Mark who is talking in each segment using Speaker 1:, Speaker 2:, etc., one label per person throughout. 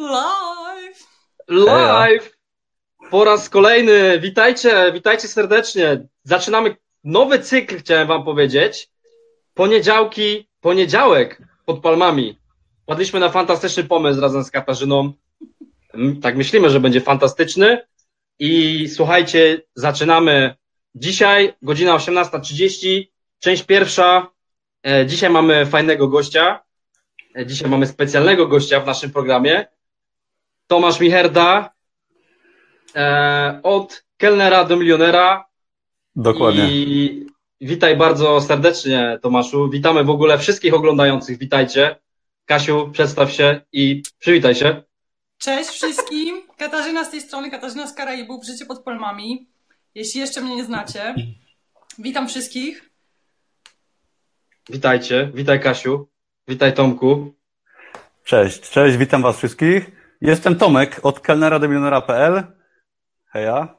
Speaker 1: Live!
Speaker 2: Live! Po raz kolejny. Witajcie, witajcie serdecznie. Zaczynamy nowy cykl, chciałem wam powiedzieć. Poniedziałki, poniedziałek pod palmami. Padliśmy na fantastyczny pomysł razem z Katarzyną. Tak myślimy, że będzie fantastyczny. I słuchajcie, zaczynamy dzisiaj, godzina 18.30, część pierwsza. E, dzisiaj mamy fajnego gościa. E, dzisiaj mamy specjalnego gościa w naszym programie. Tomasz Micherda e, od kelnera do milionera.
Speaker 3: Dokładnie.
Speaker 2: I witaj bardzo serdecznie, Tomaszu. Witamy w ogóle wszystkich oglądających. Witajcie. Kasiu, przedstaw się i przywitaj się.
Speaker 1: Cześć wszystkim. Katarzyna z tej strony, Katarzyna z Karaibów, Życie pod Palmami. Jeśli jeszcze mnie nie znacie, witam wszystkich.
Speaker 2: Witajcie. Witaj, Kasiu. Witaj, Tomku.
Speaker 3: Cześć, cześć, witam was wszystkich. Jestem Tomek od kelnera do milionera.pl. Heja.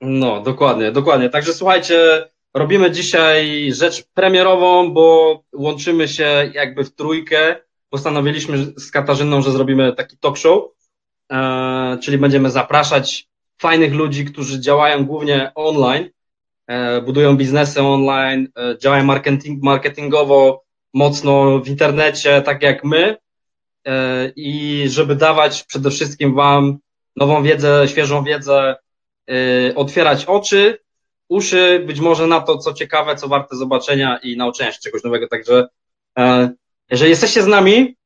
Speaker 2: No, dokładnie, dokładnie. Także słuchajcie, robimy dzisiaj rzecz premierową, bo łączymy się jakby w trójkę. Postanowiliśmy z Katarzyną, że zrobimy taki talk show, e, czyli będziemy zapraszać fajnych ludzi, którzy działają głównie online, e, budują biznesy online, e, działają marketing, marketingowo mocno w internecie, tak jak my, i żeby dawać przede wszystkim Wam nową wiedzę, świeżą wiedzę, e, otwierać oczy, uszy, być może na to, co ciekawe, co warte zobaczenia i nauczenia się czegoś nowego. Także e, jeżeli jesteście z nami,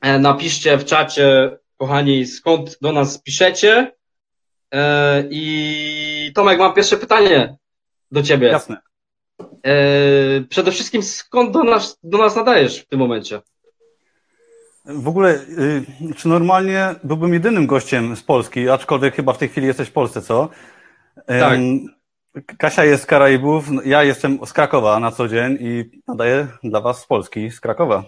Speaker 2: e, napiszcie w czacie, kochani, skąd do nas piszecie. E, I Tomek, mam pierwsze pytanie do ciebie.
Speaker 3: Jasne.
Speaker 2: E, Przede wszystkim, skąd do nas, do nas nadajesz w tym momencie?
Speaker 3: W ogóle, y, czy normalnie byłbym jedynym gościem z Polski, aczkolwiek chyba w tej chwili jesteś w Polsce, co?
Speaker 2: Tak.
Speaker 3: Kasia jest z Karaibów, ja jestem z Krakowa na co dzień i nadaję dla was z Polski, z Krakowa.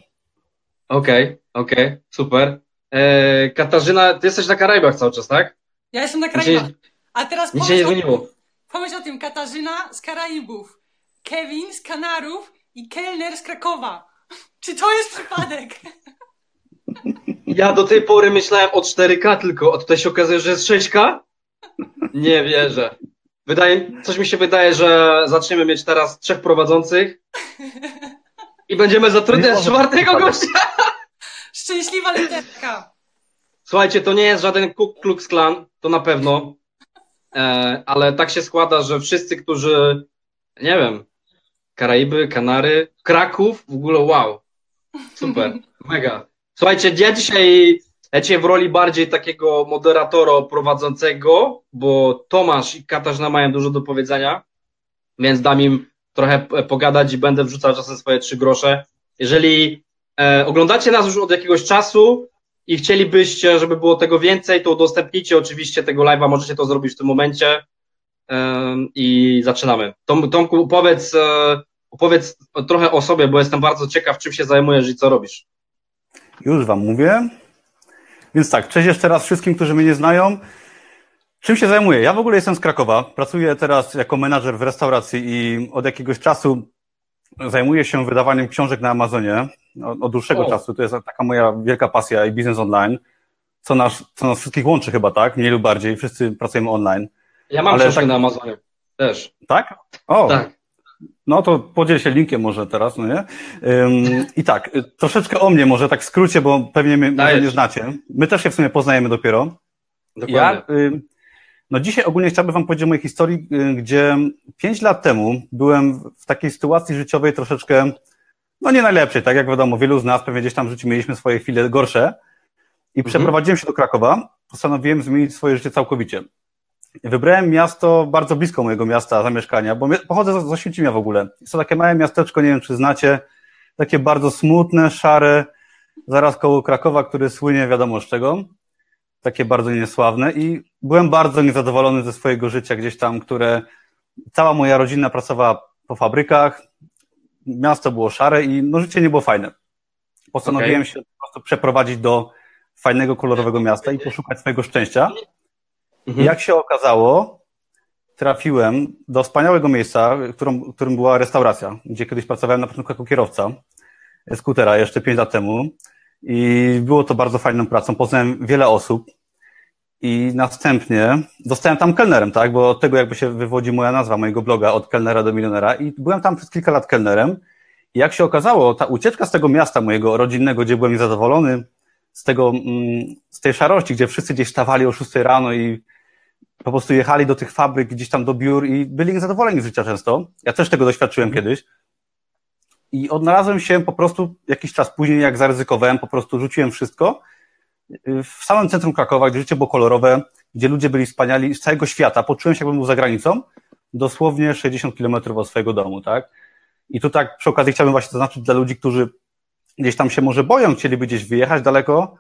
Speaker 2: Okej, okej, super. E, Katarzyna, ty jesteś na Karaibach cały czas, tak?
Speaker 1: Ja jestem na Karaibach. A teraz
Speaker 2: nie
Speaker 1: pomyśl o,
Speaker 2: zmieniło.
Speaker 1: pomyśl o tym. Katarzyna z Karaibów, Kevin z Kanarów i kelner z Krakowa. Czy to jest przypadek?
Speaker 2: Ja do tej pory myślałem o 4K tylko, a tutaj się okazuje, że jest 6K? Nie wierzę. Wydaje, coś mi się wydaje, że zaczniemy mieć teraz trzech prowadzących i będziemy zatrudniać czwartego gościa.
Speaker 1: Szczęśliwa literka.
Speaker 2: Słuchajcie, to nie jest żaden Ku Klux Klan, to na pewno, e, ale tak się składa, że wszyscy, którzy, nie wiem, Karaiby, Kanary, Kraków, w ogóle wow, super, mega. Słuchajcie, ja dzisiaj, ja w roli bardziej takiego moderatora prowadzącego, bo Tomasz i Katarzyna mają dużo do powiedzenia, więc dam im trochę pogadać i będę wrzucał czasem swoje trzy grosze. Jeżeli e, oglądacie nas już od jakiegoś czasu i chcielibyście, żeby było tego więcej, to udostępnijcie oczywiście tego live'a, możecie to zrobić w tym momencie Em, i zaczynamy. Tom, Tomku, opowiedz, e, opowiedz trochę o sobie, bo jestem bardzo ciekaw, czym się zajmujesz i co robisz.
Speaker 3: Już wam mówię. Więc tak, cześć jeszcze raz wszystkim, którzy mnie nie znają. Czym się zajmuję? Ja w ogóle jestem z Krakowa. Pracuję teraz jako menadżer w restauracji i od jakiegoś czasu zajmuję się wydawaniem książek na Amazonie. Od, od dłuższego
Speaker 2: O.
Speaker 3: czasu. To jest taka moja wielka pasja i biznes online. Co nas, co nas wszystkich łączy chyba, tak? Mniej lub bardziej. Wszyscy pracujemy online.
Speaker 2: Ja mam
Speaker 3: Ale
Speaker 2: książkę
Speaker 3: tak-
Speaker 2: na Amazonie. Też.
Speaker 3: Tak? O,
Speaker 2: Tak.
Speaker 3: No to podziel się linkiem może teraz, no nie? Ym, I tak, y, troszeczkę o mnie może tak w skrócie, bo pewnie mnie
Speaker 2: Dajesz.
Speaker 3: nie znacie. My też się w sumie poznajemy dopiero.
Speaker 2: Dokładnie.
Speaker 3: Ja, y, no dzisiaj ogólnie chciałbym Wam powiedzieć o mojej historii, y, gdzie pięć lat temu byłem w takiej sytuacji życiowej troszeczkę, no nie najlepszej, tak jak wiadomo, wielu z nas pewnie gdzieś tam w życiu mieliśmy swoje chwile gorsze i
Speaker 2: Mhm.
Speaker 3: przeprowadziłem się do Krakowa, postanowiłem zmienić swoje życie całkowicie. Wybrałem miasto bardzo blisko mojego miasta zamieszkania, bo pochodzę z Oświęcimia w ogóle. Jest to takie małe miasteczko, nie wiem czy znacie, takie bardzo smutne, szare, zaraz koło Krakowa, który słynie wiadomo z czego takie bardzo niesławne i byłem bardzo niezadowolony ze swojego życia gdzieś tam, które cała moja rodzina pracowała po fabrykach, miasto było szare i no życie nie było fajne. Postanowiłem
Speaker 2: Okej.
Speaker 3: się po prostu przeprowadzić do fajnego, kolorowego miasta i poszukać swojego szczęścia.
Speaker 2: Mhm.
Speaker 3: jak się okazało, trafiłem do wspaniałego miejsca, którą, którym była restauracja, gdzie kiedyś pracowałem na początku jako kierowca skutera jeszcze pięć lat temu. I było to bardzo fajną pracą. Poznałem wiele osób i następnie zostałem tam kelnerem, tak? Bo od tego jakby się wywodzi moja nazwa mojego bloga, od kelnera do milionera. I byłem tam przez kilka lat kelnerem. I jak się okazało, ta ucieczka z tego miasta mojego rodzinnego, gdzie byłem niezadowolony, z tego, mm, z tej szarości, gdzie wszyscy gdzieś stawali o 6 rano i po prostu jechali do tych fabryk, gdzieś tam do biur i byli niezadowoleni z życia często. Ja też tego doświadczyłem mhm. kiedyś. I odnalazłem się po prostu jakiś czas później, jak zaryzykowałem, po prostu rzuciłem wszystko w samym centrum Krakowa, gdzie życie było kolorowe, gdzie ludzie byli wspaniali z całego świata. Poczułem się, jakbym był za granicą, dosłownie 60 kilometrów od swojego domu, tak? I tu tak przy okazji chciałbym właśnie zaznaczyć dla ludzi, którzy gdzieś tam się może boją, chcieliby gdzieś wyjechać daleko,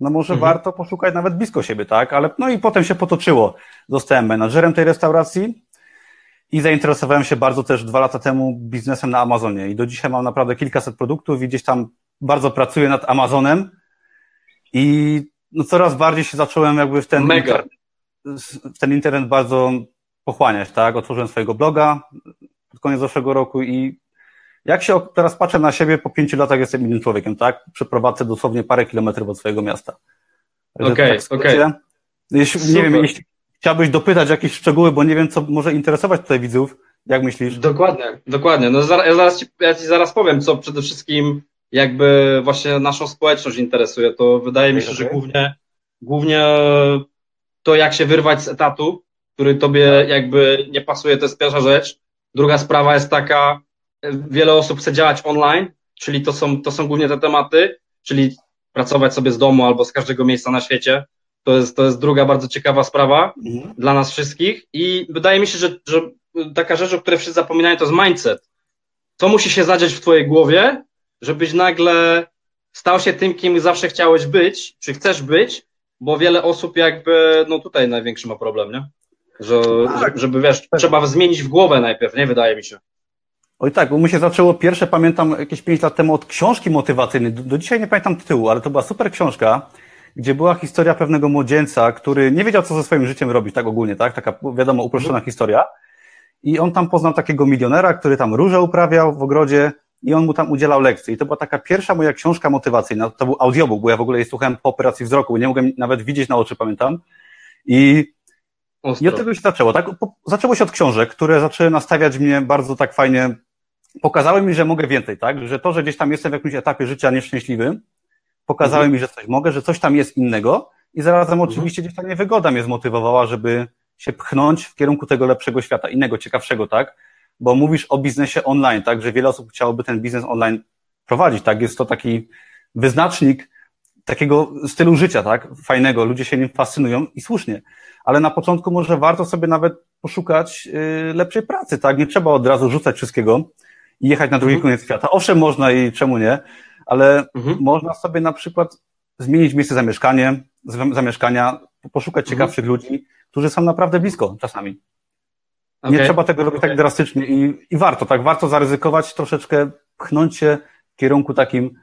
Speaker 3: no może mhm. warto poszukać nawet blisko siebie, tak? Ale no i potem się potoczyło. Zostałem menadżerem tej restauracji i zainteresowałem się bardzo też dwa lata temu biznesem na Amazonie. I do dzisiaj mam naprawdę kilkaset produktów i gdzieś tam bardzo pracuję nad Amazonem i no coraz bardziej się zacząłem jakby w ten,
Speaker 2: Mega.
Speaker 3: w ten internet bardzo pochłaniać, tak? Otworzyłem swojego bloga pod koniec zeszłego roku i jak się teraz patrzę na siebie, po pięciu latach jestem innym człowiekiem, tak? Przeprowadzę dosłownie parę kilometrów od swojego miasta.
Speaker 2: Okej, okay, tak okej. Okay.
Speaker 3: Nie wiem, jeśli chciałbyś dopytać jakieś szczegóły, bo nie wiem, co może interesować tutaj widzów. Jak myślisz?
Speaker 2: Dokładnie, dokładnie. No ja zaraz ci, ja ci zaraz powiem, co przede wszystkim jakby właśnie naszą społeczność interesuje. To wydaje mi się, że głównie, głównie to, jak się wyrwać z etatu, który tobie jakby nie pasuje, to jest pierwsza rzecz. Druga sprawa jest taka, wiele osób chce działać online, czyli to są, to są głównie te tematy, czyli pracować sobie z domu albo z każdego miejsca na świecie. To jest, to jest druga bardzo ciekawa sprawa mhm. dla nas wszystkich i wydaje mi się, że, że taka rzecz, o której wszyscy zapominają, to jest mindset. Co musi się zadziać w twojej głowie, żebyś nagle stał się tym, kim zawsze chciałeś być, czy chcesz być, bo wiele osób jakby, no tutaj największy ma problem, nie? Że, tak. żeby wiesz, trzeba zmienić w głowę najpierw, nie? Wydaje mi się.
Speaker 3: Oj tak, bo mu się zaczęło pierwsze, pamiętam jakieś pięć lat temu od książki motywacyjnej. Do, do dzisiaj nie pamiętam tytułu, ale to była super książka, gdzie była historia pewnego młodzieńca, który nie wiedział, co ze swoim życiem robić, tak ogólnie, tak? Taka, wiadomo, uproszczona historia. I on tam poznał takiego milionera, który tam róże uprawiał w ogrodzie i on mu tam udzielał lekcji. I to była taka pierwsza moja książka motywacyjna. To był audiobook, bo ja w ogóle je słuchałem po operacji wzroku, nie mogłem nawet widzieć na oczy, pamiętam. I I od tego się zaczęło. Tak? Zaczęło się od książek, które zaczęły nastawiać mnie bardzo tak fajnie pokazały mi, że mogę więcej, tak? Że to, że gdzieś tam jestem w jakimś etapie życia nieszczęśliwym, pokazały mhm. mi, że coś mogę, że coś tam jest innego i zarazem mhm. oczywiście gdzieś ta niewygoda mnie zmotywowała, żeby się pchnąć w kierunku tego lepszego świata, innego, ciekawszego, tak? Bo mówisz o biznesie online, tak? Że wiele osób chciałoby ten biznes online prowadzić, tak? Jest to taki wyznacznik takiego stylu życia, tak? Fajnego, ludzie się nim fascynują i słusznie. Ale na początku może warto sobie nawet poszukać yy, lepszej pracy, tak? Nie trzeba od razu rzucać wszystkiego i jechać na drugi mhm. koniec świata. Owszem, można i czemu nie, ale mhm. można sobie na przykład zmienić miejsce zamieszkania, zamieszkania poszukać mhm. ciekawszych ludzi, którzy są naprawdę blisko czasami. Okay. Nie trzeba tego robić okay. tak drastycznie i, i warto, tak, warto zaryzykować troszeczkę, pchnąć się w kierunku takim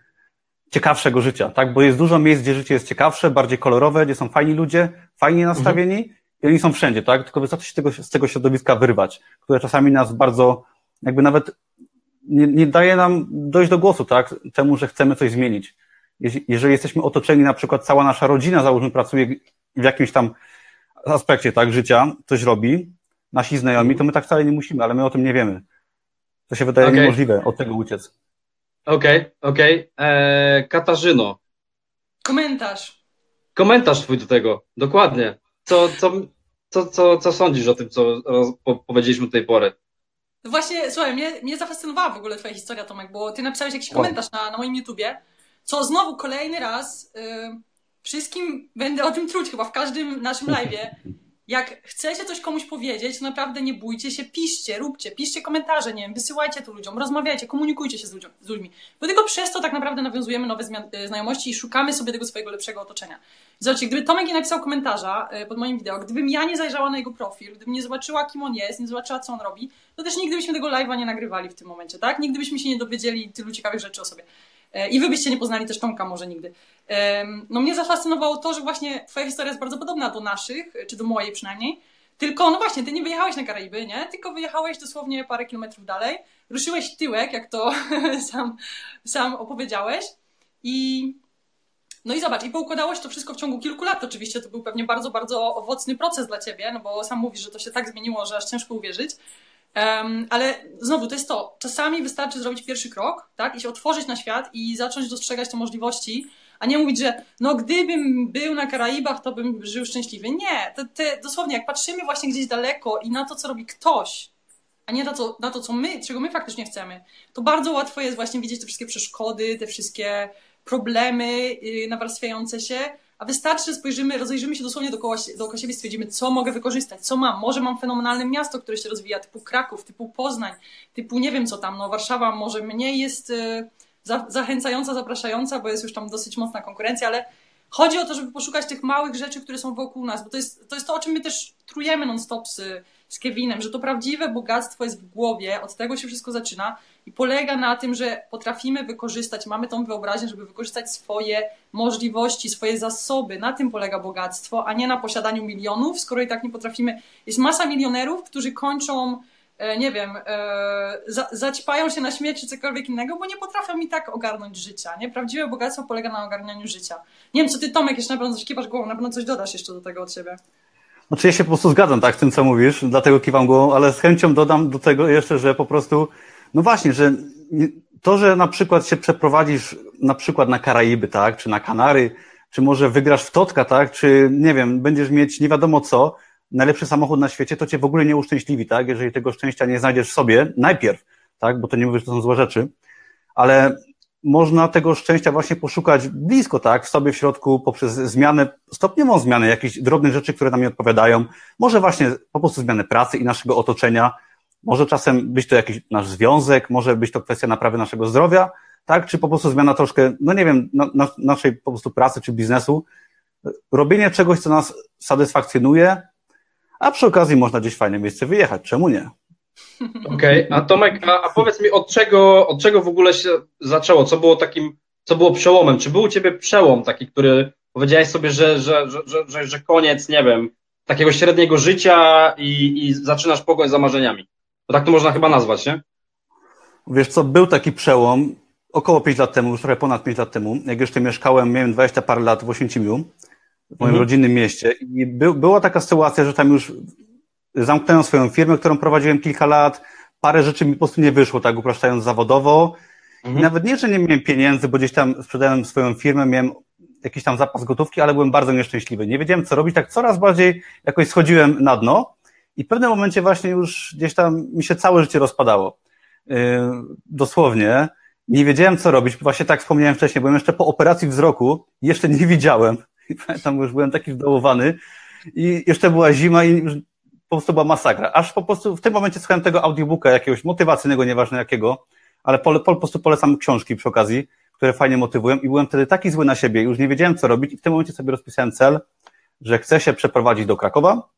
Speaker 3: ciekawszego życia, tak, bo jest dużo miejsc, gdzie życie jest ciekawsze, bardziej kolorowe, gdzie są fajni ludzie, fajnie nastawieni mhm. i oni są wszędzie, tak, tylko wystarczy się tego, z tego środowiska wyrwać, które czasami nas bardzo, jakby nawet nie, nie daje nam dojść do głosu, tak, temu, że chcemy coś zmienić. Jeżeli jesteśmy otoczeni, na przykład cała nasza rodzina, załóżmy, pracuje w jakimś tam aspekcie, tak, życia, coś robi, nasi znajomi, to my tak wcale nie musimy, ale my o tym nie wiemy. To się wydaje okay. niemożliwe od tego uciec.
Speaker 2: Okej, okay, okej. Okay. Eee, Katarzyno.
Speaker 1: Komentarz.
Speaker 2: Komentarz twój do tego, dokładnie. Co, co, co, co, co sądzisz o tym, co powiedzieliśmy do tej pory?
Speaker 1: No właśnie, słuchaj, mnie, mnie zafascynowała w ogóle twoja historia, Tomek, bo ty napisałeś jakiś komentarz na, na moim YouTubie, co znowu kolejny raz yy, wszystkim będę o tym truć chyba w każdym naszym live'ie. Jak chcecie coś komuś powiedzieć, to naprawdę nie bójcie się, piszcie, róbcie, piszcie komentarze, nie wiem, wysyłajcie to ludziom, rozmawiajcie, komunikujcie się z, ludziom, z ludźmi. Bo tylko przez to tak naprawdę nawiązujemy nowe y, znajomości i szukamy sobie tego swojego lepszego otoczenia. Zobaczcie, gdyby Tomek nie napisał komentarza y, pod moim wideo, gdybym ja nie zajrzała na jego profil, gdybym nie zobaczyła, kim on jest, nie zobaczyła, co on robi, to też nigdy byśmy tego live'a nie nagrywali w tym momencie, tak? Nigdy byśmy się nie dowiedzieli tylu ciekawych rzeczy o sobie. E, I wy byście nie poznali też Tomka może nigdy. No mnie zafascynowało to, że właśnie twoja historia jest bardzo podobna do naszych, czy do mojej przynajmniej. Tylko, no właśnie, ty nie wyjechałeś na Karaiby, nie? Tylko wyjechałeś dosłownie parę kilometrów dalej. Ruszyłeś tyłek, jak to sam, sam opowiedziałeś. I no i zobacz, i poukładałeś to wszystko w ciągu kilku lat. Oczywiście to był pewnie bardzo, bardzo owocny proces dla ciebie, no bo sam mówisz, że to się tak zmieniło, że aż ciężko uwierzyć. Um, ale znowu, to jest to. Czasami wystarczy zrobić pierwszy krok, tak? I się otworzyć na świat i zacząć dostrzegać te możliwości, a nie mówić, że no gdybym był na Karaibach, to bym żył szczęśliwy. Nie, to, to, dosłownie, jak patrzymy właśnie gdzieś daleko i na to, co robi ktoś, a nie na to, na to, co my, czego my faktycznie chcemy, to bardzo łatwo jest właśnie widzieć te wszystkie przeszkody, te wszystkie problemy yy, nawarstwiające się, a wystarczy, że spojrzymy, rozejrzymy się dosłownie dookoła, dookoła siebie, stwierdzimy, co mogę wykorzystać, co mam. Może mam fenomenalne miasto, które się rozwija, typu Kraków, typu Poznań, typu nie wiem co tam, no Warszawa może mniej jest yy, za, zachęcająca, zapraszająca, bo jest już tam dosyć mocna konkurencja, ale chodzi o to, żeby poszukać tych małych rzeczy, które są wokół nas, bo to jest to, jest to o czym my też trujemy non-stop z, z Kevinem, że to prawdziwe bogactwo jest w głowie, od tego się wszystko zaczyna i polega na tym, że potrafimy wykorzystać, mamy tą wyobraźnię, żeby wykorzystać swoje możliwości, swoje zasoby. Na tym polega bogactwo, a nie na posiadaniu milionów, skoro i tak nie potrafimy. Jest masa milionerów, którzy kończą nie wiem, e, za, zaćpają się na śmierć czy cokolwiek innego, bo nie potrafią mi tak ogarnąć życia. Nie? Prawdziwe bogactwo polega na ogarnianiu życia. Nie wiem, co ty Tomek jeszcze na pewno coś kiwasz głową, na pewno coś dodasz jeszcze do tego od siebie.
Speaker 3: Znaczy ja się po prostu zgadzam tak z tym, co mówisz, dlatego kiwam głową, ale z chęcią dodam do tego jeszcze, że po prostu, no właśnie, że to, że na przykład się przeprowadzisz na przykład na Karaiby, tak, czy na Kanary, czy może wygrasz w Totka, tak, czy nie wiem, będziesz mieć nie wiadomo co, najlepszy samochód na świecie, to cię w ogóle nie uszczęśliwi, tak, jeżeli tego szczęścia nie znajdziesz w sobie, najpierw, tak, bo to nie mówisz, że to są złe rzeczy, ale można tego szczęścia właśnie poszukać blisko, tak, w sobie, w środku, poprzez zmianę, stopniową zmianę jakichś drobnych rzeczy, które nam nie odpowiadają. Może właśnie po prostu zmianę pracy i naszego otoczenia. Może czasem być to jakiś nasz związek, może być to kwestia naprawy naszego zdrowia, tak, czy po prostu zmiana troszkę, no nie wiem, na, na, naszej po prostu pracy czy biznesu. Robienie czegoś, co nas satysfakcjonuje, a przy okazji można gdzieś fajne miejsce wyjechać. Czemu nie?
Speaker 2: Okej, okay. a Tomek, a, a, powiedz mi, od czego, od czego w ogóle się zaczęło? Co było takim, co było przełomem? Czy był u ciebie przełom taki, który powiedziałeś sobie, że, że, że, że, że koniec, nie wiem, takiego średniego życia i, i zaczynasz pogoń za marzeniami? Bo tak to można chyba nazwać, nie?
Speaker 3: Wiesz co, był taki przełom około 5 lat temu, już trochę ponad 5 lat temu, jak jeszcze mieszkałem, miałem 20 parę lat w Oświęcimiu, w moim mhm. rodzinnym mieście i by, była taka sytuacja, że tam już zamknąłem swoją firmę, którą prowadziłem kilka lat, parę rzeczy mi po prostu nie wyszło, tak upraszczając zawodowo. Mhm. I nawet nie, że nie miałem pieniędzy, bo gdzieś tam sprzedałem swoją firmę, miałem jakiś tam zapas gotówki, ale byłem bardzo nieszczęśliwy. Nie wiedziałem, co robić, tak coraz bardziej jakoś schodziłem na dno i w pewnym momencie właśnie już gdzieś tam mi się całe życie rozpadało. Yy, dosłownie. Nie wiedziałem, co robić. Właśnie tak wspomniałem wcześniej, byłem jeszcze po operacji wzroku, jeszcze nie widziałem. I pamiętam, już byłem taki zdołowany i jeszcze była zima i po prostu była masakra. Aż po prostu w tym momencie słuchałem tego audiobooka jakiegoś motywacyjnego, nieważne jakiego, ale po, po, po prostu polecam książki przy okazji, które fajnie motywują i byłem wtedy taki zły na siebie, już nie wiedziałem co robić i w tym momencie sobie rozpisałem cel, że chcę się przeprowadzić do Krakowa,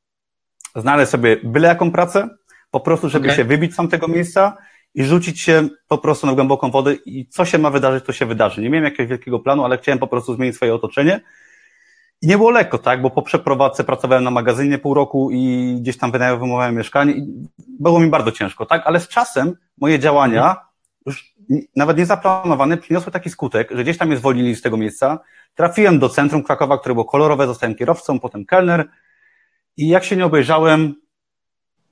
Speaker 3: znaleźć sobie byle jaką pracę, po prostu, żeby okay. się wybić z tamtego miejsca i rzucić się po prostu na głęboką wodę i co się ma wydarzyć, to się wydarzy. Nie miałem jakiegoś wielkiego planu, ale chciałem po prostu zmienić swoje otoczenie i nie było lekko, tak, bo po przeprowadzce pracowałem na magazynie pół roku i gdzieś tam wynajmowałem mieszkanie i było mi bardzo ciężko, tak, ale z czasem moje działania, już nawet niezaplanowane, przyniosły taki skutek, że gdzieś tam mnie zwolnili z tego miejsca, trafiłem do centrum Krakowa, które było kolorowe, zostałem kierowcą, potem kelner. I jak się nie obejrzałem,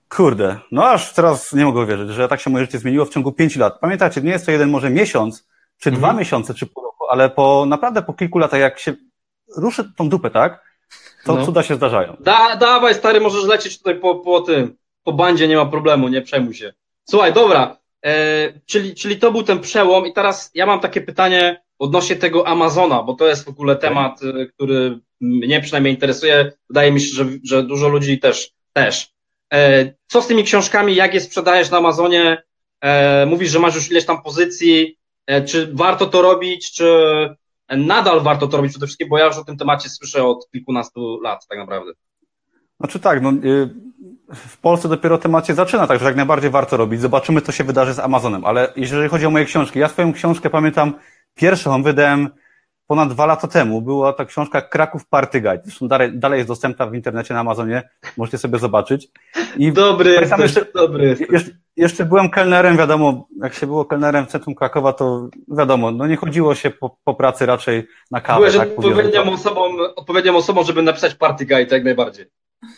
Speaker 3: kurde, no aż teraz nie mogę uwierzyć, że tak się moje życie zmieniło w ciągu pięciu lat. Pamiętacie, nie jest to jeden może miesiąc, czy mhm. dwa miesiące, czy pół roku, ale po naprawdę po kilku latach, jak się ruszę tą dupę, tak? To no. cuda się zdarzają.
Speaker 2: Da, dawaj, stary, możesz lecieć tutaj po, po tym, po bandzie, nie ma problemu, nie przejmuj się. Słuchaj, dobra, e, czyli, czyli to był ten przełom i teraz ja mam takie pytanie odnośnie tego Amazona, bo to jest w ogóle temat, e, który mnie przynajmniej interesuje. Wydaje mi się, że, że dużo ludzi też. też. E, co z tymi książkami, jak je sprzedajesz na Amazonie? E, mówisz, że masz już ileś tam pozycji, e, czy warto to robić, czy nadal warto to robić przede wszystkim, bo ja już o tym temacie słyszę od kilkunastu lat tak naprawdę.
Speaker 3: Znaczy tak, no, y, w Polsce dopiero temat się zaczyna, także jak najbardziej warto robić. Zobaczymy, co się wydarzy z Amazonem. Ale jeżeli chodzi o moje książki, ja swoją książkę pamiętam, pierwszą wydałem ponad dwa lata temu była ta książka Kraków Party Guide. Zresztą dalej, dalej jest dostępna w internecie na Amazonie, możecie sobie zobaczyć.
Speaker 2: I dobry jesteś, jeszcze, dobry.
Speaker 3: Jeszcze, jeszcze byłem kelnerem, wiadomo, jak się było kelnerem w centrum Krakowa, to wiadomo, no nie chodziło się po, po pracy raczej na kawę.
Speaker 2: Byłeś tak, odpowiednią, osobą, odpowiednią osobą, żeby napisać Party Guide jak najbardziej.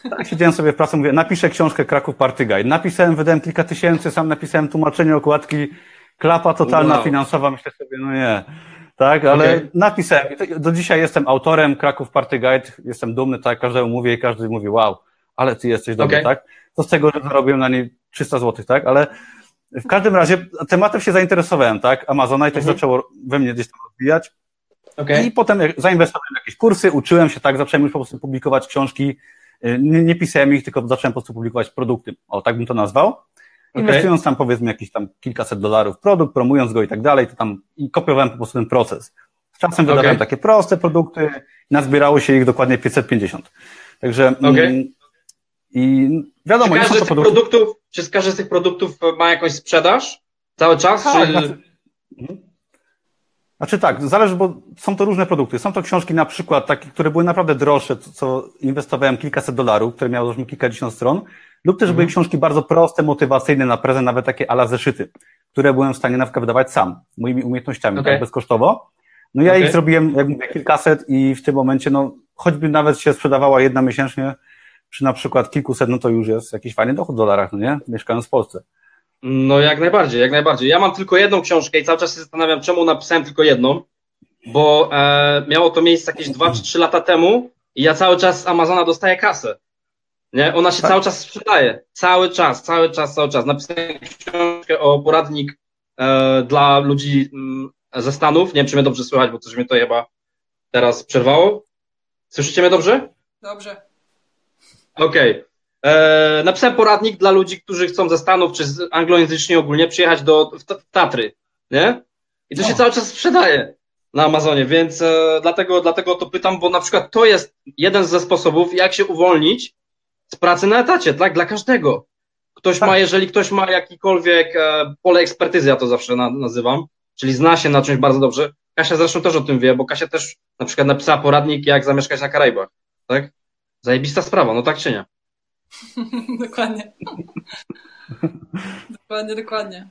Speaker 3: Tak, siedziałem sobie w pracy, mówię, napiszę książkę Kraków Party Guide. Napisałem, wydałem kilka tysięcy, sam napisałem tłumaczenie okładki, klapa totalna wow. finansowa, myślę sobie, no nie. Tak, ale okay. napisałem. Do dzisiaj jestem autorem Kraków Party Guide, jestem dumny, tak, każdemu mówię i każdy mówi, wow, ale ty jesteś dobry, okay. tak? To z tego, że zarobiłem na niej 300 zł, tak? Ale w każdym razie tematem się zainteresowałem, tak? Amazona i to się mhm. zaczęło we mnie gdzieś tam rozwijać. Okay. I potem zainwestowałem w jakieś kursy, uczyłem się, tak, zacząłem już po prostu publikować książki. Y, nie, nie pisałem ich, tylko zacząłem po prostu publikować produkty. O, tak bym to nazwał. Inwestując tam powiedzmy jakieś tam kilkaset dolarów w produkt, promując go i tak dalej, to tam i kopiowałem po prostu ten proces. Z czasem wydawałem okay. takie proste produkty, nazbierało się ich dokładnie 550. Także okay. mm, i wiadomo,
Speaker 2: czy każdy, z produkty... produktów, czy każdy z tych produktów ma jakąś sprzedaż cały czas? Tak, czy... znaczy...
Speaker 3: Mhm. Znaczy tak, zależy, bo są to różne produkty. Są to książki na przykład takie, które były naprawdę droższe, co inwestowałem kilkaset dolarów, które miały już kilkadziesiąt stron, lub też mhm. były książki bardzo proste, motywacyjne na prezent, nawet takie ala zeszyty, które byłem w stanie na przykład wydawać sam, moimi umiejętnościami, okay. tak bezkosztowo. No ja okay. ich zrobiłem, jak mówię, kilkaset i w tym momencie, no, choćby nawet się sprzedawała jedna miesięcznie, przy na przykład kilkuset, no to już jest jakiś fajny dochód w dolarach, no nie? Mieszkając w Polsce.
Speaker 2: No jak najbardziej, jak najbardziej. Ja mam tylko jedną książkę i cały czas się zastanawiam, czemu napisałem tylko jedną, bo e, miało to miejsce jakieś 2 czy 3 lata temu i ja cały czas z Amazona dostaję kasę. Nie? Ona się tak? cały czas sprzedaje. Cały czas, cały czas, cały czas. Napisałem książkę o poradnik e, dla ludzi m, mm, ze Stanów. Nie wiem, czy mnie dobrze słychać, bo coś mnie to chyba teraz przerwało. Słyszycie mnie dobrze?
Speaker 1: Dobrze.
Speaker 2: Okej. Okay. E, napisałem poradnik dla ludzi, którzy chcą ze Stanów, czy z anglojęzycznie ogólnie, przyjechać do w Tatry, nie? I to no. się cały czas sprzedaje na Amazonie, więc e, dlatego, dlatego to pytam, bo na przykład to jest jeden ze sposobów, jak się uwolnić z pracy na etacie, tak? Dla każdego. Ktoś tak. ma, jeżeli ktoś ma jakikolwiek e, pole ekspertyzy, ja to zawsze na, nazywam, czyli zna się na czymś bardzo dobrze. Kasia zresztą też o tym wie, bo Kasia też na przykład napisała poradnik, jak zamieszkać na Karaibach, tak? Zajebista sprawa, no tak czy nie?
Speaker 1: dokładnie. dokładnie, dokładnie.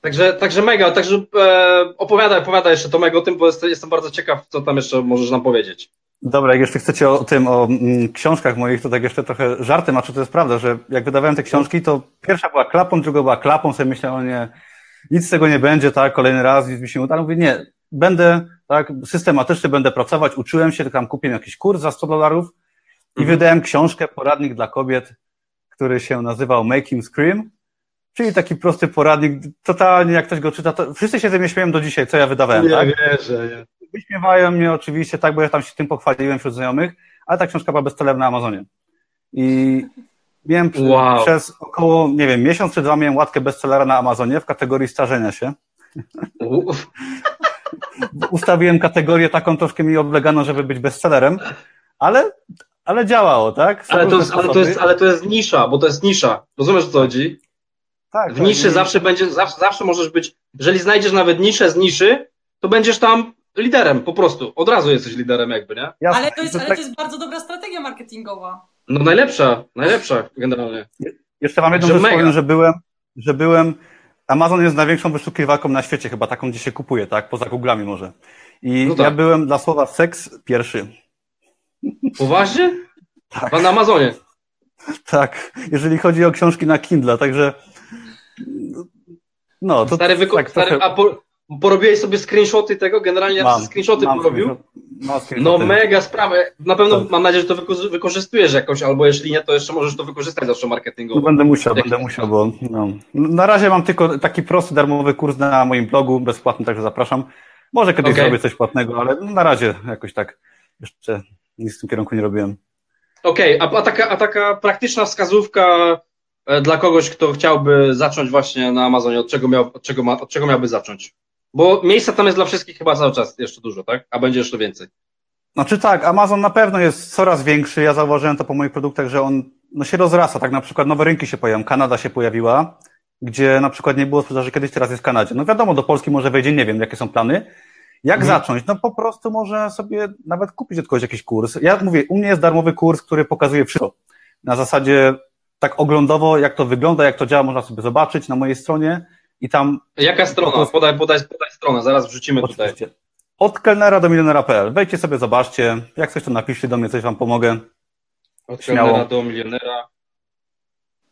Speaker 2: Także, także mega, także e, opowiadaj, opowiadaj jeszcze Tomek o tym, bo jest, jestem bardzo ciekaw, co tam jeszcze możesz nam powiedzieć.
Speaker 3: Dobra, jak jeszcze chcecie o tym, o mm, książkach moich, to tak jeszcze trochę żartem, a czy to jest prawda, że jak wydawałem te książki, to pierwsza była klapą, druga była klapą, sobie myślałem, o nie, nic z tego nie będzie, tak, kolejny raz, nic mi się uda, mówię, nie, będę, tak, systematycznie będę pracować, uczyłem się, tam kupiłem jakiś kurs za 100 dolarów, i mhm. wydałem książkę, poradnik dla kobiet, który się nazywał Making Scream, czyli taki prosty poradnik, totalnie jak ktoś go czyta, to wszyscy się ze mnie śmieją do dzisiaj, co ja wydawałem,
Speaker 2: nie
Speaker 3: tak?
Speaker 2: wierzę, nie.
Speaker 3: Wyśmiewają mnie oczywiście, tak, bo ja tam się tym pochwaliłem wśród znajomych, ale ta książka była bestsellerem na Amazonie. I miałem wow. przez około, nie wiem, miesiąc czy dwa miałem łatkę bestsellera na Amazonie w kategorii starzenia się. Ustawiłem kategorię taką troszkę mi obleganą, żeby być bestsellerem, ale ale działało, tak?
Speaker 2: Ale to, jest, ale, to jest, ale to jest nisza, bo to jest nisza. Rozumiesz o co chodzi? Tak. W tak, niszy zawsze będzie, zawsze, zawsze możesz być, jeżeli znajdziesz nawet niszę z niszy, to będziesz tam liderem po prostu. Od razu jesteś liderem jakby, nie?
Speaker 1: Jasne. Ale, to jest, ale to jest bardzo dobra strategia marketingowa.
Speaker 2: No najlepsza, najlepsza generalnie.
Speaker 3: Jeszcze mam jedną rzecz powiem, że byłem, że byłem, Amazon jest największą wyszukiwarką na świecie chyba, taką gdzie się kupuje, tak? Poza Googlami może. I no tak. ja byłem dla słowa seks pierwszy.
Speaker 2: Poważnie? Tak. Pan na Amazonie.
Speaker 3: Tak, jeżeli chodzi o książki na Kindle, także no, to
Speaker 2: stary, wyko- tak, stary, a po, porobiłeś sobie screenshoty tego? Generalnie mam, screenshoty mam porobił? no mega sprawa. Na pewno tak. mam nadzieję, że to wyko- wykorzystujesz jakoś, albo jeśli nie, to jeszcze możesz to wykorzystać zawsze marketingowo.
Speaker 3: No, będę musiał, Jak będę musiał, bo no. na razie mam tylko taki prosty, darmowy kurs na moim blogu, bezpłatny, także zapraszam. Może kiedyś okay. zrobię coś płatnego, ale na razie jakoś tak jeszcze nic w tym kierunku nie robiłem.
Speaker 2: Okej, okay, a, a, taka, a taka praktyczna wskazówka e, dla kogoś, kto chciałby zacząć właśnie na Amazonie, od czego, miał, od czego, ma, od czego miałby zacząć? Bo miejsca tam jest dla wszystkich chyba cały czas jeszcze dużo, tak? A będzie jeszcze więcej.
Speaker 3: Znaczy tak, Amazon na pewno jest coraz większy. Ja zauważyłem to po moich produktach, że on no, się rozrasta. Tak na przykład nowe rynki się pojawią. Kanada się pojawiła, gdzie na przykład nie było sprzedaży kiedyś, teraz jest w Kanadzie. No wiadomo, do Polski może wejdzie, nie wiem, jakie są plany. Jak mhm. zacząć? No po prostu można sobie nawet kupić od kogoś jakiś kurs. Ja mówię, u mnie jest darmowy kurs, który pokazuje wszystko. Na zasadzie tak oglądowo, jak to wygląda, jak to działa, można sobie zobaczyć na mojej stronie i tam...
Speaker 2: Jaka strona? Podaj, podaj, podaj stronę, zaraz wrzucimy Oczywiście. tutaj.
Speaker 3: Od kelnera do milionera.pl. Wejdźcie sobie, zobaczcie. Jak coś to napiszcie do mnie, coś wam pomogę.
Speaker 2: Od Śmiało. kelnera do milionera.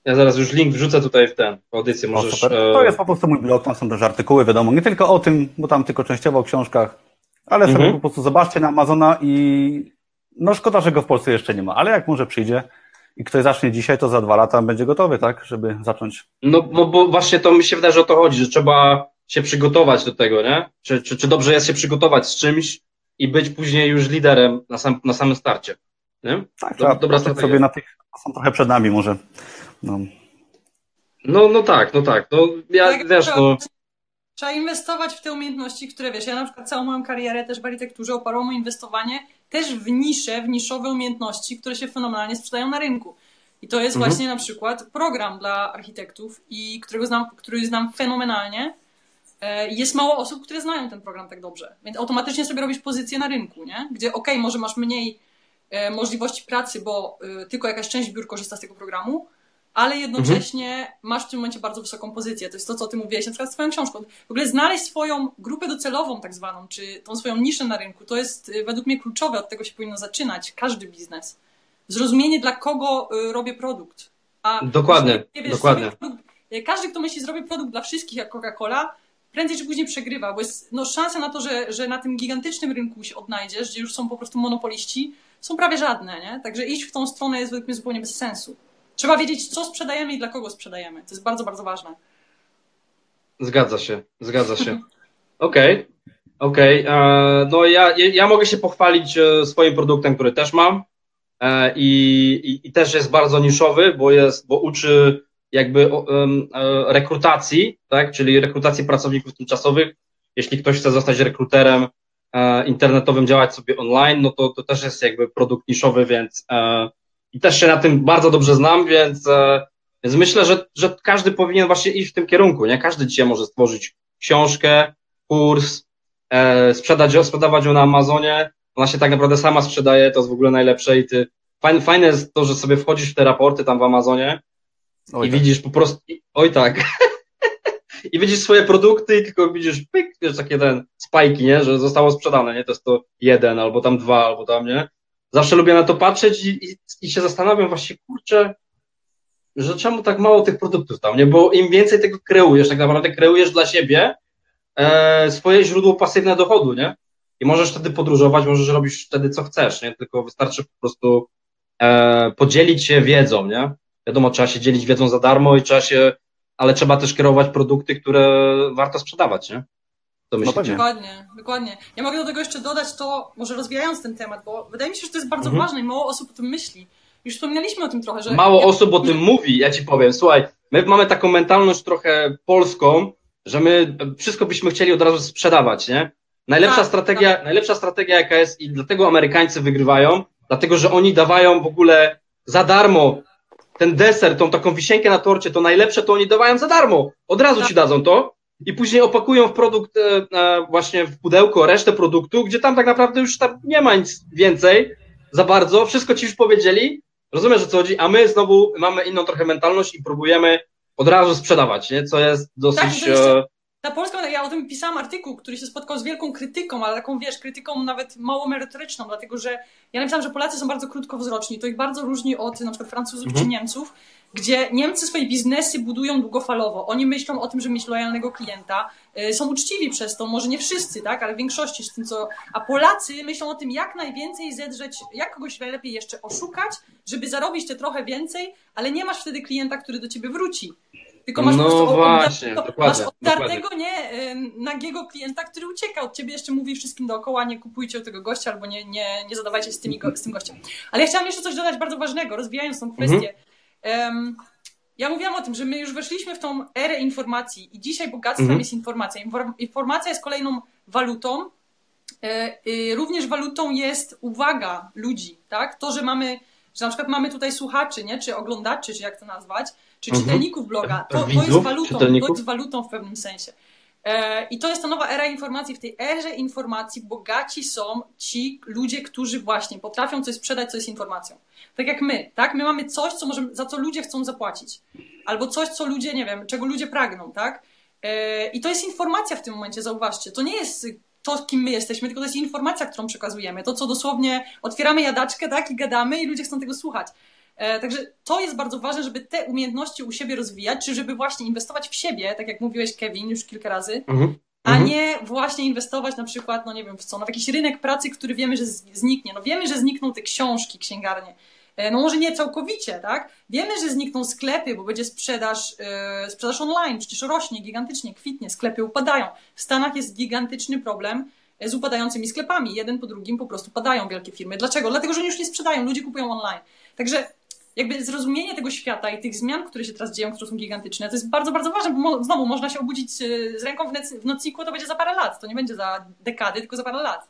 Speaker 2: Ja zaraz już link wrzucę tutaj w ten, w audycję możesz... O,
Speaker 3: to jest po prostu mój blog, tam są też artykuły, wiadomo, nie tylko o tym, bo tam tylko częściowo o książkach, ale mhm. sobie po prostu zobaczcie na Amazona i no szkoda, że go w Polsce jeszcze nie ma, ale jak może przyjdzie i ktoś zacznie dzisiaj, to za dwa lata będzie gotowy, tak, żeby zacząć.
Speaker 2: No, no bo właśnie to mi się wydaje, że o to chodzi, że trzeba się przygotować do tego, nie? Czy, czy, czy dobrze jest się przygotować z czymś i być później już liderem na, sam, na samym starcie, nie?
Speaker 3: Tak, Dob dobra strategia. sobie na tych, są trochę przed nami może. No.
Speaker 2: No, no tak, no tak. No, ja tak, wiesz, no.
Speaker 1: Trzeba inwestować w te umiejętności, które wiesz. Ja na przykład całą moją karierę też w architekturze oparło moje inwestowanie też w nisze, w niszowe umiejętności, które się fenomenalnie sprzedają na rynku. I to jest mhm. właśnie na przykład program dla architektów, i którego znam, który znam fenomenalnie. E, jest mało osób, które znają ten program tak dobrze. Więc automatycznie sobie robisz pozycję na rynku, nie? gdzie ok, może masz mniej e, możliwości pracy, bo e, tylko jakaś część biur korzysta z tego programu, ale jednocześnie mhm. masz w tym momencie bardzo wysoką pozycję. To jest to, co ty mówiłeś na przykład swoją książką. W ogóle znaleźć swoją grupę docelową tak zwaną, czy tą swoją niszę na rynku, to jest y, według mnie kluczowe, od tego się powinno zaczynać każdy biznes. Zrozumienie, dla kogo y, robię produkt.
Speaker 2: A dokładnie, wiesz, dokładnie.
Speaker 1: Produkt, y, każdy, kto myśli, zrobię produkt dla wszystkich jak Coca-Cola, prędzej czy później przegrywa, bo jest no, szansa na to, że, że na tym gigantycznym rynku się odnajdziesz, gdzie już są po prostu monopoliści, są prawie żadne, nie? Także iść w tą stronę jest według mnie zupełnie bez sensu. Trzeba wiedzieć, co sprzedajemy i dla kogo sprzedajemy. To jest bardzo, bardzo ważne.
Speaker 2: Zgadza się, zgadza się. Okej, okej. Okay. E, no ja, ja mogę się pochwalić e, swoim produktem, który też mam e, i, i, i też jest bardzo niszowy, bo jest, bo uczy jakby rekrutacji, tak, czyli rekrutacji pracowników tymczasowych. Jeśli ktoś chce zostać rekruterem internetowym, działać sobie online, no to, to też jest jakby produkt niszowy, więc i też się na tym bardzo dobrze znam, więc, e, więc myślę, że, że każdy powinien właśnie iść w tym kierunku, nie? Każdy dzisiaj może stworzyć książkę, kurs, e, sprzedać, sprzedawać ją na Amazonie, ona się tak naprawdę sama sprzedaje, to jest w ogóle najlepsze i ty, fajne, fajne jest to, że sobie wchodzisz w te raporty tam w Amazonie oj i tak. widzisz po prostu, oj tak, i widzisz swoje produkty i tylko widzisz, pyk, wiesz, takie ten spajki, nie, że zostało sprzedane, nie, to jest to jeden, albo tam dwa, albo tam, nie, zawsze lubię na to patrzeć i, i, i się zastanawiam właśnie, kurczę, że czemu tak mało tych produktów tam, nie? Bo im więcej tego kreujesz, tak naprawdę kreujesz dla siebie e, swoje źródło pasywne dochodu, nie? I możesz wtedy podróżować, możesz robić wtedy co chcesz, nie? Tylko wystarczy po prostu e, podzielić się wiedzą, nie? Wiadomo, trzeba się dzielić wiedzą za darmo i trzeba się, ale trzeba też kierować produkty, które warto sprzedawać, nie?
Speaker 1: To no dokładnie, dokładnie. Ja mogę do tego jeszcze dodać to, może rozwijając ten temat, bo wydaje mi się, że to jest bardzo mhm. ważne i mało osób o tym myśli. Już wspominaliśmy o tym trochę, że.
Speaker 2: Mało ja... osób o tym mówi, ja ci powiem. Słuchaj, my mamy taką mentalność trochę polską, że my wszystko byśmy chcieli od razu sprzedawać, nie? Najlepsza tak, strategia, tak. najlepsza strategia jaka jest i dlatego Amerykańcy wygrywają, dlatego że oni dawają w ogóle za darmo ten deser, tą taką wisienkę na torcie, to najlepsze to oni dawają za darmo. Od razu tak. ci dadzą to i później opakują w produkt e, e, właśnie w pudełko resztę produktu, gdzie tam tak naprawdę już tam nie ma nic więcej za bardzo, wszystko ci już powiedzieli, rozumiesz o co chodzi, a my znowu mamy inną trochę mentalność i próbujemy od razu sprzedawać, nie? co jest dosyć... Tak,
Speaker 1: ta Polska, ja o tym pisałam artykuł, który się spotkał z wielką krytyką, ale taką, wiesz, krytyką nawet mało merytoryczną, dlatego że ja napisałam, że Polacy są bardzo krótkowzroczni, to ich bardzo różni od na przykład Francuzów mhm. czy Niemców, gdzie Niemcy swoje biznesy budują długofalowo. Oni myślą o tym, że mieć lojalnego klienta. Y, są uczciwi przez to, może nie wszyscy, tak, ale w większości z tym, co. A Polacy myślą o tym, jak najwięcej zedrzeć, jak kogoś najlepiej jeszcze oszukać, żeby zarobić te trochę więcej, ale nie masz wtedy klienta, który do ciebie wróci. Tylko masz
Speaker 2: no
Speaker 1: prostu
Speaker 2: właśnie,
Speaker 1: masz oddartego, nie, nagiego klienta, który ucieka od ciebie, jeszcze mówi wszystkim dookoła, nie kupujcie u tego gościa albo nie, nie, nie zadawajcie z, tymi, z tym gościem. Ale ja chciałam jeszcze coś dodać bardzo ważnego, rozwijając tą kwestię. Mhm Um, ja mówiłam o tym, że my już weszliśmy w tą erę informacji i dzisiaj bogactwem mhm. jest informacja. Informacja jest kolejną walutą. E, również walutą jest uwaga ludzi, tak? To, że mamy, że na przykład mamy tutaj słuchaczy, nie? czy oglądaczy, czy jak to nazwać, czy mhm. czytelników bloga, to, to jest walutą, to jest walutą w pewnym sensie. E, I to jest ta nowa era informacji. W tej erze informacji bogaci są ci ludzie, którzy właśnie potrafią coś sprzedać, co jest informacją. Tak jak my, tak? My mamy coś, co możemy, za co ludzie chcą zapłacić. Albo coś, co ludzie, nie wiem, czego ludzie pragną, tak? E, I to jest informacja w tym momencie, zauważcie. To nie jest to, kim my jesteśmy, tylko to jest informacja, którą przekazujemy. To, co dosłownie otwieramy jadaczkę, tak? I gadamy i ludzie chcą tego słuchać. E, także to jest bardzo ważne, żeby te umiejętności u siebie rozwijać, czy żeby właśnie inwestować w siebie, tak jak mówiłeś Kevin już kilka razy, mhm. a mhm. nie właśnie inwestować na przykład, no nie wiem w co, no w jakiś rynek pracy, który wiemy, że zniknie. No wiemy, że znikną te książki, księgarnie. E, no może nie całkowicie, tak? Wiemy, że znikną sklepy, bo będzie sprzedaż, yy, sprzedaż online, przecież rośnie gigantycznie, kwitnie, sklepy upadają. W Stanach jest gigantyczny problem z upadającymi sklepami. Jeden po drugim po prostu padają wielkie firmy. Dlaczego? Dlatego, że oni już nie sprzedają, ludzie kupują online. Także jakby zrozumienie tego świata i tych zmian, które się teraz dzieją, które są gigantyczne, to jest bardzo, bardzo ważne, bo znowu można się obudzić e, z ręką w nocniku, to będzie za parę lat, to nie będzie za dekady, tylko za parę lat.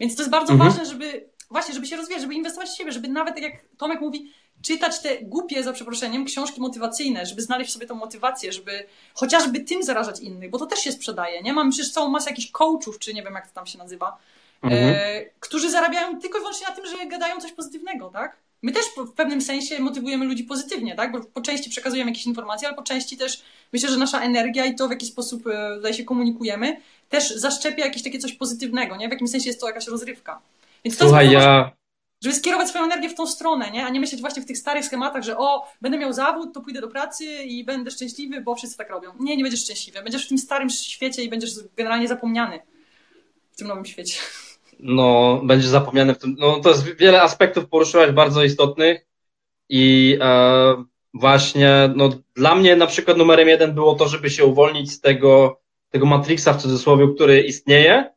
Speaker 1: Więc to jest bardzo mhm. ważne, żeby właśnie, żeby się rozwijać, żeby inwestować w siebie, żeby nawet, tak jak Tomek mówi, czytać te głupie, za przeproszeniem, książki motywacyjne, żeby znaleźć w sobie tą motywację, żeby chociażby tym zarażać innych, bo to też się sprzedaje, nie? Mamy przecież całą masę jakichś coachów, czy nie wiem, jak to tam się nazywa, mhm. e, którzy zarabiają tylko i wyłącznie na tym, że gadają coś pozytywnego, tak? My też w pewnym sensie motywujemy ludzi pozytywnie, tak? Bo po części przekazujemy jakieś informacje, ale po części też myślę, że nasza energia i to, w jaki sposób e, tutaj się komunikujemy, też zaszczepia jakieś takie coś pozytywnego, nie? W jakimś sensie jest to jakaś rozrywka. Więc to
Speaker 2: Słuchaj, jest ja...
Speaker 1: żeby skierować swoją energię w tą stronę, nie? A nie myśleć właśnie w tych starych schematach, że o, będę miał zawód, to pójdę do pracy i będę szczęśliwy, bo wszyscy tak robią. Nie, nie będziesz szczęśliwy. Będziesz w tym starym świecie i będziesz generalnie zapomniany w tym nowym świecie
Speaker 2: no, będzie zapomniane w tym. No, to jest wiele aspektów poruszyłaś bardzo istotnych i e, właśnie, no, dla mnie na przykład numerem jeden było to, żeby się uwolnić z tego, tego Matrixa w cudzysłowie, który istnieje,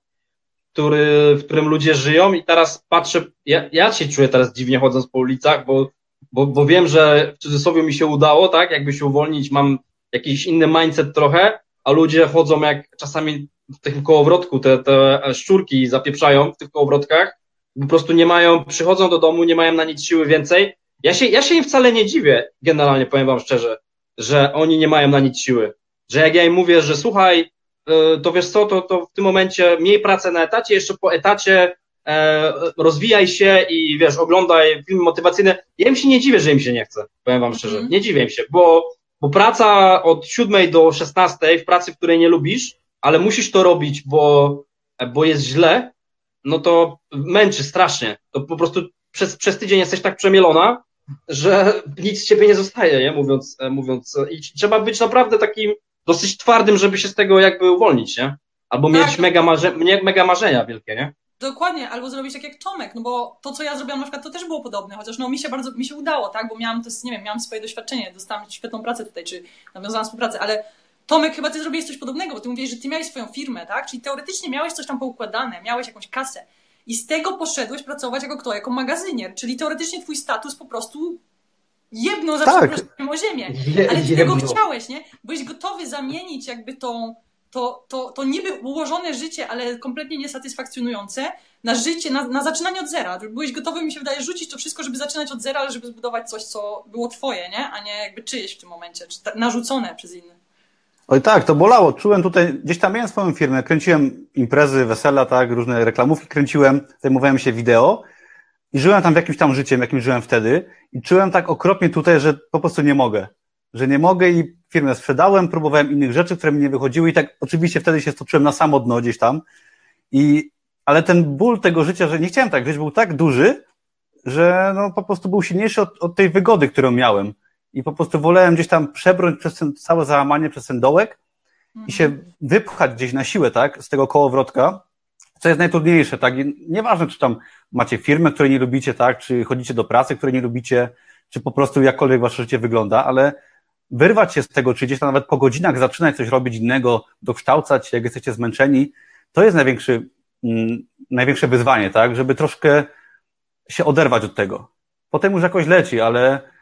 Speaker 2: który, w którym ludzie żyją i teraz patrzę, ja, ja się czuję teraz dziwnie chodząc po ulicach, bo, bo, bo wiem, że w cudzysłowie mi się udało, tak, jakby się uwolnić, mam jakiś inny mindset trochę, a ludzie chodzą jak czasami w tym kołowrotku te, te szczurki zapieprzają w tych kołowrotkach, po prostu nie mają, przychodzą do domu, nie mają na nic siły więcej. Ja się, ja się im wcale nie dziwię, generalnie powiem wam szczerze, że oni nie mają na nic siły. Że jak ja im mówię, że słuchaj, e, to wiesz co, to, to w tym momencie miej pracę na etacie, jeszcze po etacie e, rozwijaj się i wiesz, oglądaj filmy motywacyjne. Ja im się nie dziwię, że im się nie chce, powiem wam szczerze. Mhm. Nie dziwię im się, bo, bo praca od 7 do 16 w pracy, której nie lubisz, ale musisz to robić, bo, bo jest źle, no to męczy strasznie. To po prostu przez, przez tydzień jesteś tak przemielona, że nic z ciebie nie zostaje, nie? Mówiąc, mówiąc. I trzeba być naprawdę takim dosyć twardym, żeby się z tego jakby uwolnić, nie? Albo tak. mieć mega, marze, mega marzenia wielkie, nie?
Speaker 1: Dokładnie, albo zrobić tak jak Tomek, no bo to, co ja zrobiłam na przykład, to też było podobne, chociaż no mi się bardzo, mi się udało, tak, bo miałam to, nie wiem, miałam swoje doświadczenie, dostałam świetną pracę tutaj, czy nawiązałam współpracę, ale Tomek, chyba ty zrobiłeś coś podobnego, bo ty mówiłeś, że ty miałeś swoją firmę, tak? Czyli teoretycznie miałeś coś tam poukładane, miałeś jakąś kasę i z tego poszedłeś pracować jako kto? Jako magazynier. Czyli teoretycznie twój status po prostu jedno za tak. o ziemię. Ale ty tego chciałeś, nie? Byłeś gotowy zamienić jakby tą, to, to, to niby ułożone życie, ale kompletnie niesatysfakcjonujące, na życie, na, na zaczynanie od zera. Byłeś gotowy, mi się wydaje, rzucić to wszystko, żeby zaczynać od zera, ale żeby zbudować coś, co było twoje, nie? A nie jakby czyjeś w tym momencie, czy narzucone przez innych.
Speaker 3: Oj tak, to bolało. Czułem tutaj, gdzieś tam miałem swoją firmę, kręciłem imprezy, wesela, tak, różne reklamówki kręciłem, zajmowałem się wideo i żyłem tam w jakimś tam życiem, jakim żyłem wtedy i czułem tak okropnie tutaj, że po prostu nie mogę. Że nie mogę i firmę sprzedałem, próbowałem innych rzeczy, które mi nie wychodziły i tak oczywiście wtedy się stoczyłem na samo dno gdzieś tam i, ale ten ból tego życia, że nie chciałem tak żyć, był tak duży, że no po prostu był silniejszy od, od tej wygody, którą miałem i po prostu wolałem gdzieś tam przebrnąć przez ten całe załamanie, przez ten dołek i się mhm. wypchać gdzieś na siłę, tak, z tego kołowrotka, co jest najtrudniejsze, tak, I nieważne, czy tam macie firmę, której nie lubicie, tak, czy chodzicie do pracy, której nie lubicie, czy po prostu jakkolwiek wasze życie wygląda, ale wyrwać się z tego, czy gdzieś tam nawet po godzinach zaczynać coś robić innego, dokształcać, jak jesteście zmęczeni, to jest największy, mm, największe wyzwanie, tak, żeby troszkę się oderwać od tego. Potem już jakoś leci, ale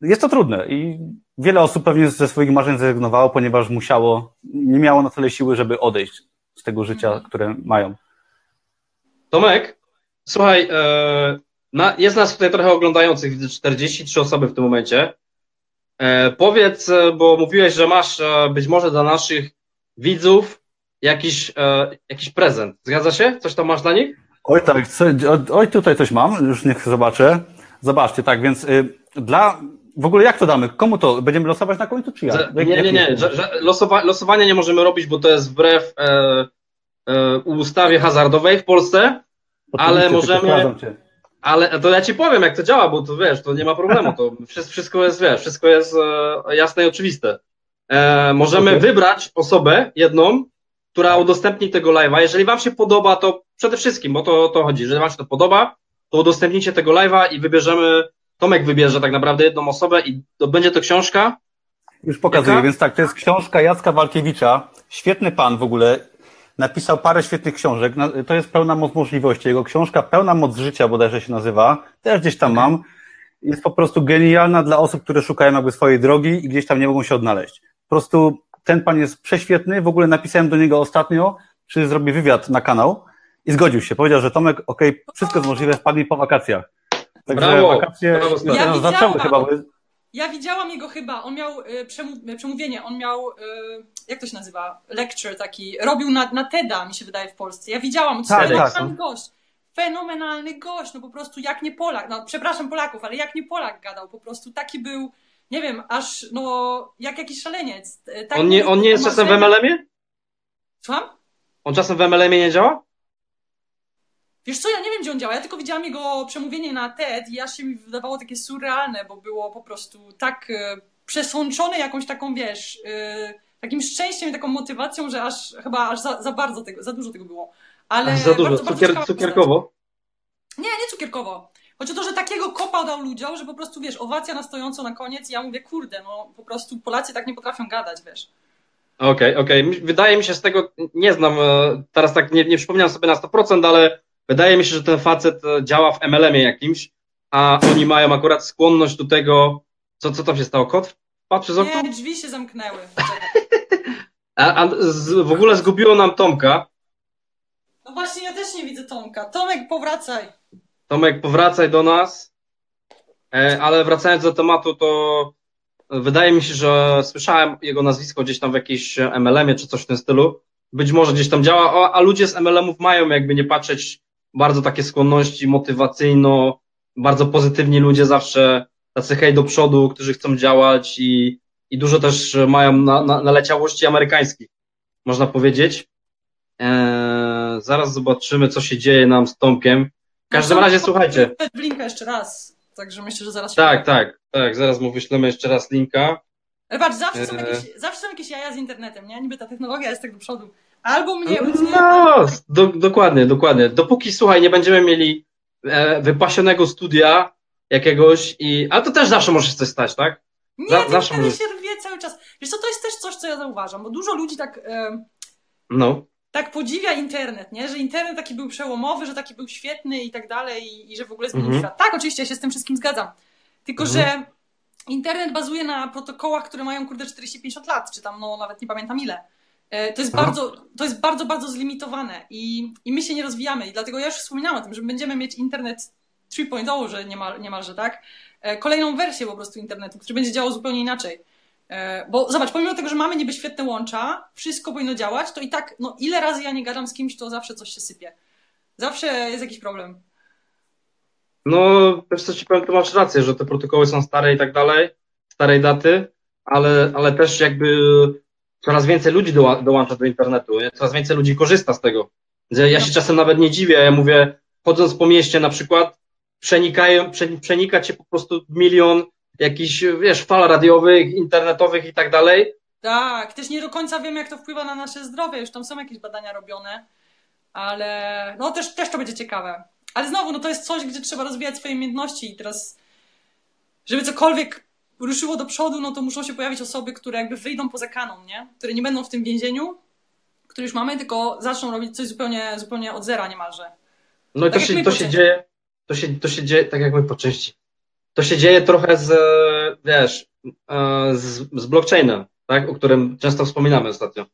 Speaker 3: jest to trudne i wiele osób pewnie ze swoich marzeń zrezygnowało, ponieważ musiało, nie miało na tyle siły, żeby odejść z tego życia, mhm. które mają.
Speaker 2: Tomek, słuchaj, e, jest nas tutaj trochę oglądających, widzę 43 osoby w tym momencie. E, powiedz, e, bo mówiłeś, że masz być może dla naszych widzów jakiś, e, jakiś prezent. Zgadza się? Coś tam masz dla nich?
Speaker 3: Oj tak, co, oj tutaj coś mam, już niech zobaczę. Zobaczcie, tak, więc y, dla, w ogóle jak to damy? Komu to? Będziemy losować na końcu, czy ja?
Speaker 2: Że, nie, nie, nie, że, że losowa, losowania nie możemy robić, bo to jest wbrew e, e, ustawie hazardowej w Polsce, ale możemy... Ale to ja ci powiem, jak to działa, bo to wiesz, to nie ma problemu. To wszystko jest, wiesz, wszystko jest e, jasne i oczywiste. E, możemy okay. wybrać osobę jedną, która udostępni tego live'a. Jeżeli Wam się podoba, to przede wszystkim, bo to to chodzi, jeżeli Wam się to podoba, to udostępnijcie tego live'a i wybierzemy, Tomek wybierze tak naprawdę jedną osobę i to będzie to książka.
Speaker 3: Już pokazuję, Jaka? więc tak, to jest książka Jacka Walkiewicza. Świetny pan w ogóle. Napisał parę świetnych książek. To jest pełna moc możliwości. Jego książka Pełna moc życia bodajże się nazywa. Też gdzieś tam mam. Jest po prostu genialna dla osób, które szukają jakby swojej drogi i gdzieś tam nie mogą się odnaleźć. Po prostu ten pan jest prześwietny. W ogóle napisałem do niego ostatnio, czy zrobi wywiad na kanał i zgodził się. Powiedział, że Tomek, okej, okay, wszystko jest możliwe, wpadnij po wakacjach.
Speaker 2: Także brawo, wakacje
Speaker 1: brawo, ja zaczęły chyba. Bo... Ja widziałam jego chyba, on miał y, przemówienie, on miał, y, jak to się nazywa, lecture taki, robił na, na TEDa, mi się wydaje, w Polsce. Ja widziałam, to tak, tak, gość, fenomenalny gość, no po prostu jak nie Polak, no przepraszam Polaków, ale jak nie Polak gadał, po prostu taki był, nie wiem, aż no, jak jakiś szaleniec.
Speaker 2: Tak on nie, on nie jest czasem w MLM-ie?
Speaker 1: Słucham?
Speaker 2: On czasem w MLM-ie nie działa?
Speaker 1: Wiesz co, ja nie wiem, gdzie on działa. Ja tylko widziałam jego przemówienie na TED i aż się mi wydawało takie surrealne, bo było po prostu tak e, przesączone jakąś taką, wiesz, e, takim szczęściem i taką motywacją, że aż chyba aż za, za bardzo tego, za dużo tego było. Ale
Speaker 2: za dużo, bardzo, Cukier, bardzo cukierkowo?
Speaker 1: Nie, nie cukierkowo. Chodzi o to, że takiego kopa dał ludziom, że po prostu, wiesz, owacja na stojąco na koniec i ja mówię, kurde, no po prostu Polacy tak nie potrafią gadać, wiesz.
Speaker 2: Okej, okay, okej. Okay. Wydaje mi się z tego, nie znam, e, teraz tak nie, nie przypomniałem sobie na 100%, ale Wydaje mi się, że ten facet e, działa w MLM-ie jakimś, a oni mają akurat skłonność do tego, co, co tam się stało? Kot wpadł przez okno?
Speaker 1: Nie, drzwi się zamknęły.
Speaker 2: a, a z, w ogóle zgubiło nam Tomka.
Speaker 1: No właśnie, ja też nie widzę Tomka. Tomek, powracaj.
Speaker 2: Tomek, powracaj do nas. E, ale wracając do tematu, to wydaje mi się, że słyszałem jego nazwisko gdzieś tam w jakiejś MLM-ie czy coś w tym stylu. Być może gdzieś tam działa, a ludzie z MLM-ów mają jakby nie patrzeć bardzo takie skłonności motywacyjno, bardzo pozytywni ludzie zawsze, tacy hej do przodu, którzy chcą działać i, i dużo też mają na, na, naleciałości amerykańskich, można powiedzieć. Eee, zaraz zobaczymy, co się dzieje nam z Tomkiem. W każdym no, razie, słuchajcie.
Speaker 1: linka jeszcze raz, także myślę, że zaraz się
Speaker 2: Tak, tak, tak, zaraz mu wyślemy jeszcze raz linka.
Speaker 1: Ale patrz, zawsze są, jakieś, zawsze są jakieś jaja z internetem, nie? Niby ta technologia jest tak do przodu. Albo mnie
Speaker 2: No, do, dokładnie, dokładnie. Dopóki, słuchaj, nie będziemy mieli e, wypasionego studia jakiegoś i... A to też zawsze może coś stać, tak?
Speaker 1: Nie, Za, zawsze może... się rwie cały czas. Wiesz co, to jest też coś, co ja zauważam, bo dużo ludzi tak... E,
Speaker 2: no.
Speaker 1: Tak podziwia internet, nie? Że internet taki był przełomowy, że taki był świetny i tak dalej i, i że w ogóle zmienił mhm. świat. Tak, oczywiście, ja się z tym wszystkim zgadzam. Tylko, mhm. że internet bazuje na protokołach, które mają, kurde, 40-50 lat, czy tam, no, nawet nie pamiętam ile. E, to jest, bardzo, to jest bardzo, bardzo zlimitowane i, i my się nie rozwijamy. I dlatego ja już wspominałam o tym, że będziemy mieć internet 3.0, że niemal, niemalże tak, e, kolejną wersję po prostu internetu, który będzie działał zupełnie inaczej. E, bo zobacz, pomimo tego, że mamy niby świetne łącza, wszystko powinno działać, to i tak, no ile razy ja nie gadam z kimś, to zawsze coś się sypie. Zawsze jest jakiś problem.
Speaker 2: No, też co ci powiem, to masz rację, że te protokoły są stare i tak dalej, starej daty, ale, ale też jakby coraz więcej ludzi doła, dołącza do internetu, nie? coraz więcej ludzi korzysta z tego. Ja się czasem nawet nie dziwię, ja mówię, chodząc po mieście na przykład, przenikają, przenika cię po prostu milion jakichś, wiesz, fal radiowych, internetowych i tak dalej.
Speaker 1: Tak, też nie do końca wiem, jak to wpływa na nasze zdrowie, już tam są jakieś badania robione, ale no też, też to będzie ciekawe. Ale znowu, no to jest coś, gdzie trzeba rozwijać swoje umiejętności i teraz, żeby cokolwiek ruszyło do przodu, no to muszą się pojawić osoby, które jakby wyjdą poza kanon, nie? Które nie będą w tym więzieniu, które już mamy, tylko zaczną robić coś zupełnie, zupełnie od zera niemalże.
Speaker 2: No i tak to, się, to się dzieje, to się, to się dzieje tak jak my po części. To się dzieje trochę z, wiesz, e, z, z blockchainem, tak? O którym często wspominamy ostatnio.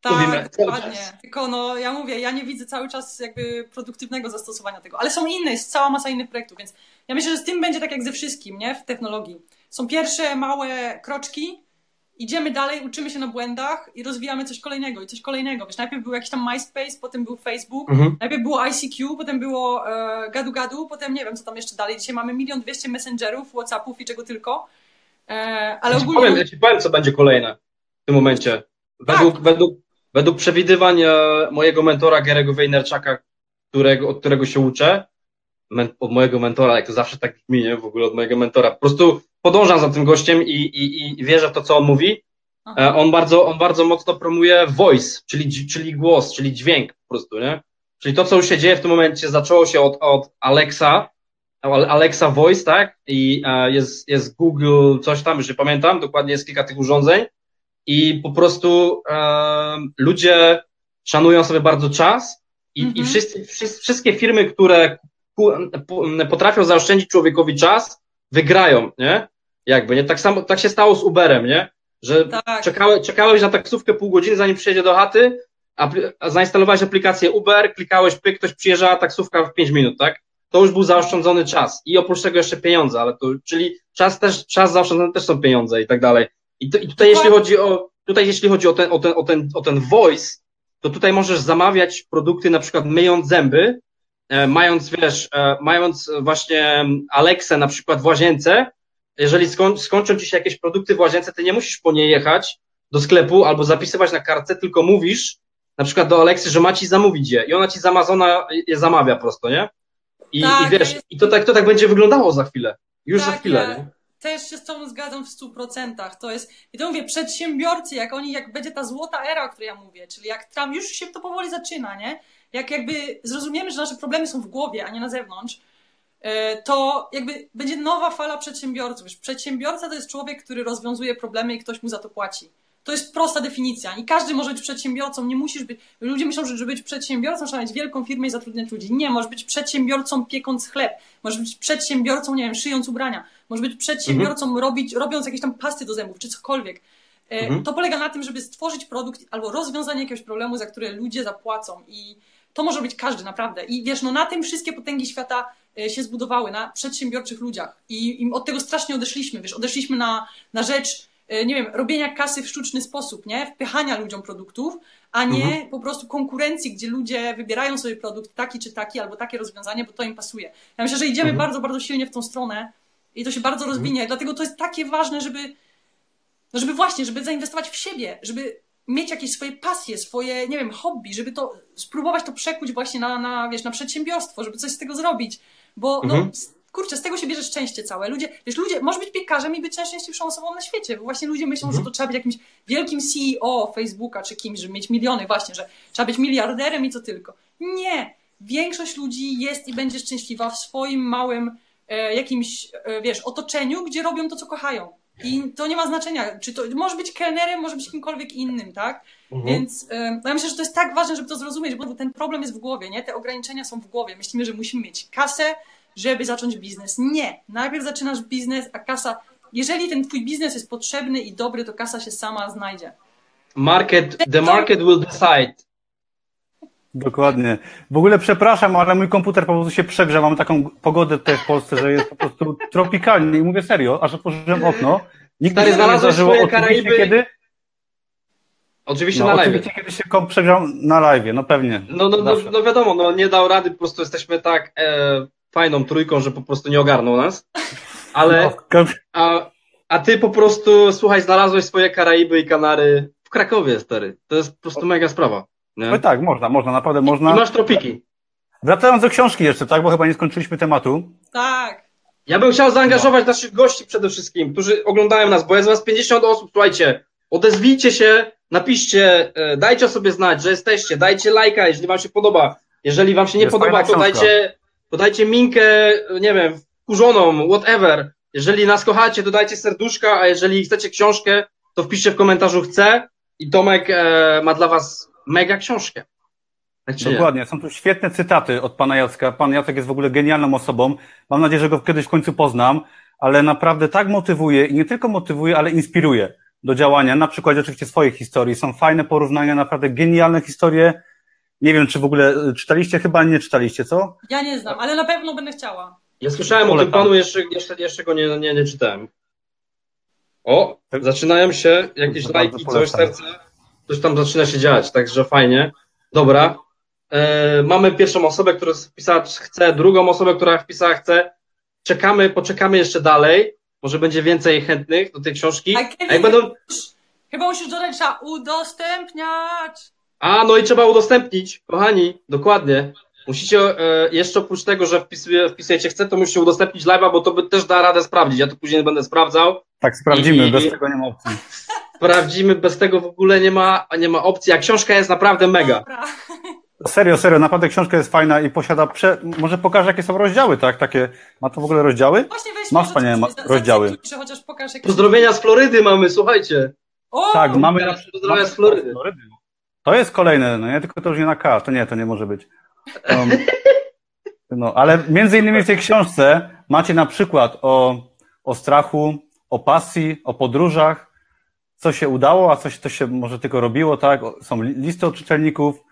Speaker 1: Tak, Mówimy dokładnie. Tylko no, ja mówię, ja nie widzę cały czas jakby produktywnego zastosowania tego, ale są inne, jest cała masa innych projektów, więc ja myślę, że z tym będzie tak jak ze wszystkim, nie? W technologii są pierwsze małe kroczki idziemy dalej, uczymy się na błędach i rozwijamy coś kolejnego i coś kolejnego. Wiesz, najpierw był jakiś tam MySpace, potem był Facebook, mhm. najpierw było ICQ, potem było e, Gadu Gadu, potem nie wiem, co tam jeszcze dalej. Dzisiaj mamy milion dwieście messengerów, Whatsappów i czego tylko.
Speaker 2: E, ale ja ogólnie... Powiem, ja ci powiem, co będzie kolejne w tym momencie. Według, tak. według, według przewidywań e, mojego mentora Gary'ego Vaynerchuka, którego, od którego się uczę, od mojego mentora, jak to zawsze tak brzmi, nie? W ogóle od mojego mentora. Po prostu podążam za tym gościem i, i, i wierzę w to, co on mówi. Aha. E, on bardzo, on bardzo mocno promuje voice, czyli, czyli głos, czyli dźwięk po prostu, nie? Czyli to, co już się dzieje w tym momencie, zaczęło się od, od Alexa, Alexa Voice, tak? I e, jest, jest Google, coś tam, już nie pamiętam, dokładnie jest kilka tych urządzeń. I po prostu e, ludzie szanują sobie bardzo czas i, mhm. i wszyscy, wszyscy, wszystkie firmy, które potrafią zaoszczędzić człowiekowi czas, wygrają, nie? Jakby, nie? Tak samo, tak się stało z Uberem, nie? Że tak. czekałeś, czekałeś na taksówkę pół godziny, zanim przyjedzie do chaty, a zainstalowałeś aplikację Uber, klikałeś, pyk, ktoś przyjeżdża, taksówka w 5 minut, tak? To już był zaoszczędzony czas. I oprócz tego jeszcze pieniądze, ale to, czyli czas też, czas zaoszczędzony też są pieniądze i tak dalej. I, to, i tutaj, jeśli chodzi o, tutaj, jeśli chodzi o ten, o ten, o ten, o ten voice, to tutaj możesz zamawiać produkty, na przykład myjąc zęby, mając, wiesz, e, mając właśnie Alexę na przykład w łazience, jeżeli skoń, skończą ci się jakieś produkty w łazience, ty nie musisz po nie jechać do sklepu albo zapisywać na kartce, tylko mówisz na przykład do Aleksy, że ma ci zamówić je i ona ci z Amazona je zamawia prosto, nie? I, tak, i wiesz, jest... i to tak, to tak będzie wyglądało za chwilę. Już tak, za chwilę, ja... nie?
Speaker 1: też się z tobą zgadzam w stu procentach. To jest, i to mówię, przedsiębiorcy, jak oni, jak będzie ta złota era, o której ja mówię, czyli jak Trump, już się to powoli zaczyna, nie? Jak jakby zrozumiemy, że nasze problemy są w głowie, a nie na zewnątrz, e, to jakby będzie nowa fala przedsiębiorców. Wiesz, przedsiębiorca to jest człowiek, który rozwiązuje problemy i ktoś mu za to płaci. To jest prosta definicja. I każdy może być przedsiębiorcą, nie musisz być. Ludzie myślą, że żeby być przedsiębiorcą, trzeba mieć wielką firmę i zatrudniać ludzi. Nie, możesz być przedsiębiorcą piekąc chleb, możesz być przedsiębiorcą, nie wiem, szyjąc ubrania, możesz być przedsiębiorcą mhm. robić, robiąc jakieś tam pasty do zębów, czy cokolwiek. E, mhm. To polega na tym, żeby stworzyć produkt albo rozwiązanie jakiegoś problemu, za które ludzie zapłacą. I to może być każdy, naprawdę. I wiesz, no na tym wszystkie potęgi świata e, się zbudowały, na przedsiębiorczych ludziach. I, i od tego strasznie odeszliśmy, wiesz, odeszliśmy na, na rzecz, e, nie wiem, robienia kasy w sztuczny sposób, nie? Wpychania ludziom produktów, a nie mhm. po prostu konkurencji, gdzie ludzie wybierają sobie produkt taki czy taki, albo takie rozwiązanie, bo to im pasuje. Ja myślę, że idziemy mhm. bardzo, bardzo silnie w tą stronę i to się bardzo mhm. rozwinie. Dlatego to jest takie ważne, żeby, no żeby właśnie, żeby zainwestować w siebie, żeby mieć jakieś swoje pasje, swoje, nie wiem, hobby, żeby to spróbować to przekuć właśnie na, na wiesz, na przedsiębiorstwo, żeby coś z tego zrobić. Bo no, mhm. no, kurczę, z tego się bierze szczęście całe. Ludzie, wiesz, ludzie, może być piekarzem i być najszczęśliwszą osobą na świecie, bo właśnie ludzie myślą, mhm. że to trzeba być jakimś wielkim CEO Facebooka czy kimś, żeby mieć miliony właśnie, że trzeba być miliarderem i co tylko. Nie! Większość ludzi jest i będzie szczęśliwa w swoim małym e, jakimś, e, wiesz, otoczeniu, gdzie robią to, co kochają. I to nie ma znaczenia, czy to może być kelnerem, może być kimkolwiek innym, tak? Mhm. Więc y, ja myślę, że to jest tak ważne, żeby to zrozumieć, bo ten problem jest w głowie, nie? Te ograniczenia są w głowie. Myślimy, że musimy mieć kasę, żeby zacząć biznes. Nie. Najpierw zaczynasz biznes, a kasa. Jeżeli ten twój biznes jest potrzebny i dobry, to kasa się sama znajdzie.
Speaker 2: Market, the market will decide.
Speaker 3: Dokładnie. W ogóle przepraszam, ale mój komputer po prostu się przegrzał. Mam taką pogodę tutaj w Polsce, że jest po prostu tropikalnie i mówię serio, aż otworzyłem okno. Się nie zdarzyło oczywiście kiedy.
Speaker 2: Oczywiście no, na live.
Speaker 3: Oczywiście kiedy się komp przegrzał na live, no pewnie.
Speaker 2: No, no, no, no, wiadomo, no nie dał rady, po prostu jesteśmy tak e, fajną trójką, że po prostu nie ogarnął nas. Ale no, a, a ty po prostu, słuchaj, znalazłeś swoje Karaiby i Kanary w Krakowie, stary. To jest po prostu mega sprawa.
Speaker 3: No tak, można, można, naprawdę można.
Speaker 2: I masz tropiki.
Speaker 3: Wracając do książki jeszcze, tak? Bo chyba nie skończyliśmy tematu.
Speaker 1: Tak.
Speaker 2: Ja bym chciał zaangażować no. naszych gości przede wszystkim, którzy oglądają nas, bo jest was 50 osób, słuchajcie, odezwijcie się, napiszcie, e, dajcie sobie znać, że jesteście, dajcie lajka, jeżeli wam się podoba. Jeżeli wam się nie jest podoba, to dajcie, to dajcie minkę, nie wiem, kurzoną, whatever. Jeżeli nas kochacie, to dajcie serduszka, a jeżeli chcecie książkę, to wpiszcie w komentarzu chcę i Tomek e, ma dla was mega książkę.
Speaker 3: Tak Dokładnie, są tu świetne cytaty od pana Jacka. Pan Jacek jest w ogóle genialną osobą. Mam nadzieję, że go kiedyś w końcu poznam, ale naprawdę tak motywuje i nie tylko motywuje, ale inspiruje do działania. Na przykład oczywiście swojej historii. Są fajne porównania, naprawdę genialne historie. Nie wiem, czy w ogóle e, czytaliście? Chyba nie czytaliście, co?
Speaker 1: Ja nie znam, ale na pewno będę chciała.
Speaker 2: Ja słyszałem o tym panu, jeszcze, jeszcze, jeszcze go nie, nie, nie czytałem. O, zaczynają się jakieś lajki, coś,
Speaker 3: polecam.
Speaker 2: serce. Coś tam zaczyna się dziać, także fajnie. Dobra. E, mamy pierwszą osobę, która wpisała chce, drugą osobę, która wpisała chce. Czekamy, poczekamy jeszcze dalej. Może będzie więcej chętnych do tej książki.
Speaker 1: A
Speaker 2: A jak będą.
Speaker 1: Chyba musisz dodać, trzeba udostępniać.
Speaker 2: A, no i trzeba udostępnić, kochani, dokładnie. Musicie e, jeszcze oprócz tego, że wpisuje, wpisujecie chce, to musicie udostępnić live'a, bo to by też da radę sprawdzić. Ja to później będę sprawdzał.
Speaker 3: Tak, sprawdzimy,
Speaker 2: I-
Speaker 3: bez tego nie ma opcji.
Speaker 2: Sprawdzimy, bez tego w ogóle nie ma, nie ma opcji. A książka jest naprawdę mega.
Speaker 1: Dobra.
Speaker 3: Serio, serio, naprawdę książka jest fajna i posiada. Prze... Może pokażę, jakie są rozdziały, tak? Takie. Ma to w ogóle rozdziały?
Speaker 1: Właśnie weź
Speaker 3: Ma wspaniałe ma- rozdziały.
Speaker 1: chociaż pokaż
Speaker 2: Pozdrowienia z Florydy mamy, słuchajcie.
Speaker 1: O!
Speaker 3: Tak, mamy
Speaker 2: pozdrawiam z Florydy.
Speaker 3: To jest kolejne, no nie, tylko to już nie na K, to nie, to nie może być. Um, no, ale między innymi w tej książce macie na przykład o, o strachu, o pasji, o podróżach, co się udało, a coś to się może tylko robiło, tak? Są li- listy od czytelników,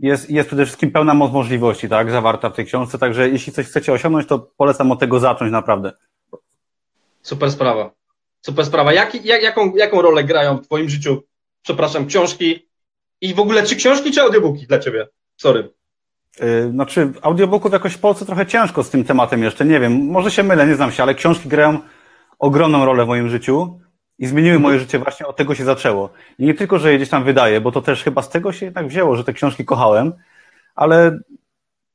Speaker 3: jest, jest przede wszystkim pełna moc możliwości, tak, zawarta w tej książce, także jeśli coś chcecie osiągnąć, to polecam od tego zacząć naprawdę.
Speaker 2: Super sprawa. Super sprawa. Jak, jak, jaką, jaką rolę grają w twoim życiu, przepraszam, książki i w ogóle czy książki, czy audiobooki dla ciebie? Sorry.
Speaker 3: Yy, Znaczy, audiobooków jakoś w Polsce trochę ciężko z tym tematem jeszcze, nie wiem, może się mylę, nie znam się, ale książki grają ogromną rolę w moim życiu i zmieniły moje życie właśnie, od tego się zaczęło. I nie tylko, że je gdzieś tam wydaję, bo to też chyba z tego się jednak wzięło, że te książki kochałem, ale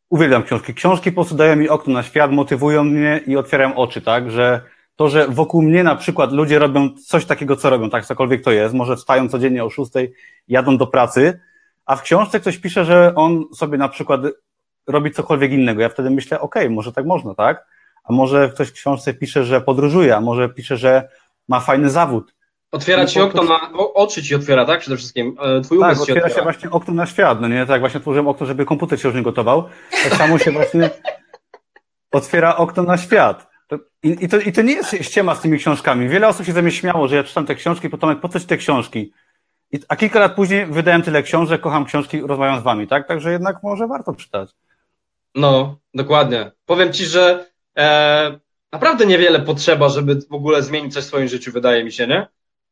Speaker 3: uwielbiam książki. Książki po prostu dają mi okno na świat, motywują mnie i otwierają oczy, tak, że to, że wokół mnie na przykład ludzie robią coś takiego, co robią, tak, cokolwiek to jest, może wstają codziennie o szóstej, jadą do pracy, a w książce ktoś pisze, że on sobie na przykład robi cokolwiek innego. Ja wtedy myślę, okej, może tak można, tak? A może ktoś w książce pisze, że podróżuje, a może pisze, że ma fajny zawód.
Speaker 2: Otwiera
Speaker 3: No
Speaker 2: ci
Speaker 3: po
Speaker 2: okno na, oczy ci otwiera, tak? Przede wszystkim. E, Twój
Speaker 3: Tak,
Speaker 2: ci
Speaker 3: otwiera się
Speaker 2: otwiera.
Speaker 3: właśnie okno na świat, no nie? Tak, właśnie otworzyłem okno, żeby komputer się już nie gotował. Tak samo się właśnie otwiera okno na świat. I, i, to, I to nie jest ściema z tymi książkami. Wiele osób się ze mnie śmiało, że ja czytam te książki, potem po co ci te książki? I, a kilka lat później wydałem tyle książek, kocham książki, rozmawiam z wami, tak? Także jednak może warto czytać.
Speaker 2: No, dokładnie. Powiem ci, że e, naprawdę niewiele potrzeba, żeby w ogóle zmienić coś w swoim życiu, wydaje mi się, nie?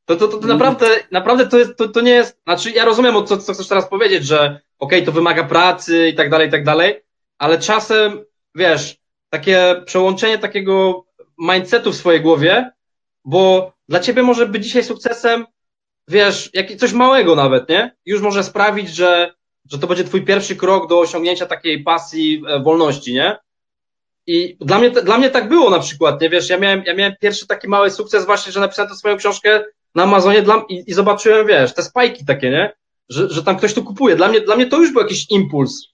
Speaker 2: To, to, to, to naprawdę, naprawdę to, jest, to, to nie jest. Znaczy, ja rozumiem, o co, co chcesz teraz powiedzieć, że okej, to wymaga pracy i tak dalej, i tak dalej, ale czasem, wiesz, takie przełączenie takiego mindsetu w swojej głowie, bo dla ciebie może być dzisiaj sukcesem, wiesz, jak, coś małego nawet, nie? Już może sprawić, że, że to będzie twój pierwszy krok do osiągnięcia takiej pasji, e, wolności, nie? I dla mnie, dla mnie tak było na przykład, nie wiesz, ja miałem, ja miałem pierwszy taki mały sukces właśnie, że napisałem tę swoją książkę na Amazonie dla, i, i zobaczyłem, wiesz, te spajki takie, nie? Że, że tam ktoś to kupuje. Dla mnie, dla mnie to już był jakiś impuls.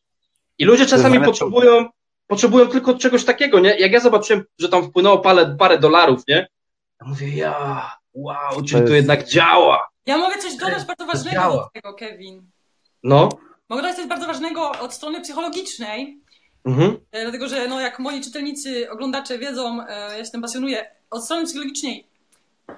Speaker 2: I ludzie czasami potrzebują, potrzebują tylko czegoś takiego, nie? Jak ja zobaczyłem, że tam wpłynęło parę, parę dolarów, nie? Ja mówię, ja, wow, czyli to,
Speaker 3: jest-
Speaker 2: jednak działa.
Speaker 1: Ja mogę coś dodać bardzo ważnego do tego, Kevin.
Speaker 2: No.
Speaker 1: Mogę dodać coś bardzo ważnego od strony psychologicznej,
Speaker 2: Mhm.
Speaker 1: e, dlatego że no, jak moi czytelnicy, oglądacze wiedzą, e, ja się tym pasjonuję, od strony psychologicznej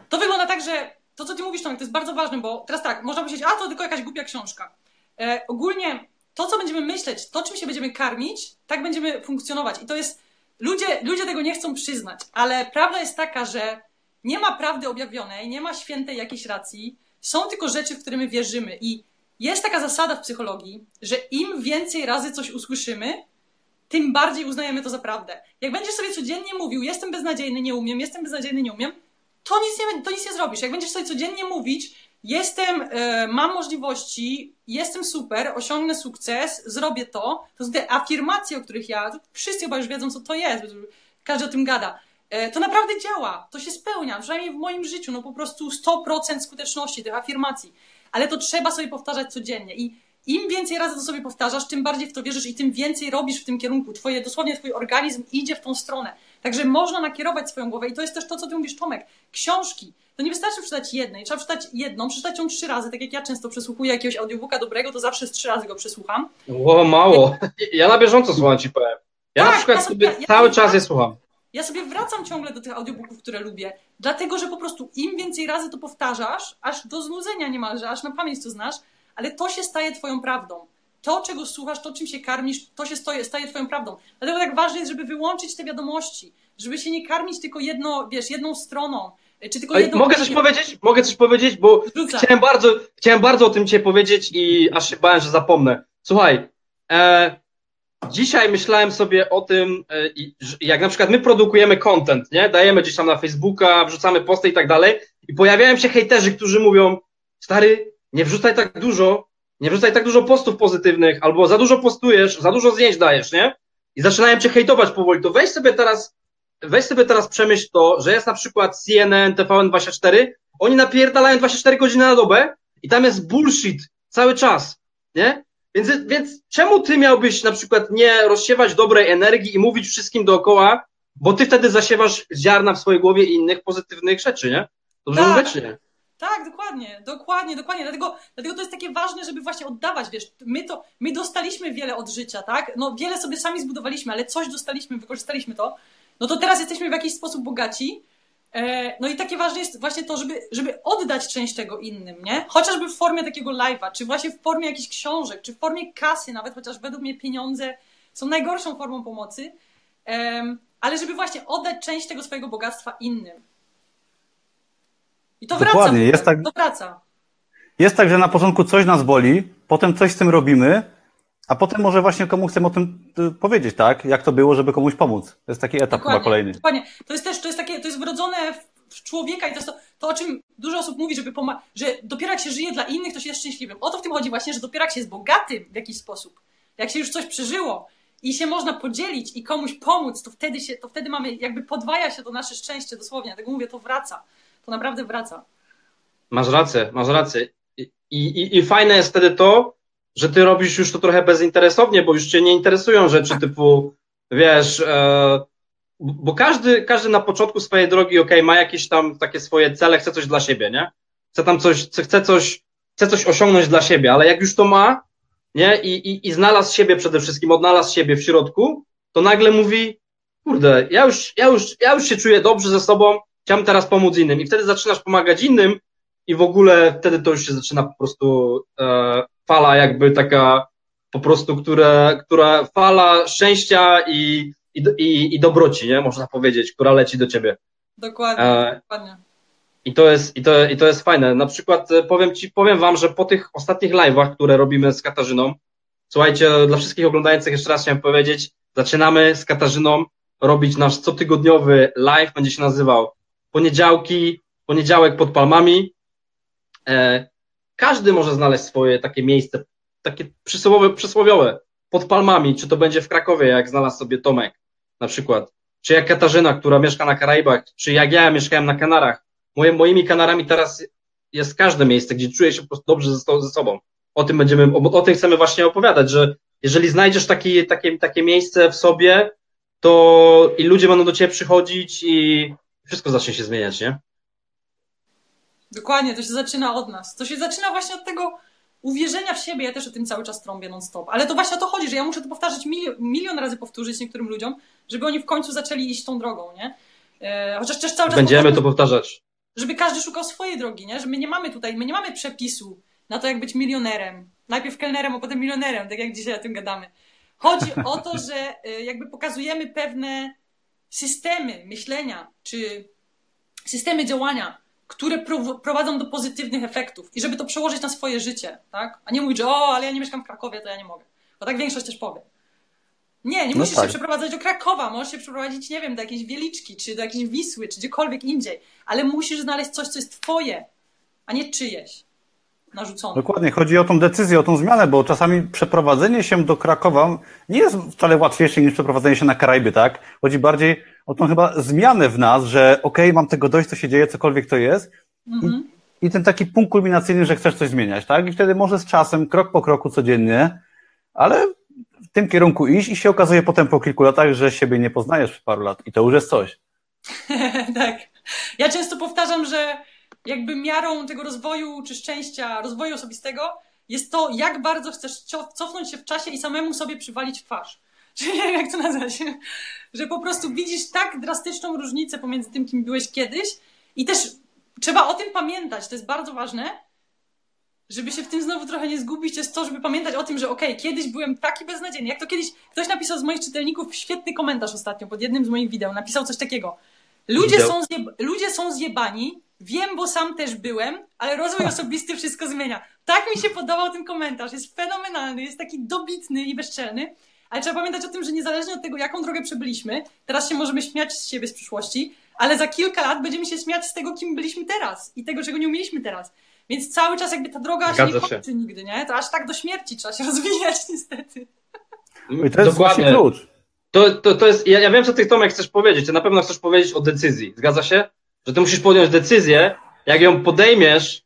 Speaker 1: to wygląda tak, że to, co ty mówisz, Tomek, to jest bardzo ważne, bo teraz tak, można powiedzieć, a to tylko jakaś głupia książka. E, ogólnie to, co będziemy myśleć, to, czym się będziemy karmić, tak będziemy funkcjonować. I to jest, ludzie, ludzie tego nie chcą przyznać, ale prawda jest taka, że nie ma prawdy objawionej, nie ma świętej jakiejś racji, są tylko rzeczy, w które my wierzymy. I jest taka zasada w psychologii, że im więcej razy coś usłyszymy, tym bardziej uznajemy to za prawdę. Jak będziesz sobie codziennie mówił, jestem beznadziejny, nie umiem, jestem beznadziejny, nie umiem, to nic nie, to nic nie zrobisz. Jak będziesz sobie codziennie mówić, jestem, e, mam możliwości, jestem super, osiągnę sukces, zrobię to, to są te afirmacje, o których ja, wszyscy chyba już wiedzą, co to jest, każdy o tym gada. E, to naprawdę działa, to się spełnia, przynajmniej w moim życiu, no po prostu 100% skuteczności tych afirmacji. Ale to trzeba sobie powtarzać codziennie i im więcej razy to sobie powtarzasz, tym bardziej w to wierzysz i tym więcej robisz w tym kierunku. Twoje, dosłownie twój organizm idzie w tą stronę. Także można nakierować swoją głowę i to jest też to, co ty mówisz, Tomek. Książki. To nie wystarczy przeczytać jednej, trzeba przeczytać jedną, przeczytać ją trzy razy, tak jak ja często przesłuchuję jakiegoś audiobooka dobrego, to zawsze z trzy razy go przesłucham.
Speaker 2: Ło, mało. Ja na bieżąco słucham ci powiem. Ja
Speaker 1: Tak,
Speaker 2: na przykład
Speaker 1: ja sobie- ja-
Speaker 2: cały
Speaker 1: ja-
Speaker 2: czas je słucham.
Speaker 1: Ja sobie wracam ciągle do tych audiobooków, które lubię, dlatego że po prostu im więcej razy to powtarzasz, aż do znudzenia niemalże, aż na pamięć to znasz, ale to się staje twoją prawdą. To, czego słuchasz, to, czym się karmisz, to się stoje, staje twoją prawdą. Dlatego tak ważne jest, żeby wyłączyć te wiadomości, żeby się nie karmić tylko jedno, wiesz, jedną stroną, Czy tylko jedną
Speaker 2: mogę coś powiedzieć? Mogę coś powiedzieć, bo chciałem bardzo, chciałem bardzo o tym dzisiaj powiedzieć i aż się bałem, że zapomnę. Słuchaj, e, dzisiaj myślałem sobie o tym, e, jak na przykład my produkujemy content, nie? Dajemy gdzieś tam na Facebooka, wrzucamy posty i tak dalej i pojawiają się hejterzy, którzy mówią, stary, nie wrzucaj tak dużo, nie wrzucaj tak dużo postów pozytywnych, albo za dużo postujesz, za dużo zdjęć dajesz, nie? I zaczynają cię hejtować powoli. To weź sobie teraz, weź sobie teraz przemyśl to, że jest na przykład CNN, TVN24, oni napierdalają 24 godziny na dobę i tam jest bullshit cały czas, nie? Więc, więc czemu ty miałbyś na przykład nie rozsiewać dobrej energii i mówić wszystkim dookoła, bo ty wtedy zasiewasz ziarna w swojej głowie i innych pozytywnych rzeczy, nie? Dobrze tak. mówię, nie?
Speaker 1: Tak, dokładnie, dokładnie, dokładnie. Dlatego, dlatego to jest takie ważne, żeby właśnie oddawać, wiesz, my to, my dostaliśmy wiele od życia, tak? No wiele sobie sami zbudowaliśmy, ale coś dostaliśmy, wykorzystaliśmy to. No to teraz jesteśmy w jakiś sposób bogaci. E, no i takie ważne jest właśnie to, żeby, żeby oddać część tego innym, nie? Chociażby w formie takiego live'a, czy właśnie w formie jakichś książek, czy w formie kasy nawet, chociaż według mnie pieniądze są najgorszą formą pomocy, ale żeby właśnie oddać część tego swojego bogactwa innym. I to Dokładnie. wraca. Jest tak, to wraca.
Speaker 3: Jest tak, że na początku coś nas boli, potem coś z tym robimy, a potem może właśnie komu chcemy o tym y, powiedzieć, tak? Jak to było, żeby komuś pomóc. To jest taki etap dokładnie, chyba kolejny.
Speaker 1: Dokładnie. To jest też, to jest takie, to jest wrodzone w człowieka i to jest to, to o czym dużo osób mówi, żeby poma- że dopiero jak się żyje dla innych, to się jest szczęśliwym. O to w tym chodzi właśnie, że dopiero jak się jest bogatym w jakiś sposób, jak się już coś przeżyło i się można podzielić i komuś pomóc, to wtedy się, to wtedy mamy, jakby podwaja się to nasze szczęście dosłownie. Dlatego mówię, to wraca to naprawdę wraca.
Speaker 2: Masz rację, masz rację. I, i, I fajne jest wtedy to, że ty robisz już to trochę bezinteresownie, bo już cię nie interesują rzeczy typu, wiesz, e, bo każdy, każdy na początku swojej drogi, ok, ma jakieś tam takie swoje cele, chce coś dla siebie, nie? Chce tam coś, chce coś, chce coś osiągnąć dla siebie, ale jak już to ma, nie? I, i, i znalazł siebie przede wszystkim, odnalazł siebie w środku, to nagle mówi, kurde, ja już, ja już, ja już się czuję dobrze ze sobą, chciałem teraz pomóc innym. I wtedy zaczynasz pomagać innym i w ogóle wtedy to już się zaczyna po prostu e, fala jakby taka po prostu, które, która fala szczęścia i, i, i, i dobroci, nie? Można powiedzieć, która leci do ciebie.
Speaker 1: Dokładnie, e, dokładnie.
Speaker 2: I to, jest, i, to, I to jest fajne. Na przykład e, powiem ci, powiem wam, że po tych ostatnich live'ach, które robimy z Katarzyną, słuchajcie, dla wszystkich oglądających jeszcze raz chciałem powiedzieć, zaczynamy z Katarzyną robić nasz cotygodniowy live, będzie się nazywał poniedziałki, poniedziałek pod palmami. E, każdy może znaleźć swoje takie miejsce, takie przysłowiowe, przysłowiowe, pod palmami, czy to będzie w Krakowie, jak znalazł sobie Tomek na przykład, czy jak Katarzyna, która mieszka na Karaibach, czy jak ja mieszkałem na Kanarach. Moje, moimi Kanarami teraz jest każde miejsce, gdzie czuję się po prostu dobrze ze, ze sobą. O tym będziemy, o, o tym chcemy właśnie opowiadać, że jeżeli znajdziesz taki, takie, takie miejsce w sobie, to i ludzie będą do ciebie przychodzić i wszystko zacznie się zmieniać, nie?
Speaker 1: Dokładnie, to się zaczyna od nas. To się zaczyna właśnie od tego uwierzenia w siebie. Ja też o tym cały czas trąbię non-stop. Ale to właśnie o to chodzi, że ja muszę to powtarzać milion, milion razy powtórzyć niektórym ludziom, żeby oni w końcu zaczęli iść tą drogą, nie? E, chociaż też cały czas.
Speaker 2: Będziemy to powtarzać.
Speaker 1: Żeby każdy szukał swojej drogi, nie? Że my nie mamy tutaj, my nie mamy przepisu na to, jak być milionerem. Najpierw kelnerem, a potem milionerem, tak jak dzisiaj o tym gadamy. Chodzi o to, że e, jakby pokazujemy pewne systemy myślenia czy systemy działania, które prowadzą do pozytywnych efektów i żeby to przełożyć na swoje życie, tak? A nie mówić, że o, ale ja nie mieszkam w Krakowie, to ja nie mogę. Bo tak większość też powie. Nie, nie no musisz tak. się przeprowadzać do Krakowa, możesz się przeprowadzić, nie wiem, do jakiejś Wieliczki, czy do jakiejś Wisły, czy gdziekolwiek indziej, ale musisz znaleźć coś, co jest twoje, a nie czyjeś narzucone.
Speaker 3: Dokładnie, chodzi o tą decyzję, o tą zmianę, bo czasami przeprowadzenie się do Krakowa nie jest wcale łatwiejsze niż przeprowadzenie się na Karaiby, tak? Chodzi bardziej o tą chyba zmianę w nas, że okej, okay, mam tego dość, co się dzieje, cokolwiek to jest. Mhm. I, I ten taki punkt kulminacyjny, że chcesz coś zmieniać, tak? I wtedy może z czasem, krok po kroku codziennie, ale w tym kierunku iść i się okazuje potem po kilku latach, że siebie nie poznajesz w paru lat i to już jest coś.
Speaker 1: tak. Ja często powtarzam, że jakby miarą tego rozwoju czy szczęścia, rozwoju osobistego jest to, jak bardzo chcesz cofnąć się w czasie i samemu sobie przywalić w twarz. Czyli jak to nazwać. Że po prostu widzisz tak drastyczną różnicę pomiędzy tym, kim byłeś kiedyś i też trzeba o tym pamiętać. To jest bardzo ważne, żeby się w tym znowu trochę nie zgubić, jest to, żeby pamiętać o tym, że okej, okay, kiedyś byłem taki beznadziejny. Jak to kiedyś ktoś napisał z moich czytelników świetny komentarz ostatnio pod jednym z moich wideo. Napisał coś takiego. Ludzie są, zjeb... Ludzie są zjebani, wiem, bo sam też byłem, ale rozwój osobisty wszystko zmienia. Tak mi się podobał ten komentarz, jest fenomenalny, jest taki dobitny i bezczelny, ale trzeba pamiętać o tym, że niezależnie od tego, jaką drogę przebyliśmy, teraz się możemy śmiać z siebie z przyszłości, ale za kilka lat będziemy się śmiać z tego, kim byliśmy teraz i tego, czego nie umieliśmy teraz. Więc cały czas jakby ta droga Zgadza się nie kończy się. nigdy, nie? To aż tak do śmierci trzeba się rozwijać niestety.
Speaker 3: I to jest Dokładnie. klucz.
Speaker 2: To, to, to jest, ja, ja wiem, co ty Tomek chcesz powiedzieć. Ty na pewno chcesz powiedzieć o decyzji. Zgadza się? Że ty musisz podjąć decyzję, jak ją podejmiesz,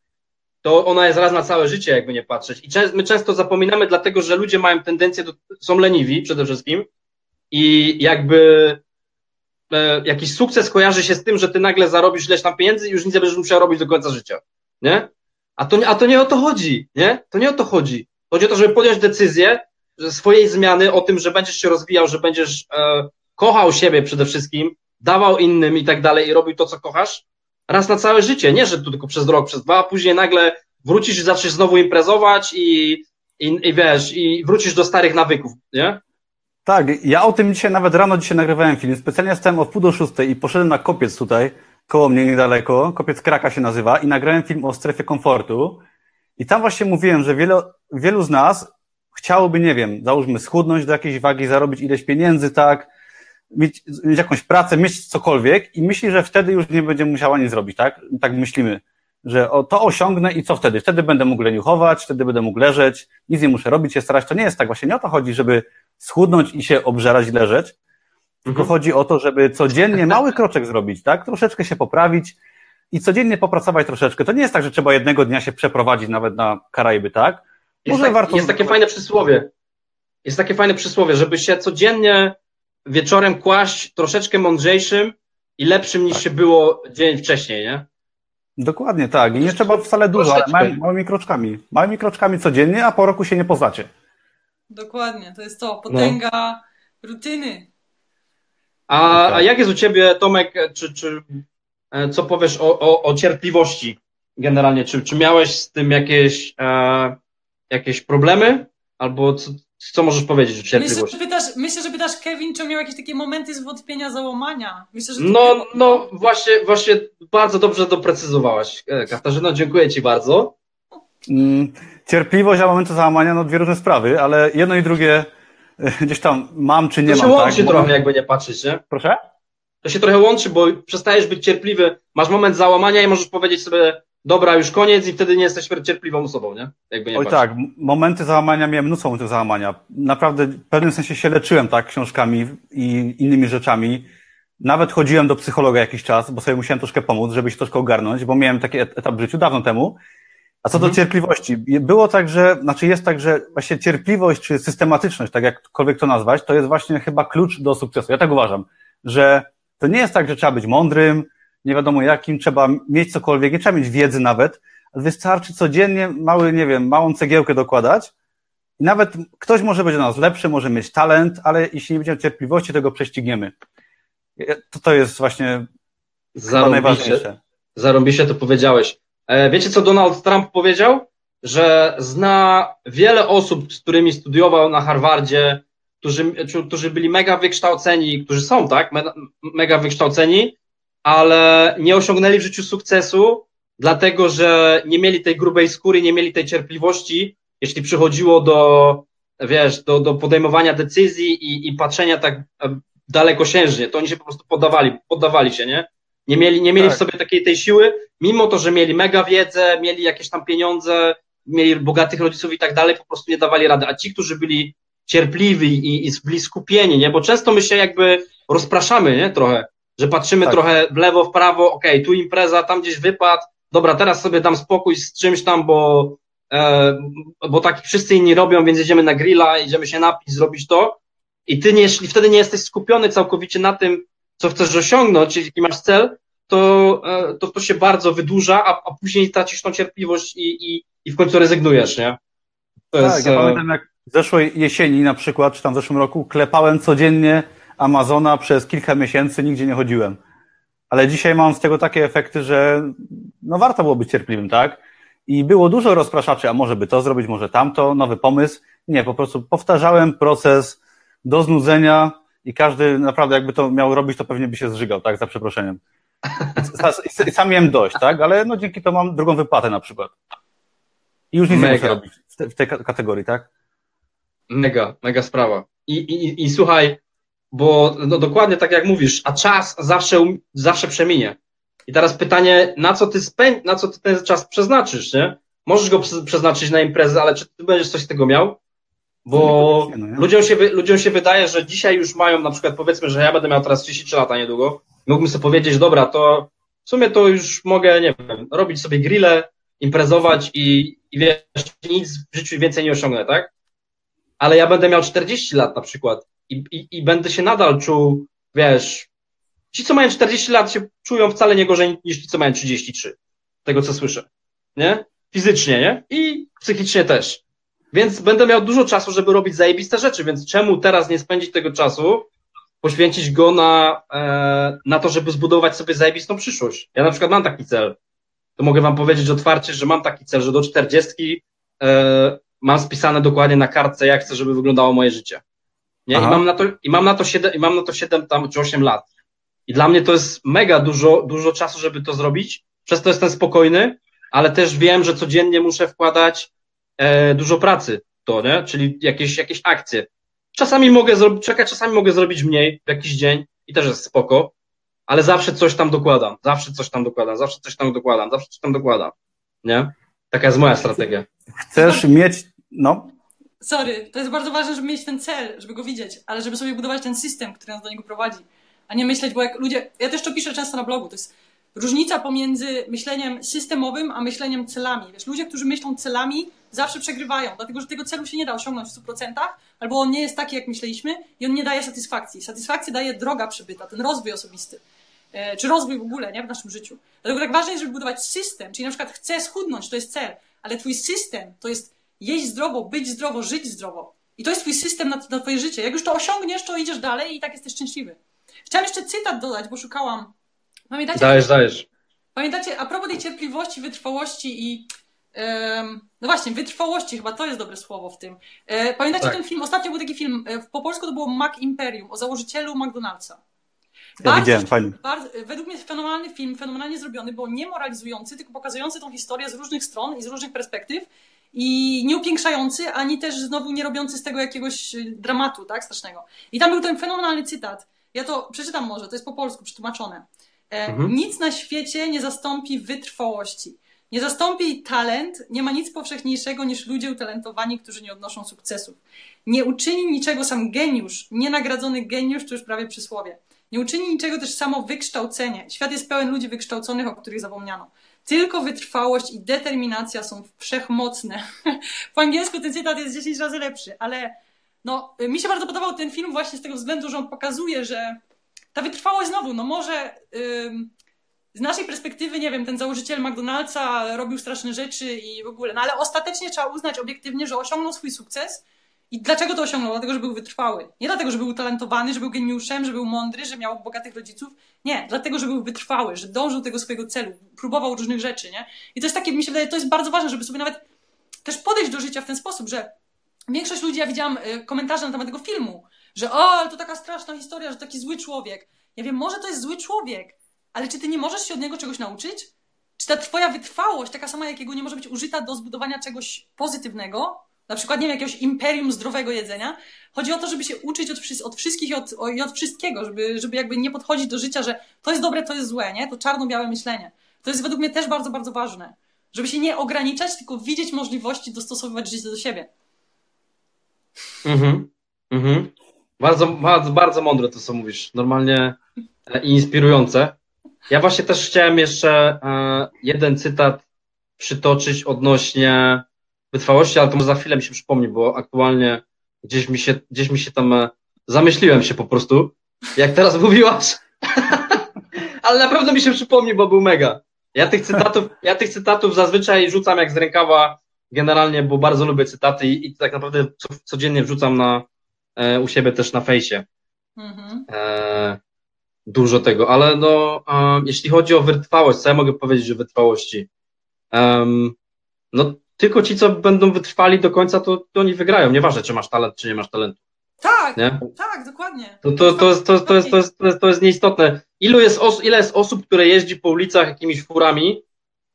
Speaker 2: to ona jest raz na całe życie, jakby nie patrzeć. I my często zapominamy, dlatego że ludzie mają tendencję, do, są leniwi przede wszystkim i jakby e, jakiś sukces kojarzy się z tym, że ty nagle zarobisz ileś tam pieniędzy i już nic nie będziesz musiał robić do końca życia. Nie? A to, a to nie o to chodzi, nie? To nie o to chodzi. Chodzi o to, żeby podjąć decyzję swojej zmiany, o tym, że będziesz się rozwijał, że będziesz e, kochał siebie przede wszystkim, dawał innym i tak dalej i robił to, co kochasz, raz na całe życie. Nie, że tu tylko przez rok, przez dwa, a później nagle wrócisz i zaczniesz znowu imprezować i, i, i wiesz, i wrócisz do starych nawyków, nie?
Speaker 3: Tak, ja o tym dzisiaj, nawet rano dzisiaj nagrywałem film. Specjalnie stałem od pół do szóstej i poszedłem na kopiec tutaj, koło mnie niedaleko, kopiec Kraka się nazywa i nagrałem film o strefie komfortu. I tam właśnie mówiłem, że wielu, wielu z nas chciałoby, nie wiem, załóżmy schudnąć do jakiejś wagi, zarobić ileś pieniędzy, tak, mieć, mieć jakąś pracę, mieć cokolwiek i myśli, że wtedy już nie będzie musiała nic zrobić, tak? Tak myślimy, że o, to osiągnę i co wtedy? Wtedy będę mógł leniuchować, wtedy będę mógł leżeć, nic nie muszę robić, się starać. To nie jest tak. Właśnie nie o to chodzi, żeby schudnąć i się obżerać i leżeć, tylko mhm. chodzi o to, żeby codziennie mały kroczek zrobić, tak? Troszeczkę się poprawić i codziennie popracować troszeczkę. To nie jest tak, że trzeba jednego dnia się przeprowadzić nawet na Karaiby, tak?
Speaker 2: Może jest, tak, warto... jest takie fajne przysłowie. Jest takie fajne przysłowie, żeby się codziennie wieczorem kłaść troszeczkę mądrzejszym i lepszym niż tak. się było dzień wcześniej, nie?
Speaker 3: Dokładnie tak. I nie trzeba wcale dużo, ale małymi, małymi kroczkami. Małymi kroczkami codziennie, a po roku się nie poznacie.
Speaker 1: Dokładnie, to jest to. Potęga no. rutyny.
Speaker 2: A, a jak jest u ciebie, Tomek, czy, czy e, co powiesz o, o, o cierpliwości generalnie? Czy, czy miałeś z tym jakieś, e, jakieś problemy? Albo co, co możesz powiedzieć o cierpliwości?
Speaker 1: Myślę, że pytasz, myślę, że pytasz Kevin, czy miał jakieś takie momenty zwątpienia, załamania. Myślę, że
Speaker 2: no, no właśnie, właśnie bardzo dobrze doprecyzowałaś. E, Katarzyno, dziękuję Ci bardzo.
Speaker 3: Mm, cierpliwość, a momenty załamania, no dwie różne sprawy, ale jedno i drugie e, gdzieś tam mam czy nie
Speaker 2: to
Speaker 3: mam.
Speaker 2: To się łączy tak? trochę, jakby nie patrzeć, nie?
Speaker 3: Proszę?
Speaker 2: To się trochę łączy, bo przestajesz być cierpliwy, masz moment załamania i możesz powiedzieć sobie, dobra, już koniec i wtedy nie jesteś cierpliwą osobą, nie?
Speaker 3: Jakby nie Oj tak, momenty załamania, miałem mnóstwo momentów załamania. Naprawdę w pewnym sensie się leczyłem, tak, książkami i innymi rzeczami. Nawet chodziłem do psychologa jakiś czas, bo sobie musiałem troszkę pomóc, żeby się troszkę ogarnąć, bo miałem taki etap w życiu dawno temu. A co do mhm. cierpliwości, było tak, że, znaczy jest tak, że właśnie cierpliwość czy systematyczność, tak jakkolwiek to nazwać, to jest właśnie chyba klucz do sukcesu. Ja tak uważam, że to nie jest tak, że trzeba być mądrym, nie wiadomo jakim, trzeba mieć cokolwiek, nie trzeba mieć wiedzy nawet, wystarczy codziennie mały, nie wiem, małą cegiełkę dokładać i nawet ktoś może być do nas lepszy, może mieć talent, ale jeśli nie będziemy cierpliwości, to go prześcigniemy. To, to jest właśnie najważniejsze.
Speaker 2: Zarąbiście to powiedziałeś. E, wiecie, co Donald Trump powiedział? Że zna wiele osób, z którymi studiował na Harvardzie, którzy, którzy byli mega wykształceni, którzy są, tak, mega wykształceni, ale nie osiągnęli w życiu sukcesu, dlatego że nie mieli tej grubej skóry, nie mieli tej cierpliwości, jeśli przychodziło do, wiesz, do, do podejmowania decyzji i, i patrzenia tak dalekosiężnie, to oni się po prostu poddawali, poddawali się, nie? Nie mieli, nie mieli tak. w sobie takiej tej siły, mimo to, że mieli mega wiedzę, mieli jakieś tam pieniądze, mieli bogatych rodziców i tak dalej, po prostu nie dawali rady. A ci, którzy byli cierpliwi i, i byli skupieni, nie? Bo często my się jakby rozpraszamy, nie? Trochę że patrzymy tak. trochę w lewo, w prawo, okej, okay, tu impreza, tam gdzieś wypad, dobra, teraz sobie dam spokój z czymś tam, bo, e, bo tak wszyscy inni robią, więc jedziemy na grilla, idziemy się napić, zrobić to i ty nie, jeśli wtedy nie jesteś skupiony całkowicie na tym, co chcesz osiągnąć, jaki masz cel, to, e, to to się bardzo wydłuża, a, a później tracisz tą cierpliwość i, i, i w końcu rezygnujesz, nie?
Speaker 3: To tak, jest, ja e... pamiętam jak zeszłej jesieni na przykład, czy tam w zeszłym roku, klepałem codziennie Amazona przez kilka miesięcy, nigdzie nie chodziłem. Ale dzisiaj mam z tego takie efekty, że no warto było być cierpliwym, tak? I było dużo rozpraszaczy, a może by to zrobić, może tamto, nowy pomysł. Nie, po prostu powtarzałem proces do znudzenia i każdy naprawdę jakby to miał robić, to pewnie by się zżygał, tak, za przeproszeniem. I sam miałem dość, tak, ale no dzięki to mam drugą wypłatę na przykład. I już nic mega. nie muszę robić w, te, w tej kategorii, tak?
Speaker 2: Mega, mega sprawa. I, i, i słuchaj, bo no dokładnie tak jak mówisz, a czas zawsze, zawsze przeminie. I teraz pytanie, na co ty spę- na co ty ten czas przeznaczysz, nie? Możesz go przeznaczyć na imprezę, ale czy ty będziesz coś z tego miał? Bo no ludziom, się, ludziom się wydaje, że dzisiaj już mają, na przykład powiedzmy, że ja będę miał teraz 33 lata niedługo, mógłbym sobie powiedzieć, dobra, to w sumie to już mogę, nie wiem, robić sobie grille, imprezować i, i wiesz, nic w życiu więcej nie osiągnę, tak? Ale ja będę miał 40 lat na przykład i, i, i będę się nadal czuł, wiesz, ci, co mają 40 lat, się czują wcale nie gorzej niż ci, co mają 33. Tego, co słyszę. Nie? Fizycznie, nie? I psychicznie też. Więc będę miał dużo czasu, żeby robić zajebiste rzeczy, więc czemu teraz nie spędzić tego czasu, poświęcić go na, e, na to, żeby zbudować sobie zajebistą przyszłość? Ja na przykład mam taki cel. To mogę wam powiedzieć otwarcie, że mam taki cel, że do 40 e, mam spisane dokładnie na kartce, jak chcę, żeby wyglądało moje życie. Nie? I mam na to, i mam na to 7, i mam na to 7 tam, czy 8 lat. I dla mnie to jest mega dużo, dużo czasu, żeby to zrobić. Przez to jestem spokojny, ale też wiem, że codziennie muszę wkładać e, dużo pracy w to, nie? Czyli jakieś, jakieś akcje. Czasami mogę zrobić, czekać, czasami mogę zrobić mniej w jakiś dzień i też jest spoko, ale zawsze coś tam dokładam, zawsze coś tam dokładam, zawsze coś tam dokładam, zawsze coś tam dokładam, nie? Taka jest moja strategia.
Speaker 3: Chcesz mieć, no,
Speaker 1: sorry, to jest bardzo ważne, żeby mieć ten cel, żeby go widzieć, ale żeby sobie budować ten system, który nas do niego prowadzi, a nie myśleć, bo jak ludzie, ja też to piszę często na blogu, to jest różnica pomiędzy myśleniem systemowym, a myśleniem celami. Wiesz, ludzie, którzy myślą celami, zawsze przegrywają, dlatego że tego celu się nie da osiągnąć w 100%, albo on nie jest taki, jak myśleliśmy i on nie daje satysfakcji. Satysfakcję daje droga przybyta, ten rozwój osobisty. E, czy rozwój w ogóle, nie? W naszym życiu. Dlatego tak ważne jest, żeby budować system, czyli na przykład chcę schudnąć, to jest cel, ale twój system to jest jeść zdrowo, być zdrowo, żyć zdrowo. I to jest twój system na, na twoje życie. Jak już to osiągniesz, to idziesz dalej i tak jesteś szczęśliwy. Chciałam jeszcze cytat dodać, bo szukałam.
Speaker 2: Pamiętacie? Dajesz, dajesz.
Speaker 1: Pamiętacie, a propos tej cierpliwości, wytrwałości i no właśnie, wytrwałości chyba to jest dobre słowo w tym. E, pamiętacie tak. ten film? Ostatnio był taki film, e, po polsku to było Mac Imperium, o założycielu McDonald'sa.
Speaker 3: Ja bardzo, widziałem, fajnie.
Speaker 1: Bardzo, według mnie fenomenalny film, fenomenalnie zrobiony, bo nie moralizujący, tylko pokazujący tą historię z różnych stron i z różnych perspektyw i nie upiększający, ani też znowu nie robiący z tego jakiegoś y, dramatu, tak, strasznego. I tam był ten fenomenalny cytat. Ja to przeczytam może, to jest po polsku przetłumaczone. E, mhm. Nic na świecie nie zastąpi wytrwałości. Nie zastąpi talent, nie ma nic powszechniejszego niż ludzie utalentowani, którzy nie odnoszą sukcesów. Nie uczyni niczego sam geniusz, nienagradzony geniusz, to już prawie przysłowie. Nie uczyni niczego też samo wykształcenie. Świat jest pełen ludzi wykształconych, o których zapomniano. Tylko wytrwałość i determinacja są wszechmocne. po angielsku ten cytat jest 10 razy lepszy, ale no, mi się bardzo podobał ten film właśnie z tego względu, że on pokazuje, że ta wytrwałość znowu, no może z naszej perspektywy, nie wiem, ten założyciel McDonald'sa robił straszne rzeczy i w ogóle, no ale ostatecznie trzeba uznać obiektywnie, że osiągnął swój sukces. I dlaczego to osiągnął? Dlatego, że był wytrwały. Nie dlatego, że był utalentowany, że był geniuszem, że był mądry, że miał bogatych rodziców. Nie, dlatego, że był wytrwały, że dążył do tego swojego celu, próbował różnych rzeczy, nie? I to jest takie, mi się wydaje, to jest bardzo ważne, żeby sobie nawet też podejść do życia w ten sposób, że większość ludzi, ja widziałam y, komentarze na temat tego filmu, że o, to taka straszna historia, że taki zły człowiek. Ja wiem, może to jest zły człowiek, ale czy ty nie możesz się od niego czegoś nauczyć? Czy ta twoja wytrwałość, taka sama jak jego, nie może być użyta do zbudowania czegoś pozytywnego? Na przykład, nie wiem, jakiegoś imperium zdrowego jedzenia. Chodzi o to, żeby się uczyć od, od wszystkich i od, i od wszystkiego, żeby, żeby jakby nie podchodzić do życia, że to jest dobre, to jest złe, nie? To czarno-białe myślenie. To jest według mnie też bardzo, bardzo ważne. Żeby się nie ograniczać, tylko widzieć możliwości dostosowywać życie do siebie.
Speaker 2: Mhm. Mhm. Bardzo, bardzo, bardzo mądre to, co mówisz. Normalnie e, inspirujące. Ja właśnie też chciałem jeszcze e, jeden cytat przytoczyć odnośnie wytrwałości, ale to za chwilę mi się przypomni, bo aktualnie gdzieś mi się, gdzieś mi się tam e, zamyśliłem się po prostu, jak teraz mówiłaś. ale na pewno mi się przypomni, bo był mega. Ja tych cytatów, ja tych cytatów zazwyczaj rzucam jak z rękawa generalnie, bo bardzo lubię cytaty i, i tak naprawdę co, codziennie wrzucam na, e, u siebie też na fejsie. Mhm. E, dużo tego, ale no, um, jeśli chodzi o wytrwałość, co ja mogę powiedzieć o wytrwałości? Um, no, tylko ci, co będą wytrwali do końca, to, to oni wygrają. Nieważne, czy masz talent, czy nie masz talentu.
Speaker 1: Tak,
Speaker 2: Nie?
Speaker 1: tak, dokładnie.
Speaker 2: To, to, to, to, to, jest, to, jest, to, jest, to jest nieistotne. Ilu jest os, ile jest osób, które jeździ po ulicach jakimiś furami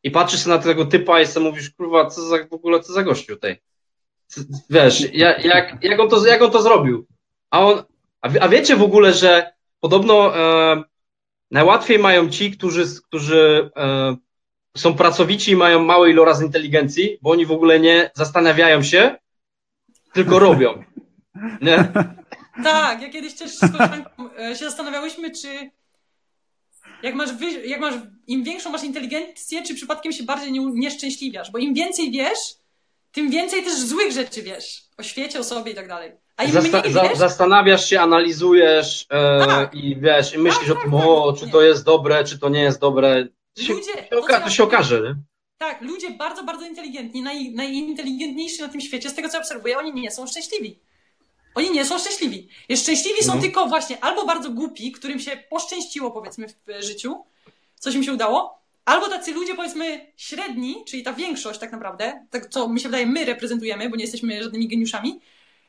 Speaker 2: i patrzysz na tego typa i sobie mówisz, kurwa, co za, w ogóle, co za gościu tutaj? C- Wiesz, jak, jak, jak, on to, jak on to zrobił? A on, a, a wiecie w ogóle, że podobno e, najłatwiej mają ci, którzy, którzy e, są pracowici i mają mały iloraz inteligencji, bo oni w ogóle nie zastanawiają się, tylko robią. Nie?
Speaker 1: Tak, ja kiedyś też z koleżanką e, się zastanawiałyśmy, czy jak masz, wy, jak masz, im większą masz inteligencję, czy przypadkiem się bardziej nie, nieszczęśliwiasz, bo im więcej wiesz, tym więcej też złych rzeczy wiesz o świecie, o sobie i tak dalej. A im
Speaker 2: Zasta-
Speaker 1: mniej wiesz,
Speaker 2: zastanawiasz się, analizujesz e,
Speaker 1: Tak.
Speaker 2: i wiesz, i myślisz
Speaker 1: Tak,
Speaker 2: o
Speaker 1: tak,
Speaker 2: tym,
Speaker 1: tak,
Speaker 2: o, czy to jest dobre, czy to nie jest dobre. Się,
Speaker 1: Ludzie,
Speaker 2: się
Speaker 1: to,
Speaker 2: oka- to się okaże, nie?
Speaker 1: tak, ludzie bardzo, bardzo inteligentni, naj, najinteligentniejsi na tym świecie, z tego co obserwuję, oni nie są szczęśliwi. Oni nie są szczęśliwi. Jest szczęśliwi są
Speaker 2: No.
Speaker 1: tylko właśnie albo bardzo głupi, którym się poszczęściło powiedzmy w życiu, coś im się udało, albo tacy ludzie powiedzmy średni, czyli ta większość tak naprawdę, tak co mi się wydaje my reprezentujemy, bo nie jesteśmy żadnymi geniuszami,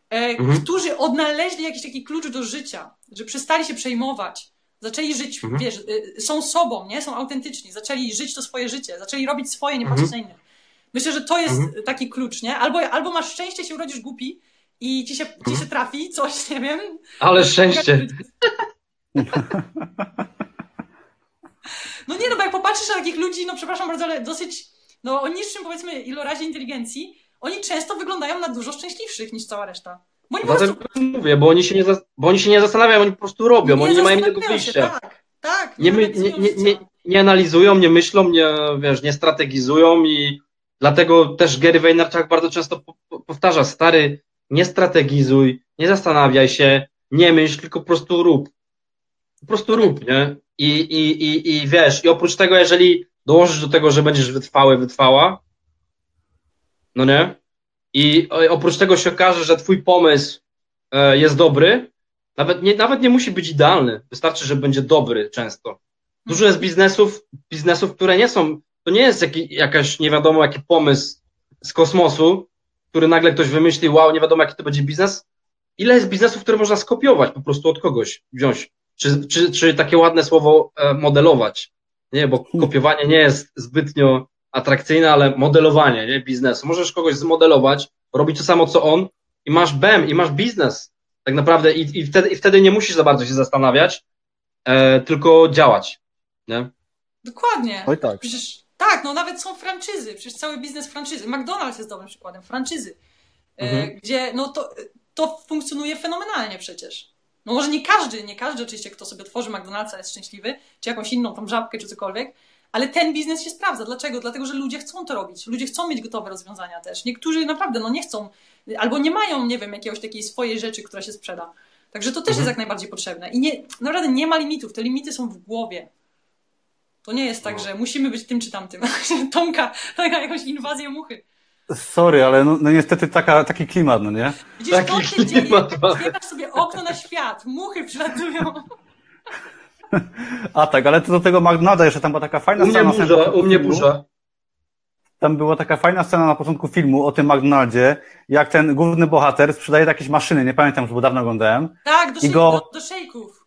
Speaker 1: e,
Speaker 2: Mhm.
Speaker 1: którzy odnaleźli jakiś taki klucz do życia, że przestali się przejmować, zaczęli żyć,
Speaker 2: Mhm.
Speaker 1: wiesz, y, są sobą, nie? Są autentyczni, zaczęli żyć to swoje życie, zaczęli robić swoje, nie patrzeć na innych. Myślę, że to jest
Speaker 2: Mhm.
Speaker 1: taki klucz, nie? Albo, albo masz szczęście, się urodzisz głupi i ci się, ci
Speaker 2: Mhm.
Speaker 1: się trafi coś, nie wiem.
Speaker 2: Ale szczęście.
Speaker 1: No nie, no bo jak popatrzysz na takich ludzi, no przepraszam bardzo, ale dosyć, no o niższym powiedzmy ilorazie inteligencji, oni często wyglądają na dużo szczęśliwszych niż cała reszta. Bo oni
Speaker 2: Dlatego
Speaker 1: prostu
Speaker 2: mówię, bo oni się nie, bo oni się nie zastanawiają, oni po prostu robią, oni nie mają innego wyjścia.
Speaker 1: Tak, tak.
Speaker 2: Nie, my, nie, nie, nie, nie analizują, nie myślą, nie, wiesz, nie strategizują i dlatego też Gary Vaynerchuk bardzo często po- po- powtarza, stary, nie strategizuj, nie zastanawiaj się, nie myśl, tylko po prostu rób. Po prostu rób, nie? I, i, i, i wiesz, i oprócz tego, jeżeli dołożysz do tego, że będziesz wytrwały, wytrwała, no nie? I oprócz tego się okaże, że twój pomysł e, jest dobry, nawet nie, nawet nie musi być idealny, wystarczy, że będzie dobry często. Dużo jest biznesów, biznesów, które nie są, to nie jest jaki, jakaś nie wiadomo jaki pomysł z kosmosu, który nagle ktoś wymyśli, wow, nie wiadomo jaki to będzie biznes. Ile jest biznesów, które można skopiować po prostu od kogoś, wziąć? Czy, czy, czy takie ładne słowo e, modelować? Nie, bo kopiowanie nie jest zbytnio atrakcyjne, ale modelowanie nie, biznesu. Możesz kogoś zmodelować, robić to samo co on i masz BEM, i masz biznes. Tak naprawdę i, i, wtedy, i wtedy nie musisz za bardzo się zastanawiać, e, tylko działać. Nie?
Speaker 1: Dokładnie.
Speaker 3: Oj tak.
Speaker 1: Przecież tak, no nawet są franczyzy, przecież cały biznes franczyzy. McDonald's jest dobrym przykładem, franczyzy. E,
Speaker 2: Mhm.
Speaker 1: Gdzie no to, to funkcjonuje fenomenalnie przecież. No może nie każdy, nie każdy oczywiście, kto sobie tworzy McDonald'sa jest szczęśliwy, czy jakąś inną tam żabkę, czy cokolwiek, ale ten biznes się sprawdza. Dlaczego? Dlatego, że ludzie chcą to robić. Ludzie chcą mieć gotowe rozwiązania też. Niektórzy naprawdę no nie chcą, albo nie mają, nie wiem, jakiegoś takiej swojej rzeczy, która się sprzeda. Także to też
Speaker 2: Mhm.
Speaker 1: jest jak najbardziej potrzebne. I nie, naprawdę nie ma limitów. Te limity są w głowie. To nie jest tak,
Speaker 2: No.
Speaker 1: że musimy być tym czy tamtym. Tomka, taka jakąś inwazję muchy.
Speaker 3: Sorry, ale no, no niestety taka, taki klimat, no nie?
Speaker 1: Widzisz,
Speaker 2: Taki
Speaker 1: to się dzieje,
Speaker 2: klimat mamy.
Speaker 1: otwierasz sobie okno na świat, muchy przylatują.
Speaker 3: A tak, ale to do tego McDonalda jeszcze tam była taka fajna
Speaker 2: U mnie
Speaker 3: scena. na samym
Speaker 2: burza,
Speaker 3: początku
Speaker 2: u mnie
Speaker 3: filmu.
Speaker 2: burza.
Speaker 3: Tam była taka fajna scena na początku filmu o tym McDonaldzie, jak ten główny bohater sprzedaje jakieś maszyny, nie pamiętam, już bo dawno oglądałem.
Speaker 1: Tak, do,
Speaker 3: I
Speaker 1: szej,
Speaker 3: go-
Speaker 1: do, do szejków.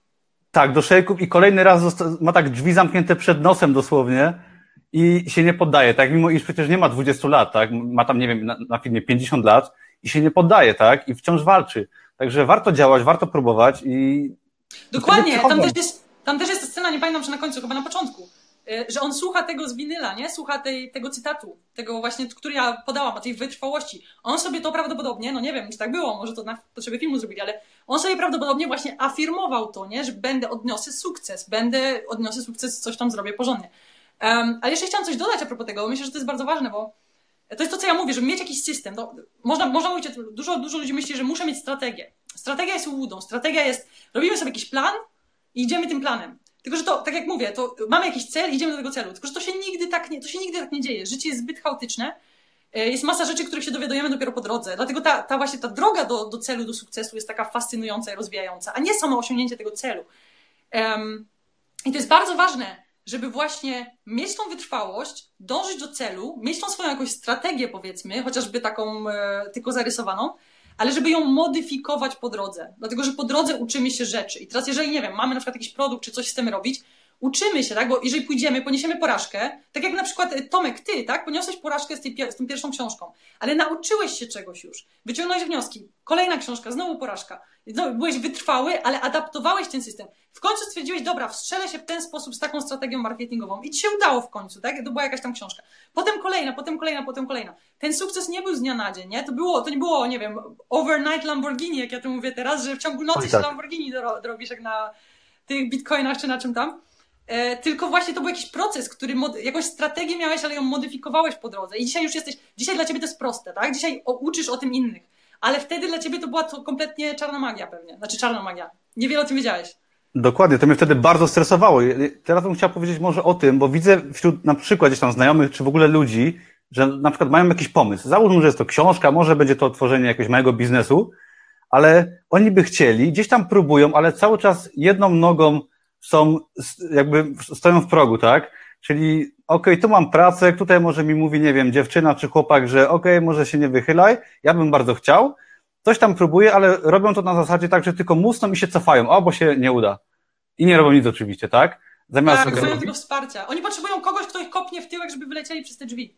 Speaker 3: Tak, do szejków i kolejny raz ma tak drzwi zamknięte przed nosem dosłownie i się nie poddaje, tak? Mimo iż przecież nie ma 20 lat, tak? Ma tam, nie wiem, na, na filmie 50 lat i się nie poddaje, tak? I wciąż walczy. Także warto działać, warto próbować i
Speaker 1: Dokładnie, tam też, jest, tam też jest ta scena, nie pamiętam, czy na końcu, chyba na początku, y, że on słucha tego z winyla, nie? Słucha tej, tego cytatu, tego właśnie, który ja podałam, o tej wytrwałości. On sobie to prawdopodobnie, no nie wiem, czy tak było, może to na potrzeby filmu zrobili, ale on sobie prawdopodobnie właśnie afirmował to, nie? Że będę, odniosę sukces, będę, odniosę sukces, coś tam zrobię porządnie. Um, ale jeszcze chciałam coś dodać a propos tego, myślę, że to jest bardzo ważne, bo to jest to, co ja mówię, żeby mieć jakiś system. Można, można mówić, dużo, dużo ludzi myśli, że muszę mieć strategię. Strategia jest ułudą. Strategia jest, robimy sobie jakiś plan i idziemy tym planem. Tylko, że to, tak jak mówię, to mamy jakiś cel, idziemy do tego celu. Tylko, że to się nigdy tak nie, to się nigdy tak nie dzieje. Życie jest zbyt chaotyczne. E, Jest masa rzeczy, których się dowiadujemy dopiero po drodze. Dlatego ta, ta właśnie ta droga do, do celu, do sukcesu jest taka fascynująca i rozwijająca, a nie samo osiągnięcie tego celu. Em, I to jest bardzo ważne, żeby właśnie mieć tą wytrwałość, dążyć do celu, mieć tą swoją jakąś strategię, powiedzmy, chociażby taką e, tylko zarysowaną, ale żeby ją modyfikować po drodze. Dlatego, że po drodze uczymy się rzeczy. I teraz, jeżeli, nie wiem, mamy na przykład jakiś produkt, czy coś chcemy robić, uczymy się, tak? Bo jeżeli pójdziemy, poniesiemy porażkę, tak jak na przykład y, Tomek, ty, tak? Poniosłeś porażkę z, tej, z tą pierwszą książką, ale nauczyłeś się czegoś już, wyciągnąłeś wnioski, kolejna książka, znowu porażka. byłeś wytrwały, ale adaptowałeś ten system. W końcu stwierdziłeś, dobra, wstrzelę się w ten sposób z taką strategią marketingową i ci się udało w końcu, tak? To była jakaś tam książka. Potem kolejna, potem kolejna, potem kolejna. Ten sukces nie był z dnia na dzień, nie? To było, to nie było, nie wiem, overnight Lamborghini, jak ja tu mówię teraz, że w ciągu nocy Oj, tak. się Lamborghini robisz jak na tych bitcoinach czy na czym tam tylko właśnie to był jakiś proces, który, jakąś strategię miałeś, ale ją modyfikowałeś po drodze. I dzisiaj już jesteś, dzisiaj dla ciebie to jest proste, tak? Dzisiaj uczysz o tym innych. Ale wtedy dla ciebie to była to kompletnie czarna magia pewnie. Znaczy czarna magia. Niewiele o tym wiedziałeś.
Speaker 3: Dokładnie, to mnie wtedy bardzo stresowało. Teraz bym chciał powiedzieć może o tym, bo widzę wśród na przykład gdzieś tam znajomych, czy w ogóle ludzi, że na przykład mają jakiś pomysł. Załóżmy, że jest to książka, może będzie to otworzenie jakiegoś małego biznesu, ale oni by chcieli, gdzieś tam próbują, ale cały czas jedną nogą są, jakby stoją w progu, tak? Czyli, okej, okay, tu mam pracę, tutaj może mi mówi, nie wiem, dziewczyna czy chłopak, że okej, okay, może się nie wychylaj, ja bym bardzo chciał, coś tam próbuje, ale robią to na zasadzie tak, że tylko musną i się cofają, o, bo się nie uda. I nie robią nic oczywiście, tak?
Speaker 1: Zamiast... Tak, potrzebują tego wsparcia. Oni potrzebują kogoś, kto ich kopnie w tyłek, żeby wylecieli przez te drzwi.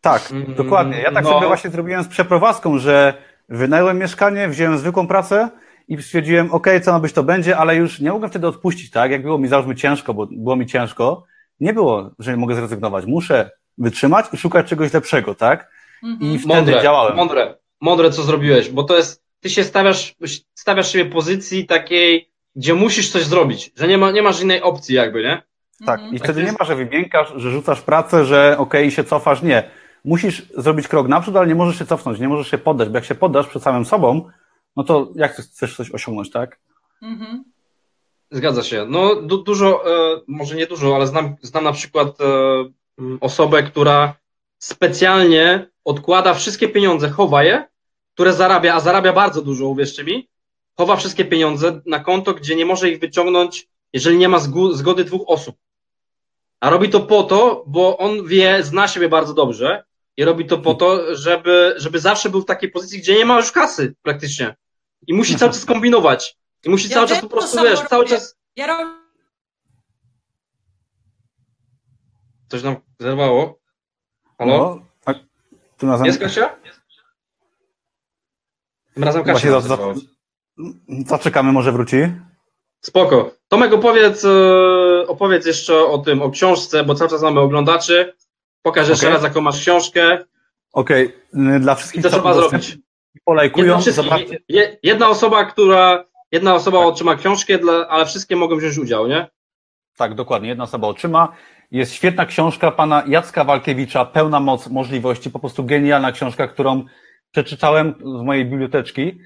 Speaker 3: Tak, mm, dokładnie. Ja tak no. sobie właśnie zrobiłem z przeprowadzką, że wynająłem mieszkanie, wziąłem zwykłą pracę, i stwierdziłem, ok, co ma być, to będzie, ale już nie mogłem wtedy odpuścić, tak? Jak było mi, załóżmy, ciężko, bo było mi ciężko, nie było, że nie mogę zrezygnować. Muszę wytrzymać i szukać czegoś lepszego, tak? I mhm. wtedy mądre, działałem.
Speaker 2: Mądre, mądre, co zrobiłeś, bo to jest, ty się stawiasz, stawiasz siebie pozycji takiej, gdzie musisz coś zrobić, że nie, ma, nie masz innej opcji jakby, nie?
Speaker 3: Tak, i wtedy nie ma, że wymiękasz, że rzucasz pracę, że okej, okay, się cofasz, nie. Musisz zrobić krok naprzód, ale nie możesz się cofnąć, nie możesz się poddać, bo jak się poddasz przed samym sobą, no to jak chcesz coś osiągnąć, tak? Mhm.
Speaker 2: Zgadza się. No du dużo, e, może nie dużo, ale znam, znam na przykład e, osobę, która specjalnie odkłada wszystkie pieniądze, chowa je, które zarabia, a zarabia bardzo dużo, uwierzcie mi, chowa wszystkie pieniądze na konto, gdzie nie może ich wyciągnąć, jeżeli nie ma zgody dwóch osób. A robi to po to, bo on wie, zna siebie bardzo dobrze i robi to po to, żeby, żeby zawsze był w takiej pozycji, gdzie nie ma już kasy praktycznie. I musi cały czas kombinować. I musi ja cały czas po prostu, wiesz, robię. cały czas... Ja robię... Coś nam zerwało? Halo? No, tak. Tu na Jest Kasia? Tym razem Kasia za, za,
Speaker 3: Zaczekamy, może wróci.
Speaker 2: Spoko. Tomek, opowiedz, e, opowiedz jeszcze o tym, o książce, bo cały czas mamy oglądaczy. Pokaż jeszcze okay. raz, jaką masz książkę.
Speaker 3: Okej, okay. dla wszystkich.
Speaker 2: I co trzeba zrobić?
Speaker 3: Polajkują.
Speaker 2: Jedna osoba, która, jedna osoba tak. otrzyma książkę, dla, ale wszystkie mogą wziąć udział, nie?
Speaker 3: Tak, dokładnie. Jedna osoba otrzyma. Jest świetna książka pana Jacka Walkiewicza, Pełna moc możliwości. Po prostu genialna książka, którą przeczytałem z mojej biblioteczki.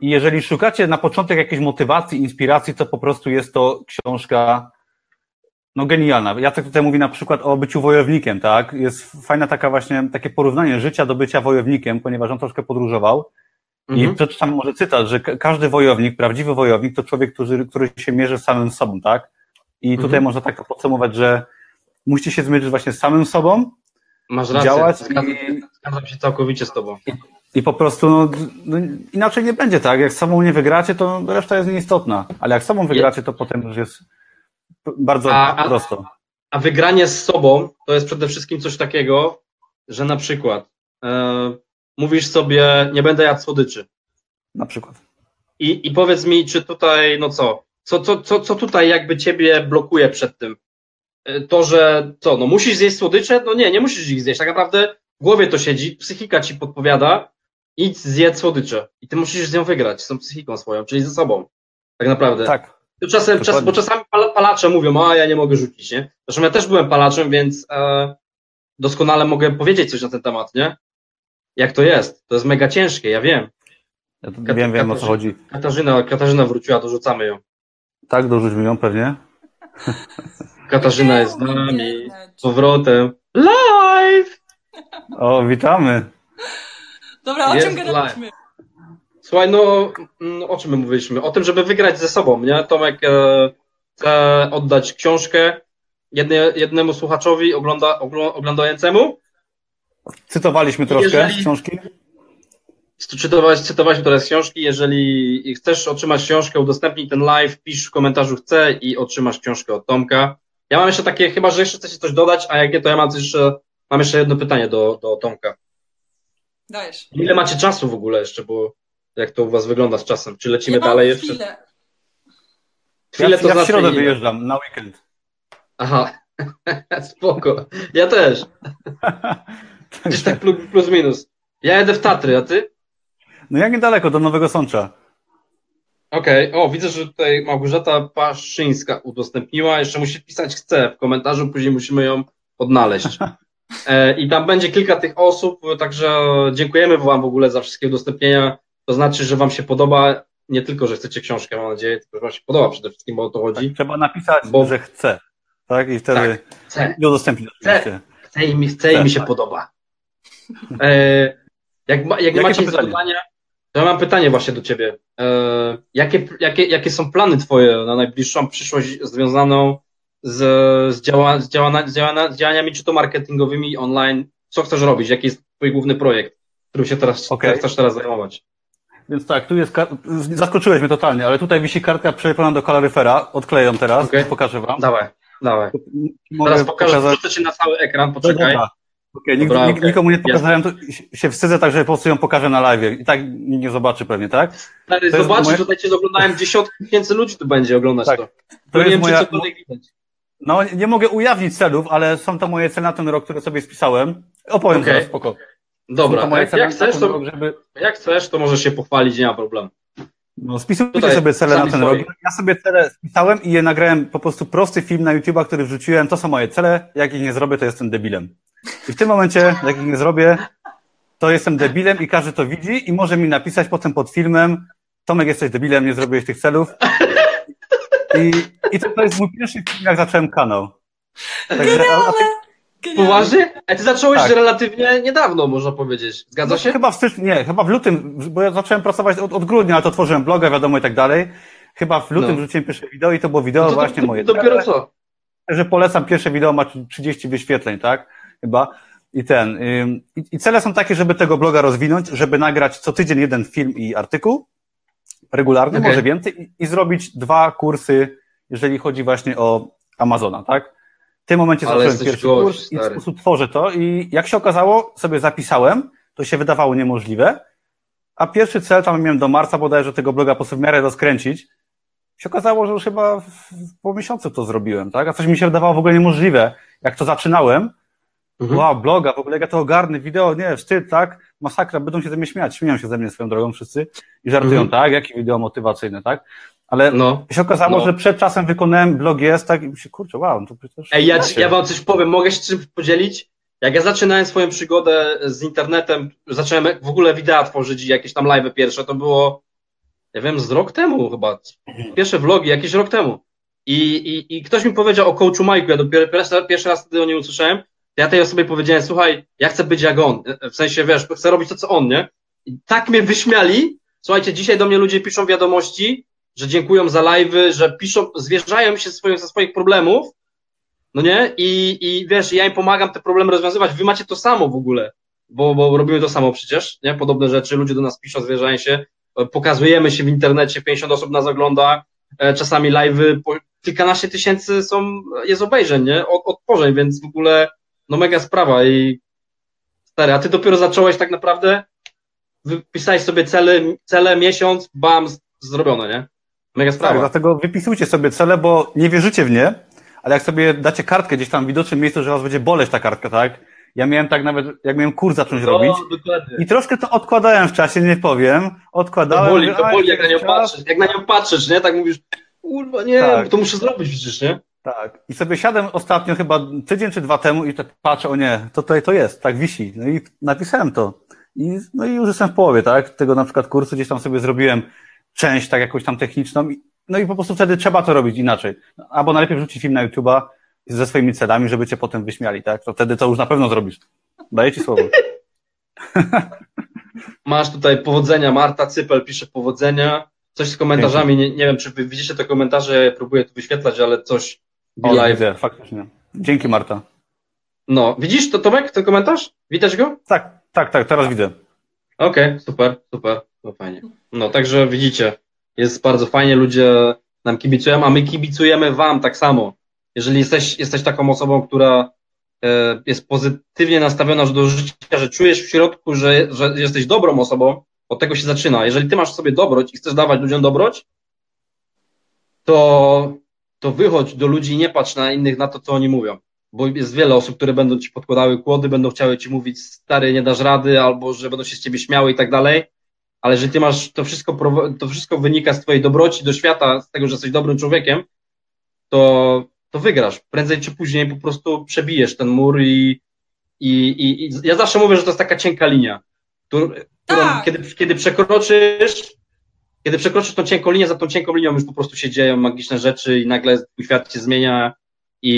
Speaker 3: I jeżeli szukacie na początek jakiejś motywacji, inspiracji, to po prostu jest to książka no genialna. Jacek tutaj mówi na przykład o byciu wojownikiem, tak? Jest fajna taka właśnie, takie porównanie życia do bycia wojownikiem, ponieważ on troszkę podróżował. Mhm. I przeczytam może cytat, że każdy wojownik, prawdziwy wojownik to człowiek, który, który się mierzy z samym sobą, tak? I tutaj mhm. można tak to podsumować, że musicie się zmierzyć właśnie z samym sobą,
Speaker 2: Masz rację, działać zgadzam, i... zgadzam się całkowicie z tobą.
Speaker 3: I, i po prostu no, no, inaczej nie będzie, tak? Jak sobą nie wygracie, to reszta jest nieistotna, ale jak sobą wygracie, to potem już jest bardzo a, prosto.
Speaker 2: A wygranie z sobą to jest przede wszystkim coś takiego, że na przykład e, mówisz sobie, nie będę jadł słodyczy.
Speaker 3: Na przykład.
Speaker 2: I, I powiedz mi, czy tutaj, no co, co, co, co, co tutaj jakby ciebie blokuje przed tym? E, to, że co, no musisz zjeść słodycze? No nie, nie musisz ich zjeść. Tak naprawdę w głowie to siedzi, psychika ci podpowiada, idź zjedz słodycze. I ty musisz z nią wygrać, z tą psychiką swoją, czyli ze sobą. Tak naprawdę.
Speaker 3: Tak.
Speaker 2: Czasem, czas, bo czasami palacze mówią, a ja nie mogę rzucić, nie? Zresztą ja też byłem palaczem, więc e, doskonale mogę powiedzieć coś na ten temat, nie? Jak to jest? To jest mega ciężkie, ja wiem.
Speaker 3: Ja Kat wiem, wiem o co chodzi.
Speaker 2: Katarzyna, Katarzyna wróciła, dorzucamy ją.
Speaker 3: Tak, dorzućmy ją pewnie.
Speaker 2: Katarzyna jest z nami, z powrotem. Live!
Speaker 3: O, witamy.
Speaker 1: Dobra, o czym gadaliśmy?
Speaker 2: Słuchaj, no, no o czym my mówiliśmy? O tym, żeby wygrać ze sobą, nie? Tomek e, chce oddać książkę jedne, jednemu słuchaczowi ogląda, oglądającemu.
Speaker 3: Cytowaliśmy troszkę jeżeli, z książki.
Speaker 2: cytować, cytować teraz książki. Jeżeli chcesz otrzymać książkę, udostępnij ten live, pisz w komentarzu chcę i otrzymasz książkę od Tomka. Ja mam jeszcze takie, chyba, że jeszcze chcecie coś dodać, a jak nie, to ja mam coś jeszcze, mam jeszcze jedno pytanie do, do Tomka.
Speaker 1: Dajesz.
Speaker 2: Ile macie czasu w ogóle jeszcze, bo jak to u was wygląda z czasem? Czy lecimy
Speaker 1: Ja
Speaker 2: dalej jeszcze?
Speaker 1: chwilę.
Speaker 2: Chwilę
Speaker 3: ja,
Speaker 2: to
Speaker 3: ja w
Speaker 2: znaczy
Speaker 3: środę
Speaker 2: ile?
Speaker 3: wyjeżdżam na weekend.
Speaker 2: Aha, spoko. Ja też. Gdzieś tak plus, plus minus. Ja jedę w Tatry, a ty?
Speaker 3: No jak niedaleko, do Nowego Sącza.
Speaker 2: Okej, o, widzę, że tutaj Małgorzata Paszyńska udostępniła. Jeszcze musi pisać chce w komentarzu, później musimy ją odnaleźć. E, I tam będzie kilka tych osób, także dziękujemy Wam w ogóle za wszystkie udostępnienia. To znaczy, że Wam się podoba, nie tylko, że chcecie książkę, mam nadzieję, tylko, że Wam się podoba przede wszystkim, bo o to chodzi.
Speaker 3: Trzeba napisać,
Speaker 2: Bo-
Speaker 3: że chce. Tak? I wtedy
Speaker 2: Chcę,
Speaker 3: i udostępnić oczywiście.
Speaker 2: chcę i mi, chcę i mi się podoba. E, jak ma, jak
Speaker 3: Jakie
Speaker 2: macie dodania, to ja mam pytanie właśnie do Ciebie. E, jakie, jakie, jakie są plany Twoje na najbliższą przyszłość związaną z, z, działa, z, z, z działaniami, czy to marketingowymi, online? Co chcesz robić? Jaki jest Twój główny projekt, którym się teraz
Speaker 3: Okej.
Speaker 2: chcesz teraz zajmować?
Speaker 3: Więc tak, tu jest. Zaskoczyłeś mnie totalnie, ale tutaj wisi kartka przelepiona do kaloryfera. Odkleję ją teraz,
Speaker 2: Okej.
Speaker 3: pokażę wam.
Speaker 2: Dawaj, dawaj.
Speaker 3: Mogę
Speaker 2: Teraz pokażę,
Speaker 3: pokazać-
Speaker 2: wrzucę Ci na cały ekran, poczekaj.
Speaker 3: dobra. Okej, nik-
Speaker 2: Dobra,
Speaker 3: nik-
Speaker 2: okej.
Speaker 3: nikomu nie pokazałem, to się wstydzę, także po prostu ją pokażę na live. I tak nikt nie zobaczy pewnie, tak?
Speaker 2: Stary, zobaczysz,
Speaker 3: moje-
Speaker 2: tutaj Cię oglądałem dziesiątki tysięcy ludzi tu będzie oglądać
Speaker 3: Tak.
Speaker 2: to.
Speaker 3: To
Speaker 2: nie
Speaker 3: jest
Speaker 2: wiem,
Speaker 3: moja,
Speaker 2: czy cokolwiek widać.
Speaker 3: No, nie mogę ujawnić celów, ale są to moje cele na ten rok, które sobie spisałem. Opowiem
Speaker 2: Okej.
Speaker 3: zaraz spoko.
Speaker 2: Dobra,
Speaker 3: to
Speaker 2: jak, jak chcesz, to
Speaker 3: żeby...
Speaker 2: Jak chcesz, to możesz się pochwalić, nie ma problemu.
Speaker 3: No, spisujcie
Speaker 2: Tutaj
Speaker 3: sobie cele na ten
Speaker 2: swoje.
Speaker 3: rok. Ja sobie cele spisałem i je nagrałem po prostu prosty film na YouTube'a, który wrzuciłem. To są moje cele. Jak ich nie zrobię, to jestem debilem. I w tym momencie, jak ich nie zrobię, to jestem debilem i każdy to widzi i może mi napisać potem pod filmem Tomek, jesteś debilem, nie zrobiłeś tych celów. I, i to, to jest mój pierwszy film, jak zacząłem kanał. Także, a, a ty,
Speaker 1: Genialne.
Speaker 2: Poważnie? A ty zacząłeś
Speaker 3: Tak.
Speaker 2: relatywnie niedawno, można powiedzieć. Zgadza
Speaker 3: no,
Speaker 2: się?
Speaker 3: chyba w styczniu, nie, chyba w lutym, bo ja zacząłem pracować od, od grudnia, ale to tworzyłem bloga, wiadomo i tak dalej. Chyba w lutym
Speaker 2: No.
Speaker 3: wrzuciłem pierwsze wideo i to było wideo
Speaker 2: No to,
Speaker 3: właśnie
Speaker 2: to,
Speaker 3: moje.
Speaker 2: Dopiero co?
Speaker 3: że polecam, pierwsze wideo ma 30 wyświetleń, tak? Chyba. I ten. I, I cele są takie, żeby tego bloga rozwinąć, żeby nagrać co tydzień jeden film i artykuł, regularny,
Speaker 2: Okej.
Speaker 3: może więcej, i, i zrobić dwa kursy, jeżeli chodzi właśnie o Amazona, tak? W tym momencie
Speaker 2: Ale
Speaker 3: zacząłem pierwszy
Speaker 2: gość,
Speaker 3: kurs i w
Speaker 2: stary.
Speaker 3: sposób tworzę to i jak się okazało, sobie zapisałem, to się wydawało niemożliwe, a pierwszy cel tam miałem do marca bodajże tego bloga po w miarę rozkręcić, się okazało, że już chyba w, po miesiącu to zrobiłem, tak? A coś mi się wydawało w ogóle niemożliwe. Jak to zaczynałem,
Speaker 2: Mhm.
Speaker 3: wow, bloga, w ogóle ja to ogarnę, wideo, nie, wstyd, tak? Masakra, będą się ze mnie śmiać, śmieją się ze mnie swoją drogą wszyscy i żartują,
Speaker 2: Mhm.
Speaker 3: tak? Jakie wideo motywacyjne, tak? Ale
Speaker 2: No.
Speaker 3: się okazało,
Speaker 2: No.
Speaker 3: że przed czasem wykonałem blog jest, tak? I mi się, kurczę, wow, no to przecież...
Speaker 2: Ej, ja, ja wam coś powiem, mogę się czymś podzielić? Jak ja zaczynałem swoją przygodę z internetem, zacząłem w ogóle wideo tworzyć jakieś tam live pierwsze, to było, ja wiem, z rok temu chyba. Pierwsze vlogi, jakieś rok temu. I, i, i ktoś mi powiedział o coachu Mike'u, ja dopiero pierwszy, pierwszy raz wtedy o nim usłyszałem, to ja tej osobie powiedziałem, słuchaj, ja chcę być jak on, w sensie, wiesz, chcę robić to, co on, nie? I tak mnie wyśmiali, słuchajcie, dzisiaj do mnie ludzie piszą wiadomości, że dziękują za live'y, że piszą, zwierzają się swoich, ze swoich problemów, no nie? I, I wiesz, ja im pomagam te problemy rozwiązywać. Wy macie to samo w ogóle, bo, bo robimy to samo przecież, nie? Podobne rzeczy, ludzie do nas piszą, zwierzają się, e, pokazujemy się w internecie, 50 osób nas ogląda, e, czasami live'y, kilkanaście tysięcy są, jest obejrzeń, nie? Od, odtworzeń, więc w ogóle, no mega sprawa i stary, a ty dopiero zacząłeś tak naprawdę, wypisałeś sobie cele, cele miesiąc, bam, zrobione, nie? Mega
Speaker 3: Tak,
Speaker 2: sprawa.
Speaker 3: dlatego wypisujcie sobie cele, bo nie wierzycie w nie, ale jak sobie dacie kartkę gdzieś tam w widocznym miejscu, że was będzie boleć ta kartka, tak? Ja miałem tak nawet, jak miałem kurs zacząć robić
Speaker 2: No, dokładnie.
Speaker 3: i troszkę to odkładałem w czasie, nie powiem,
Speaker 2: To
Speaker 3: odkładałem.
Speaker 2: boli,
Speaker 3: mówię,
Speaker 2: to boli, jak na nią patrzysz. Jak na nią patrzysz, nie? Tak mówisz, kurwa, nie,
Speaker 3: Tak.
Speaker 2: to muszę zrobić przecież, nie?
Speaker 3: Tak. I sobie siadłem ostatnio, chyba tydzień czy dwa temu i tak patrzę, o nie, to tutaj to jest, tak wisi. No i napisałem to. I, no i już jestem w połowie, tak? Tego na przykład kursu gdzieś tam sobie zrobiłem część tak jakąś tam techniczną. I, no i po prostu wtedy trzeba to robić inaczej. Albo najlepiej wrzucić film na YouTube'a ze swoimi celami, żeby cię potem wyśmiali, tak? To wtedy to już na pewno zrobisz. Daję ci słowo.
Speaker 2: Masz tutaj powodzenia, Marta Cypel pisze powodzenia. Coś z komentarzami, nie, nie wiem, czy wy widzicie te komentarze, ja próbuję tu wyświetlać, ale coś
Speaker 3: O,
Speaker 2: live.
Speaker 3: widzę, faktycznie. Dzięki Marta.
Speaker 2: No, widzisz to, Tomek, ten komentarz? Widać go?
Speaker 3: Tak, tak, tak, teraz widzę.
Speaker 2: Okej, okay, super, super, to fajnie. No także widzicie, jest bardzo fajnie, ludzie nam kibicują, a my kibicujemy wam tak samo. Jeżeli jesteś, jesteś taką osobą, która e, jest pozytywnie nastawiona do życia, że czujesz w środku, że, że jesteś dobrą osobą, od tego się zaczyna. Jeżeli ty masz w sobie dobroć i chcesz dawać ludziom dobroć, to, to wychodź do ludzi i nie patrz na innych, na to, co oni mówią. Bo jest wiele osób, które będą ci podkładały kłody, będą chciały ci mówić, stary, nie dasz rady, albo że będą się z ciebie śmiały i tak dalej. Ale jeżeli ty masz, to wszystko, to wszystko wynika z twojej dobroci do świata, z tego, że jesteś dobrym człowiekiem, to, to wygrasz. Prędzej czy później po prostu przebijesz ten mur i, i, i, i ja zawsze mówię, że to jest taka cienka linia, którą, tak. kiedy, kiedy przekroczysz, kiedy przekroczysz tą cienką linię, za tą cienką linią już po prostu się dzieją magiczne rzeczy i nagle świat się zmienia i,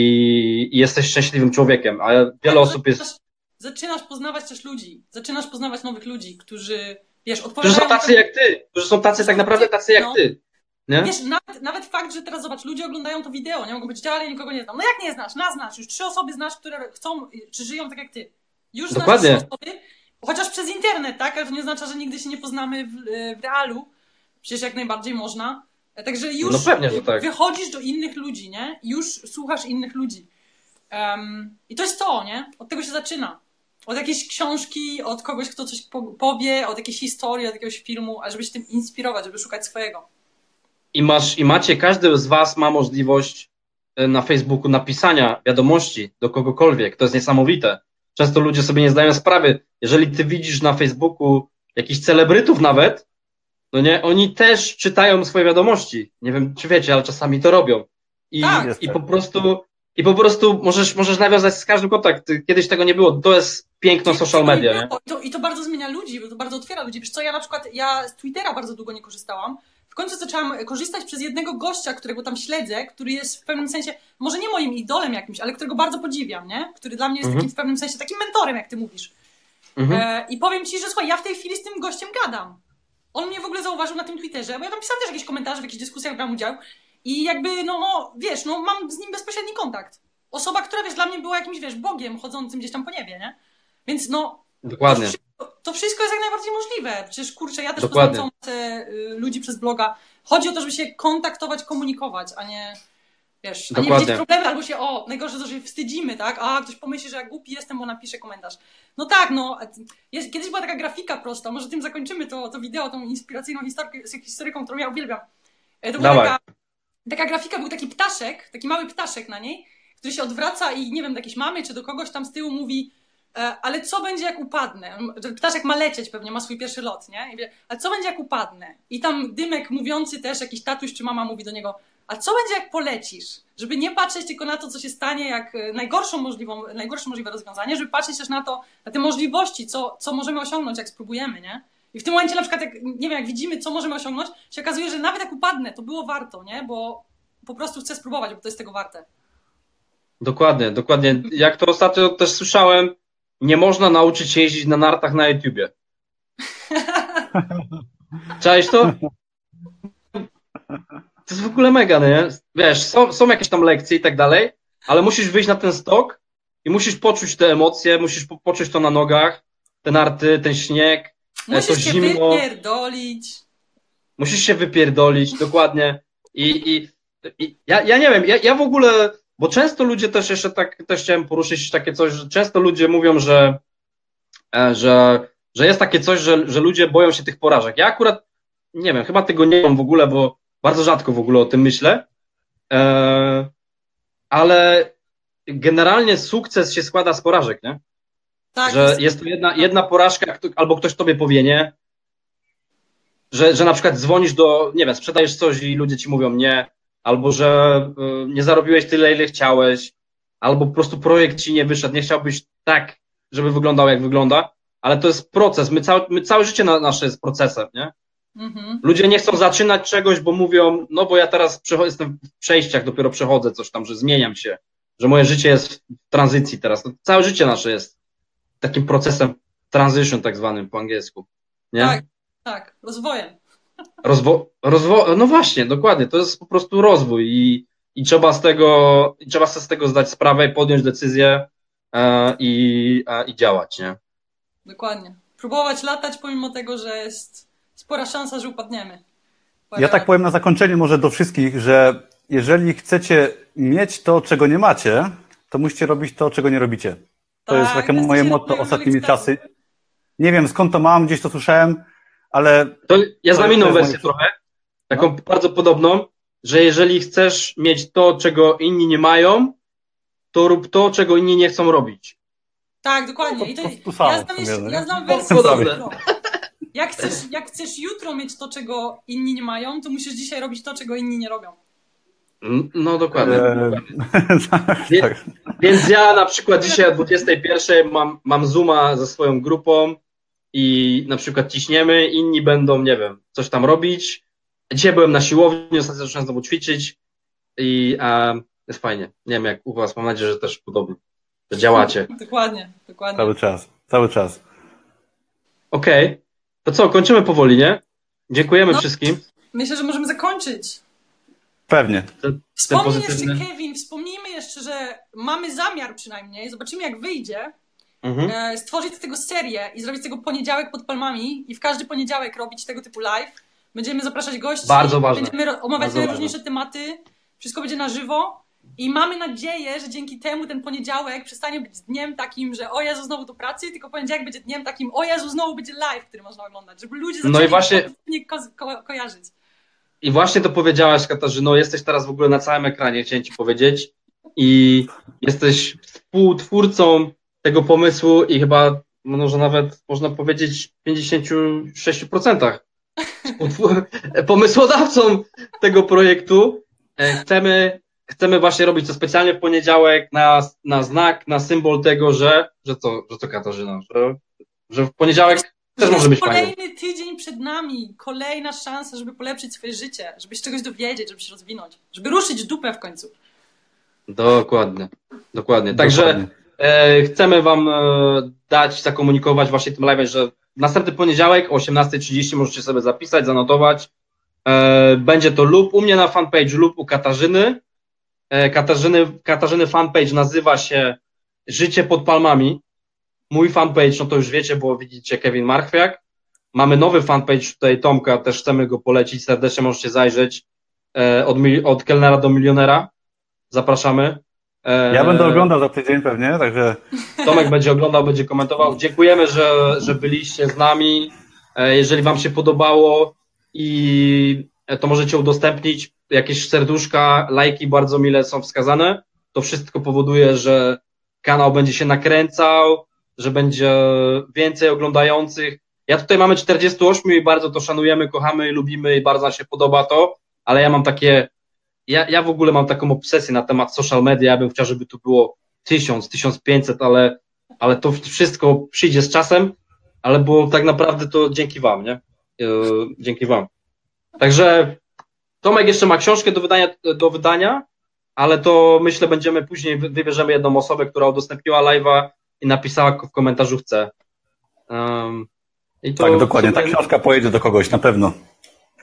Speaker 2: i jesteś szczęśliwym człowiekiem, a wiele tak, osób jest...
Speaker 1: Zaczynasz poznawać też ludzi, zaczynasz poznawać nowych ludzi, którzy, wiesz,
Speaker 2: odpowiadają... Którzy są tacy jak ty, którzy są tacy tak naprawdę tacy jak no. ty. Nie?
Speaker 1: Wiesz, nawet, nawet fakt, że teraz zobacz, ludzie oglądają to wideo, nie mogą być ale nikogo nie znam. No jak nie znasz? Nas znasz, już trzy osoby znasz, które chcą, czy żyją tak jak ty. Już Dokładnie. znasz trzy osoby, chociaż przez internet, tak? Ale to nie oznacza, że nigdy się nie poznamy w, w realu. Przecież jak najbardziej można. Także już
Speaker 2: no pewnie, że tak.
Speaker 1: wychodzisz do innych ludzi, nie? Już słuchasz innych ludzi. Um, I to jest to, nie? Od tego się zaczyna. Od jakiejś książki, od kogoś, kto coś powie, od jakiejś historii, od jakiegoś filmu, a żeby się tym inspirować, żeby szukać swojego.
Speaker 2: I masz, i macie, każdy z was ma możliwość e, na Facebooku napisania wiadomości do kogokolwiek. To jest niesamowite. Często ludzie sobie nie zdają sprawy. Jeżeli ty widzisz na Facebooku jakichś celebrytów nawet, no nie, oni też czytają swoje wiadomości. Nie wiem, czy wiecie, ale czasami to robią. I, tak. i po prostu, i po prostu możesz, możesz nawiązać z każdym kontakt. Kiedyś tego nie było. To jest piękno social media. Nie?
Speaker 1: I, to, I to bardzo zmienia ludzi, bo to bardzo otwiera ludzi. Wiesz co, ja na przykład, ja z Twittera bardzo długo nie korzystałam. W końcu zaczęłam korzystać przez jednego gościa, którego tam śledzę, który jest w pewnym sensie, może nie moim idolem jakimś, ale którego bardzo podziwiam, nie? Który dla mnie jest mhm. takim w pewnym sensie takim mentorem, jak ty mówisz. Mhm. E, I powiem ci, że słuchaj, ja w tej chwili z tym gościem gadam. On mnie w ogóle zauważył na tym Twitterze, bo ja tam pisałam też jakieś komentarze, w jakichś dyskusjach brałam udział i jakby, no, wiesz, no mam z nim bezpośredni kontakt. Osoba, która, wiesz, dla mnie była jakimś, wiesz, Bogiem chodzącym gdzieś tam po niebie, nie? Więc no...
Speaker 2: Dokładnie.
Speaker 1: To, to wszystko jest jak najbardziej możliwe. Przecież, kurczę, ja też Dokładnie. poznam całą y, ludzi przez bloga. Chodzi o to, żeby się kontaktować, komunikować, a nie... Wiesz, a nie widzieć problemy, albo się, o, najgorsze to, że się wstydzimy, tak? A, ktoś pomyśli, że ja głupi jestem, bo napiszę komentarz. No tak, no, jest, kiedyś była taka grafika prosta, może tym zakończymy to, to wideo, tą inspiracyjną historyką, którą ja uwielbiam. E, to była taka, taka grafika, był taki ptaszek, taki mały ptaszek na niej, który się odwraca i nie wiem, do jakiejś mamy czy do kogoś tam z tyłu mówi, e, ale co będzie jak upadnę? Ptaszek ma lecieć pewnie, ma swój pierwszy lot, nie? Wie, ale co będzie jak upadnę? I tam Dymek mówiący też, jakiś tatuś czy mama mówi do niego, a co będzie jak polecisz? Żeby nie patrzeć tylko na to, co się stanie, jak e, najgorszą możliwą, najgorsze możliwe rozwiązanie, żeby patrzeć też na to, na te możliwości, co, co możemy osiągnąć, jak spróbujemy, nie? I w tym momencie na przykład, jak, nie wiem, jak widzimy, co możemy osiągnąć, się okazuje, że nawet jak upadnę, to było warto, nie? Bo po prostu chcę spróbować, bo to jest tego warte.
Speaker 2: Dokładnie, dokładnie. Jak to ostatnio też słyszałem, nie można nauczyć się jeździć na nartach na YouTubie. Cześć to? To jest w ogóle mega, nie? Wiesz, są, są jakieś tam lekcje i tak dalej, ale musisz wyjść na ten stok i musisz poczuć te emocje, musisz po, poczuć to na nogach, te narty, ten śnieg,
Speaker 1: musisz się zimno. wypierdolić.
Speaker 2: Musisz się wypierdolić, dokładnie. I, i, i ja, ja nie wiem, ja, ja w ogóle, bo często ludzie też jeszcze tak, też chciałem poruszyć takie coś, że często ludzie mówią, że, e, że, że jest takie coś, że, że ludzie boją się tych porażek. Ja akurat, nie wiem, chyba tego nie mam w ogóle, bo bardzo rzadko w ogóle o tym myślę. E, ale generalnie sukces się składa z porażek, nie? Tak, że jest to jedna, jedna porażka, albo ktoś tobie powie nie, że, że na przykład dzwonisz do, nie wiem, sprzedajesz coś i ludzie ci mówią nie, albo że y, nie zarobiłeś tyle, ile chciałeś, albo po prostu projekt ci nie wyszedł, nie chciałbyś tak, żeby wyglądał, jak wygląda, ale to jest proces. My całe, my całe życie na, nasze jest procesem, nie? Mhm. Ludzie nie chcą zaczynać czegoś, bo mówią, no bo ja teraz jestem w przejściach, dopiero przechodzę coś tam, że zmieniam się, że moje życie jest w tranzycji teraz. No, całe życie nasze jest takim procesem transition tak zwanym po angielsku. Nie?
Speaker 1: Tak, tak, rozwojem.
Speaker 2: Rozwo rozwo no właśnie, dokładnie, to jest po prostu rozwój i, i trzeba z tego, i trzeba sobie z tego zdać sprawę i podjąć decyzję e, i, e, i działać, nie?
Speaker 1: Dokładnie. próbować latać, pomimo tego, że jest spora szansa, że upadniemy.
Speaker 3: Ja tak powiem na zakończenie może do wszystkich, że jeżeli chcecie mieć to, czego nie macie, to musicie robić to, czego nie robicie. To
Speaker 1: Tak,
Speaker 3: jest takie moje motto ostatnimi czasy. Nie wiem skąd to mam, gdzieś to słyszałem, ale
Speaker 2: To ja znam inną wersję
Speaker 3: moje-
Speaker 2: trochę, taką bardzo podobną, że jeżeli chcesz mieć to, czego inni nie mają, to rób to, czego inni nie chcą robić.
Speaker 1: Tak, dokładnie. I to,
Speaker 3: To- to- to samo
Speaker 1: ja, znam jeszcze,
Speaker 3: sumie,
Speaker 1: ja znam wersję jutro. Jak chcesz, jak chcesz jutro mieć to, czego inni nie mają, to musisz dzisiaj robić to, czego inni nie robią.
Speaker 2: No dokładnie.
Speaker 3: e, tak,
Speaker 2: Nie-
Speaker 3: tak.
Speaker 2: Więc ja na przykład dzisiaj o 21 mam, mam Zooma ze swoją grupą i na przykład ciśniemy, inni będą, nie wiem, coś tam robić. Dzisiaj byłem na siłowni, ostatnio zacząłem znowu ćwiczyć i e, jest fajnie. Nie wiem jak u was, mam nadzieję, że też podobnie, że działacie.
Speaker 1: Dokładnie, dokładnie.
Speaker 3: Cały czas, cały czas.
Speaker 2: Okej, to co, kończymy powoli, nie? Dziękujemy
Speaker 1: No.
Speaker 2: wszystkim.
Speaker 1: Myślę, że możemy zakończyć.
Speaker 3: Pewnie.
Speaker 1: Wspomnij
Speaker 2: pozytywny.
Speaker 1: jeszcze, Kevin, wspomnijmy jeszcze, że mamy zamiar przynajmniej, zobaczymy jak wyjdzie,
Speaker 2: Mhm.
Speaker 1: e, stworzyć z tego serię i zrobić z tego poniedziałek pod palmami i w każdy poniedziałek robić tego typu live. Będziemy zapraszać gości,
Speaker 2: Bardzo ważne.
Speaker 1: będziemy omawiać
Speaker 2: Bardzo
Speaker 1: najróżniejsze tematy, wszystko będzie na żywo i mamy nadzieję, że dzięki temu ten poniedziałek przestanie być dniem takim, że o Jezu, znowu do pracy, tylko poniedziałek będzie dniem takim, o Jezu, znowu będzie live, który można oglądać, żeby ludzie
Speaker 2: No i
Speaker 1: zaczęli
Speaker 2: właśnie-
Speaker 1: ko- ko- kojarzyć.
Speaker 2: I właśnie to powiedziałaś, Katarzyno, jesteś teraz w ogóle na całym ekranie, chciałem ci powiedzieć. I jesteś współtwórcą tego pomysłu i chyba, no może nawet można powiedzieć w 56% Współtwór- pomysłodawcą tego projektu. E, Chcemy, chcemy właśnie robić to specjalnie w poniedziałek na, na znak, na symbol tego, że, że co, że co Katarzyna, że, że w poniedziałek też może być fajnie.
Speaker 1: Kolejny tydzień przed nami, kolejna szansa, żeby polepszyć swoje życie, żeby się czegoś dowiedzieć, żeby się rozwinąć, żeby ruszyć dupę w końcu.
Speaker 2: Dokładnie, dokładnie. Także
Speaker 3: Dokładnie.
Speaker 2: e, chcemy Wam e, dać, zakomunikować właśnie tym live, że następny poniedziałek o 18.30 możecie sobie zapisać, zanotować. E, będzie to lub u mnie na fanpage, lub u Katarzyny. E, Katarzyny, Katarzyny fanpage nazywa się Życie pod palmami. Mój fanpage, no to już wiecie, bo widzicie Kevin Marchwiak. Mamy nowy fanpage tutaj Tomka, też chcemy go polecić, serdecznie możecie zajrzeć. E, od, od kelnera do milionera. Zapraszamy. E,
Speaker 3: Ja będę oglądał za tydzień pewnie, także
Speaker 2: Tomek będzie oglądał, będzie komentował. Dziękujemy, że, że byliście z nami. E, Jeżeli Wam się podobało i to możecie udostępnić, jakieś serduszka, lajki bardzo mile są wskazane. To wszystko powoduje, że kanał będzie się nakręcał, że będzie więcej oglądających. Ja tutaj mamy 48 i bardzo to szanujemy, kochamy lubimy i bardzo nam się podoba to, ale ja mam takie, ja, ja w ogóle mam taką obsesję na temat social media, ja bym chciał, żeby tu było 1000, 1500, ale, ale to wszystko przyjdzie z czasem, ale bo tak naprawdę to dzięki Wam, nie? Yy, Dzięki Wam. Także Tomek jeszcze ma książkę do wydania, do wydania, ale to myślę będziemy później, wy- wybierzemy jedną osobę, która udostępniła live'a i napisała w komentarzu chce. Um, i to
Speaker 3: tak, dokładnie. Ta
Speaker 2: sobie
Speaker 3: książka pojedzie do kogoś, na pewno.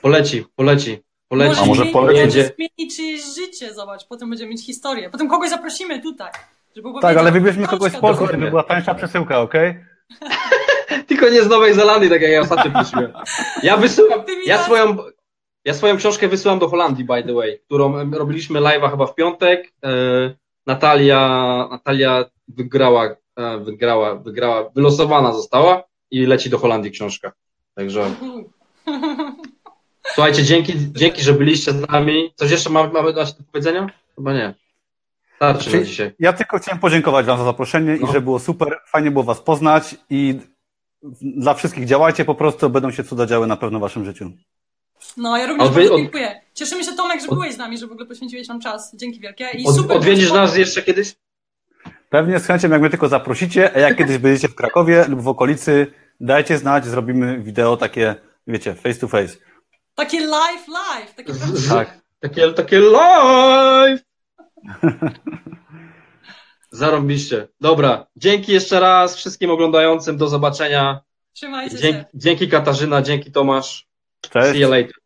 Speaker 2: Poleci, poleci, poleci.
Speaker 3: A może poleci?
Speaker 1: zmieni czyjeś życie, zobacz, potem będziemy mieć historię. Potem kogoś zaprosimy tutaj, żeby
Speaker 3: Tak,
Speaker 1: opowiedział.
Speaker 3: ale wybierzmy kogoś z Polski, żeby była tańsza przesyłka, okej?
Speaker 2: Tylko nie z Nowej Zelandii, tak jak ja ostatnio prosiłem. Ja wysyłam, ja swoją, ja swoją książkę wysyłam do Holandii, by the way, którą robiliśmy live'a chyba w piątek. E, Natalia, Natalia wygrała, wygrała, wygrała, wylosowana została i leci do Holandii książka. Także słuchajcie, dzięki, dzięki, że byliście z nami. Coś jeszcze mamy, mamy dać do powiedzenia? Chyba nie. Starczy na dzisiaj.
Speaker 3: Ja tylko chciałem podziękować Wam za zaproszenie
Speaker 2: No.
Speaker 3: i że było super, fajnie było Was poznać i dla wszystkich działajcie po prostu, będą się cuda działy na pewno w Waszym życiu.
Speaker 1: No, ja również
Speaker 2: A wy-
Speaker 1: bardzo
Speaker 2: od-
Speaker 1: dziękuję. Cieszymy się, Tomek, że
Speaker 2: od-
Speaker 1: byłeś z nami, że w ogóle poświęciłeś nam czas. Dzięki wielkie. I
Speaker 2: Od,
Speaker 1: super.
Speaker 2: odwiedzisz nas jeszcze kiedyś?
Speaker 3: Pewnie z chęcią, jak mnie tylko zaprosicie, a jak kiedyś będziecie w Krakowie lub w okolicy, dajcie znać, zrobimy wideo takie, wiecie, face to face.
Speaker 1: Takie live, live. Takie
Speaker 3: Tak.
Speaker 2: Takie, takie live! Zarąbiście. Dobra, dzięki jeszcze raz wszystkim oglądającym, do zobaczenia.
Speaker 1: Trzymajcie się.
Speaker 2: Dzięki, dzięki Katarzyna, dzięki Tomasz.
Speaker 3: Cześć.
Speaker 2: See you later.